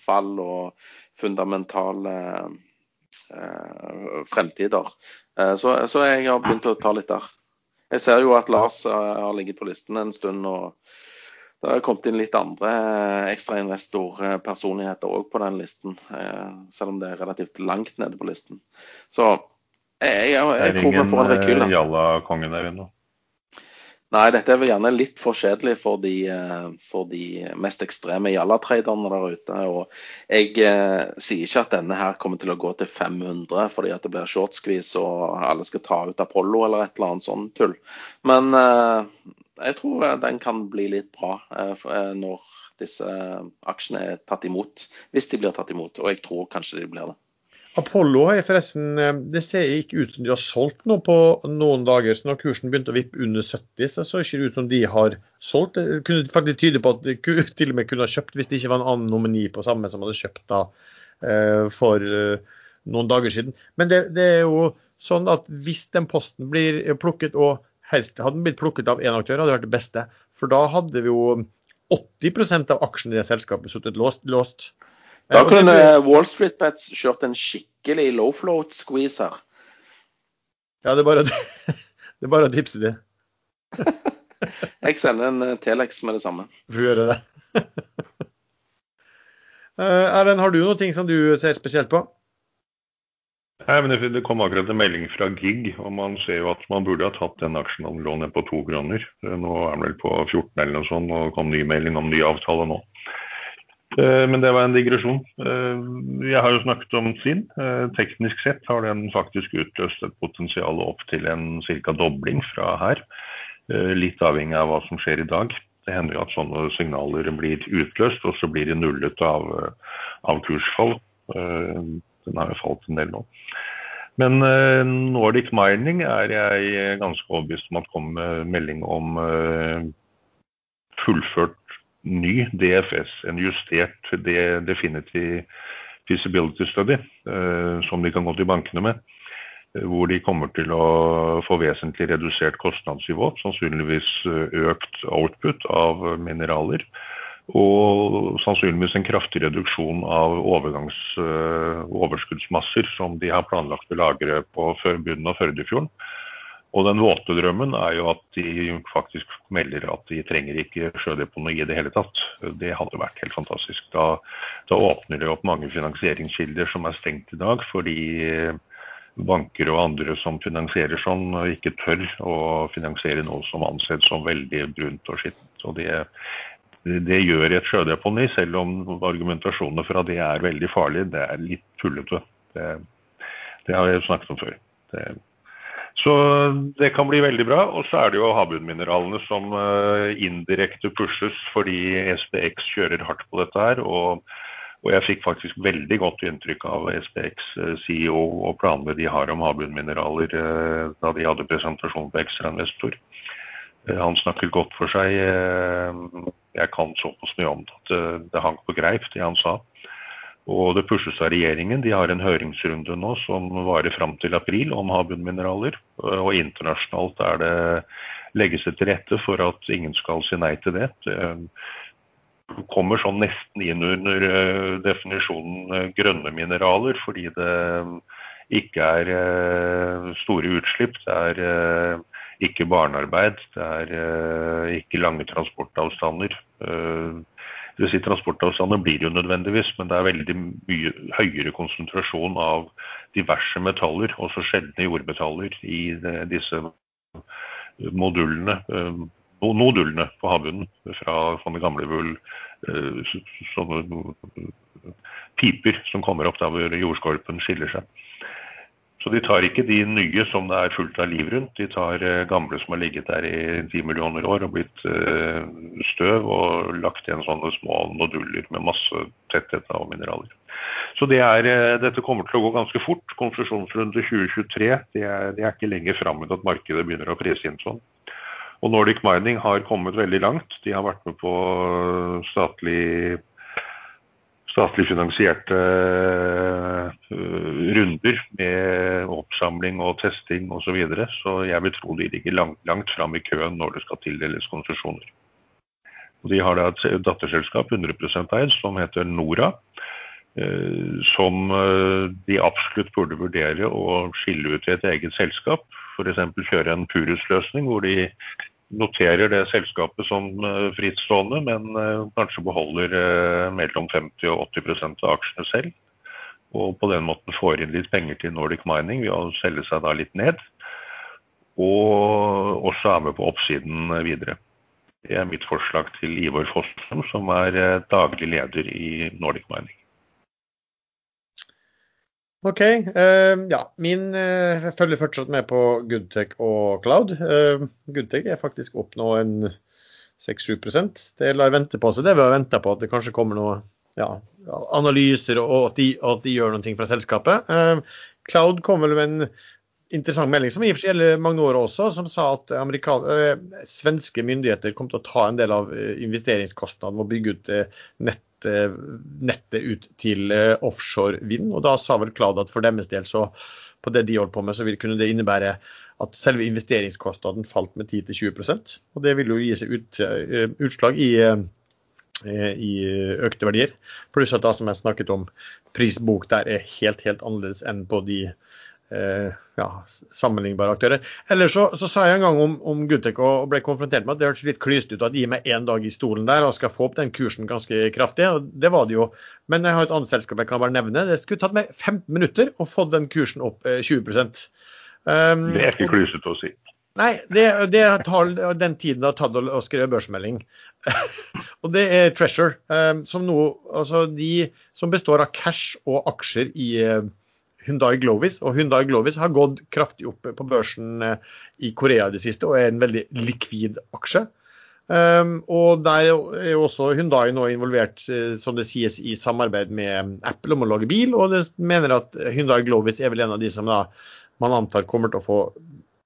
Speaker 2: fall og fundamentale eh, fremtider. Eh, så, så, jeg har begynt å ta litt der. Jeg ser jo at Lars har ligget på listen en stund. og det har kommet inn litt andre eh, ekstrainvestorpersonligheter òg på den listen, eh, selv om det er relativt langt nede på listen. Så jeg, jeg, jeg, tror vi får en rekyl.
Speaker 3: Det er ingen Jalla-kongen der inne?
Speaker 2: Nei, dette er vel gjerne litt for kjedelig for de, eh, for de mest ekstreme Jalla-traderne der ute. Og jeg eh, sier ikke at denne her kommer til å gå til 500 fordi at det blir shortskvis og alle skal ta ut Apollo eller et eller annet sånt tull. Men eh, jeg tror eh, den kan bli litt bra eh, eh, når disse aksjene er tatt imot. Hvis de blir tatt imot, og jeg tror kanskje de blir det.
Speaker 1: Apollo har forresten, det ser ikke ut som de har solgt noe på noen dager. så Når kursen begynte å vippe under 70, så ikke det ut som de har solgt. Det kunne faktisk tyde på at de til og med kunne ha kjøpt hvis det ikke var en annen nomini på samme som hadde kjøpt da for noen dager siden. Men det, det er jo sånn at hvis den posten blir plukket og helst hadde den blitt plukket av én aktør, hadde det vært det beste. For da hadde vi jo 80% av aksjene i det selskapet sittet låst. låst.
Speaker 2: Da kunne Wall Street Bets kjørt en skikkelig low float squeeze her.
Speaker 1: Ja, det er bare, det er bare å tipse de.
Speaker 2: Jeg sender en eh, Telex med det samme.
Speaker 1: Du gjør det. Eh, Erlend, har du noe ting som du ser spesielt på?
Speaker 3: Nei, men det, kom akkurat en melding fra GIG, og man ser jo at man burde ha tatt den aksjen han lå ned på to kroner. Nå er den vel på 14 eller noe sånt, og kom ny melding om ny avtale nå. Eh, men det var en digresjon. Eh, jeg har jo snakket om SIN. Eh, teknisk sett har den faktisk utløst et potensial opp til en ca. dobling fra her. Litt avhengig av hva som skjer i dag. Det hender jo at sånne signaler blir utløst, og så blir de nullet av, av kursfall. Den har jo falt en del nå. Men Nordic Mining er jeg ganske overbevist om at kommer med melding om fullført ny DFS, en justert definitive feasibility study, eh, som de kan gå til bankene med. Eh, hvor de kommer til å få vesentlig redusert kostnadsnivå, sannsynligvis eh, økt output av mineraler. Og sannsynligvis en kraftig reduksjon av overskuddsmasser som de har planlagt å lagre på bunnen av Førdefjorden. Og den våte drømmen er jo at de faktisk melder at de trenger ikke sjødeponi i det hele tatt. Det hadde vært helt fantastisk. Da, da åpner det opp mange finansieringskilder som er stengt i dag, fordi banker og andre som finansierer sånn, ikke tør å finansiere noe som anses som veldig brunt og skittent. Og det, det gjør et sjødeponi, selv om argumentasjonene fra det er veldig farlig, det er litt tullete. Det, det har jeg snakket om før. Det, så det kan bli veldig bra. Og så er det jo havbunnmineralene som uh, indirekte pushes fordi SPX kjører hardt på dette her. Og, og jeg fikk faktisk veldig godt inntrykk av SPX eh, CEO og planene de har om havbunnmineraler uh, da de hadde presentasjon på Ekstrainvestor. Han snakket godt for seg. Jeg kan såpass mye om at det hang på greip, det han sa. Og det pushes av regjeringen. De har en høringsrunde nå som varer fram til april om havbunnmineraler. Og internasjonalt er det legges det til rette for at ingen skal si nei til det. Det kommer sånn nesten inn under eh, definisjonen eh, grønne mineraler, fordi det ikke er eh, store utslipp. Det er ikke barnearbeid. Det er ikke lange transportavstander. Det vil si Transportavstander blir jo nødvendigvis, men det er veldig mye høyere konsentrasjon av diverse metaller, også sjeldne jordmetaller, i disse modulene, eh, nodulene på havbunnen fra sånne gamle bull, eh, sånne piper som kommer opp der hvor jordskorpen skiller seg. Så de tar ikke de nye som det er fullt av liv rundt. De tar eh, gamle som har ligget der i ti millioner år og blitt eh, støv og lagt igjen sånne små noduller med masse tetthet av mineraler. Så det er, eh, dette kommer til å gå ganske fort. Konsesjonsrunde 2023 det er, det er ikke lenger fram at markedet begynner å prise inn sånn. Og Nordic Mining har kommet veldig langt. De har vært med på statlig statlig finansierte uh, runder med oppsamling og testing osv. Så, videre. så jeg vil tro de ligger langt, langt fram i køen når det skal tildeles konsesjoner. De har da et datterselskap 100% eid som heter Nora. Uh, som uh, de absolutt burde vurdere å skille ut i et eget selskap. F.eks. kjøre en Purus-løsning hvor de noterer det selskapet som eh, frittstående, men eh, kanskje beholder eh, mellom 50 og 80% av aksjene selv. Og på den måten får inn litt penger til Nordic Mining ved å selge seg da litt ned. Og også er med på oppsiden videre. Det er mitt forslag til Ivor Fossum, som er daglig leder i Nordic Mining.
Speaker 1: OK. Uh, ja, min uh, følger fortsatt med på Goodtech og Cloud. Uh, Goodtech er faktisk opp nå en 6-7 Det lar vente på seg. Det vil vente på at det kanskje kommer noen ja, analyser, og at de, at de, gjør noe fra selskapet. Uh, Cloud kom vel med en interessant melding, som i og for seg gjelder år også, som sa at svenske myndigheter kom til å ta en del av investeringskostnadene med å bygge ut nett Eh, nettet ut til eh, offshore vind. Og da sa vel Cloud at for deres del, så på det de holdt på med, så kunne det innebære at selve investeringskostnaden falt med 10-20% Og det vil jo gi seg ut, eh, utslag i, i, økte verdier. Pluss at da som jeg snakket om, prisbok der er helt, helt annerledes enn på de eh, ja, sammenlignbare aktører. Eller så, så, sa jeg en gang om, om Gutek og ble konfrontert med at det hørtes litt klyst ut at gi meg én dag i stolen der og skal få opp den kursen ganske kraftig. og Det var det jo. Men jeg har et annet selskap jeg kan bare nevne. Det skulle tatt meg 15 minutter å få den kursen opp 20
Speaker 3: um, Det er ikke klysete å si.
Speaker 1: Nei, det, det tar den tiden det har tatt å skrive børsmelding. og det er Treasure, um, som, noe, altså de, som består av cash og aksjer i Hyundai Glovis. Og Hyundai Glovis har gått kraftig opp på børsen uh, i Korea i det siste, og er en veldig likvid aksje. Um, og der er jo også Hyundai nå involvert, uh, som det sies, i samarbeid med Apple om å lage bil. Og det mener at Hyundai Glovis er vel en av de som da man antar kommer til å få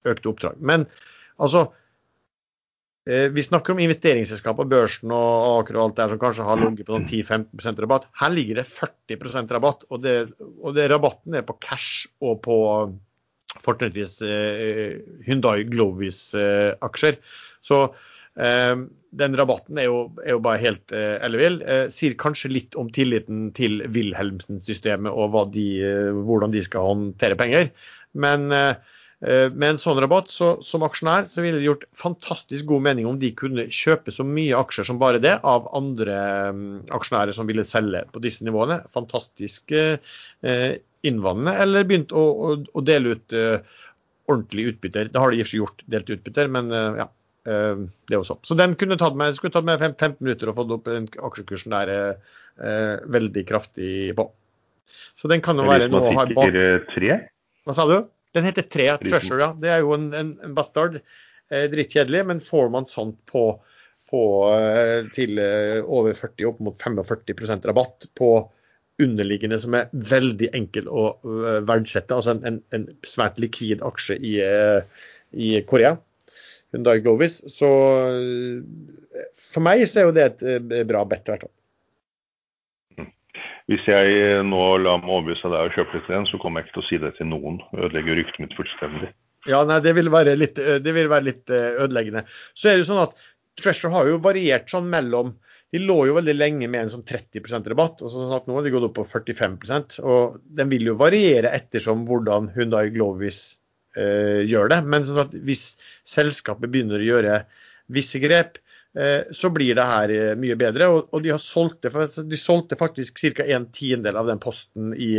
Speaker 1: økte oppdrag. Men altså eh, Vi snakker om investeringsselskap og børsen og Aker og alt der som kanskje har ligget på sånn 10-15% rabatt. Her ligger det 40 rabatt, og, det, og det, rabatten er på cash og på fortrinnsvis eh, Hyundai Glovis-aksjer. Eh, Så eh, den rabatten er jo, er jo bare helt eh, ellevill. Eh, sier kanskje litt om tilliten til Wilhelmsen-systemet og de, eh, hvordan de skal håndtere penger. Men eh, Eh, med en sånn rabatt, så som aksjonær, så ville det gjort fantastisk god mening om de kunne kjøpe så mye aksjer som bare det av andre mm, aksjonærer som ville selge på disse nivåene. Fantastisk eh, innvandrende. Eller begynt å, å, å dele ut uh, ordentlige utbytter. Det har de ikke gjort, delt utbytter, men ja. Det også. Så den kunne tatt meg, skulle tatt meg 15 minutter og fått opp den aksjekursen der veldig kraftig på. Så den kan jo være noe å ha bak. Hva sa du? Den heter Tre Treasure, ja. Det er jo en, en, en bastard. Eh, Drittkjedelig, men får man sånt på, på eh, til eh, over 40, opp mot 45% rabatt på underliggende som er veldig enkel å uh, verdsette, altså en, en, en, svært likvid aksje i, uh, i Korea. Hyundai Glovis. Så uh, for meg så er jo det et bra bet, i hvert fall.
Speaker 3: Hvis jeg nå lar meg overbevise deg og kjøpe litt igjen, så kommer jeg ikke til å si det til noen. Ødelegger ryktet mitt fullstendig.
Speaker 1: Ja, nei, det vil være litt, vil være litt eh, ødeleggende. Så er det jo sånn at Treasure har jo variert sånn mellom De lå jo veldig lenge med en sånn 30% rabatt, og sånn at nå har de gått opp på 45% og Den vil jo variere ettersom hvordan Hundai Glovis eh, gjør det. Men sånn at hvis selskapet begynner å gjøre visse grep, Eh, så blir det her eh, mye bedre. Og, de, har solgt det, de solgte faktisk ca. en tiendedel av den posten i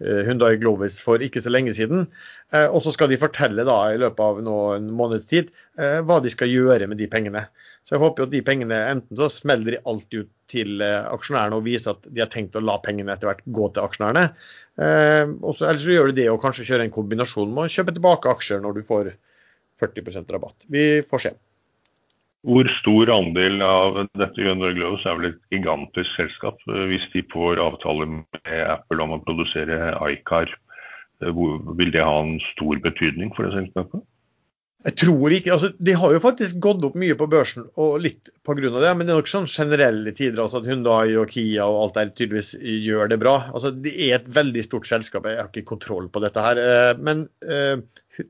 Speaker 1: Hundai eh, Glovis for ikke så lenge siden. Og så skal de fortelle da i løpet av noen måneds tid hva de skal gjøre med de pengene. Så jeg håper jo at de pengene enten så smeller de alltid ut til aksjonærene og viser at de har tenkt å la pengene etter hvert gå til aksjonærene. Eller så gjør de det og kanskje kjøre en kombinasjon med å kjøpe tilbake aksjer når du får 40% rabatt. Vi får se.
Speaker 3: Hvor stor andel av dette Grønne Gloves er vel et gigantisk selskap? Hvis de får avtale med Apple om å produsere iCar, eh, vil det ha en stor betydning for det selskapet?
Speaker 1: Jeg tror ikke, altså De har jo faktisk gått opp mye på børsen, og litt pga. det. Men det er nok sånn generelle tider altså at Hyundai og Kia og alt der tydeligvis gjør det bra. Altså Det er et veldig stort selskap, jeg har ikke kontroll på dette her. Eh, men uh,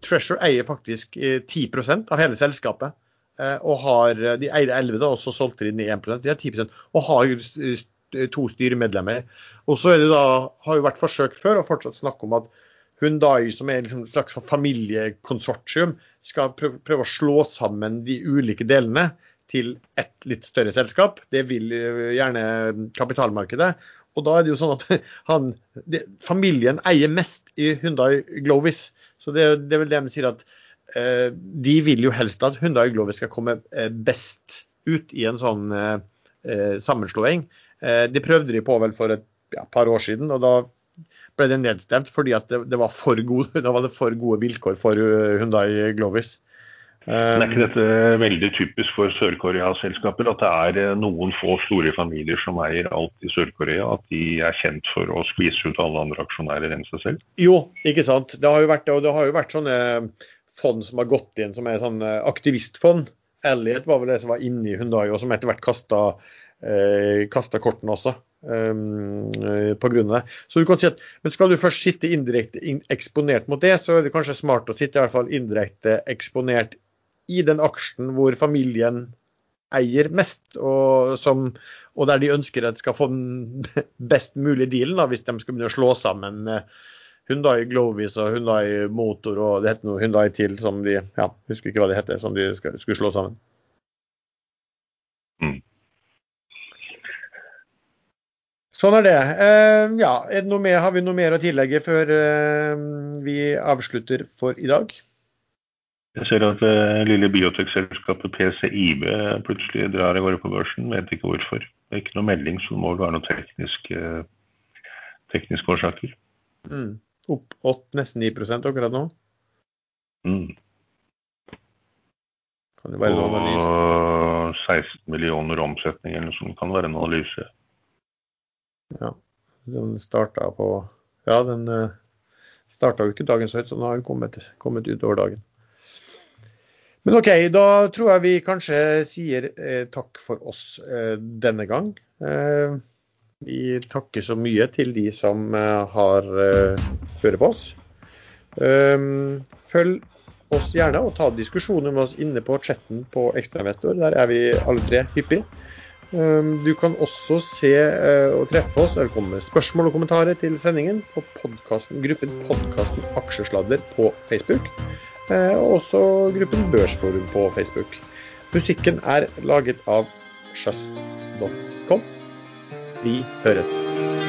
Speaker 1: Treasure eier faktisk 10% av hele selskapet. Eh, og har, De eier 11, da, og så solgte de ned 1 De har 10 og har to styremedlemmer. Og så er det da, har jo vært forsøk før å fortsatt snakke om at Hundai, som er liksom et slags familiekonsortium, skal prøve å slå sammen de ulike delene til et litt større selskap. Det vil gjerne kapitalmarkedet. Og da er det jo sånn at han, det, familien eier mest i Hundai Glovis. Så det, det er vel det de sier at Eh, de vil jo helst at Hundai Glover skal komme eh, best ut i en sånn eh, sammenslåing. Det prøvde de på vel for et ja, par år siden, og da ble det nedstemt fordi at det, det var for gode, var det for gode vilkår for Hundai Glovis.
Speaker 3: Men er ikke dette veldig typisk for Sør-Korea-selskaper? At det er noen få store familier som eier alt i Sør-Korea? At de er kjent for å skvise ut alle andre aksjonærer enn seg selv?
Speaker 1: Jo, ikke sant. Det har jo vært, og det har jo vært sånne fond som har gått inn som er sånn eh, aktivistfond. Elliot var vel det som var inni Hundai, og som etter hvert kasta, eh, kortene også. Um, på grunn av det. Så du kan si at, Men skal du først sitte indirekte eksponert mot det, så er det kanskje smart å sitte i hvert fall indirekte eksponert i den aksjen hvor familien eier mest, og, som, og der de ønsker at de skal få den best mulige dealen da, hvis de skal begynne å slå sammen Hyundai Glovis og Hyundai Motor og det heter noe Hyundai til som de ja, husker ikke hva det heter, som de skal, skulle slå sammen.
Speaker 3: Mm.
Speaker 1: Sånn er det. Uh, ja, er det mer, har vi noe mer å tillegge før uh, vi avslutter for i dag?
Speaker 3: Jeg ser at det lille biotekselskapet PCIB plutselig drar i gårde på børsen. Vet ikke hvorfor. Det er ikke noe melding, så det må vel være noen tekniske, tekniske årsaker.
Speaker 1: Mm. Opp 8, nesten 9 akkurat nå.
Speaker 3: Mm.
Speaker 1: Kan det være analyse?
Speaker 3: Og 16 millioner omsetning eller noe sånt kan være en analyse.
Speaker 1: Ja. Den starta på Ja, den uh, starta jo ikke dagen så høyt, så den har kommet, kommet utover dagen. Men OK, da tror jeg vi kanskje sier eh, takk for oss eh, denne gang. Eh, vi takker så mye til de som eh, har eh, hørt på oss. Um, følg oss gjerne og ta diskusjoner med oss inne på chatten på Ekstrainvestor. Der er vi alle tre hyppig. Um, du kan også se uh, og treffe oss eller komme med spørsmål og kommentarer til sendingen på podcasten, gruppen Podkasten Aksjesladder på Facebook. Og også gruppen Børsforum på Facebook. Musikken er laget av sjøs.com. Vi høres.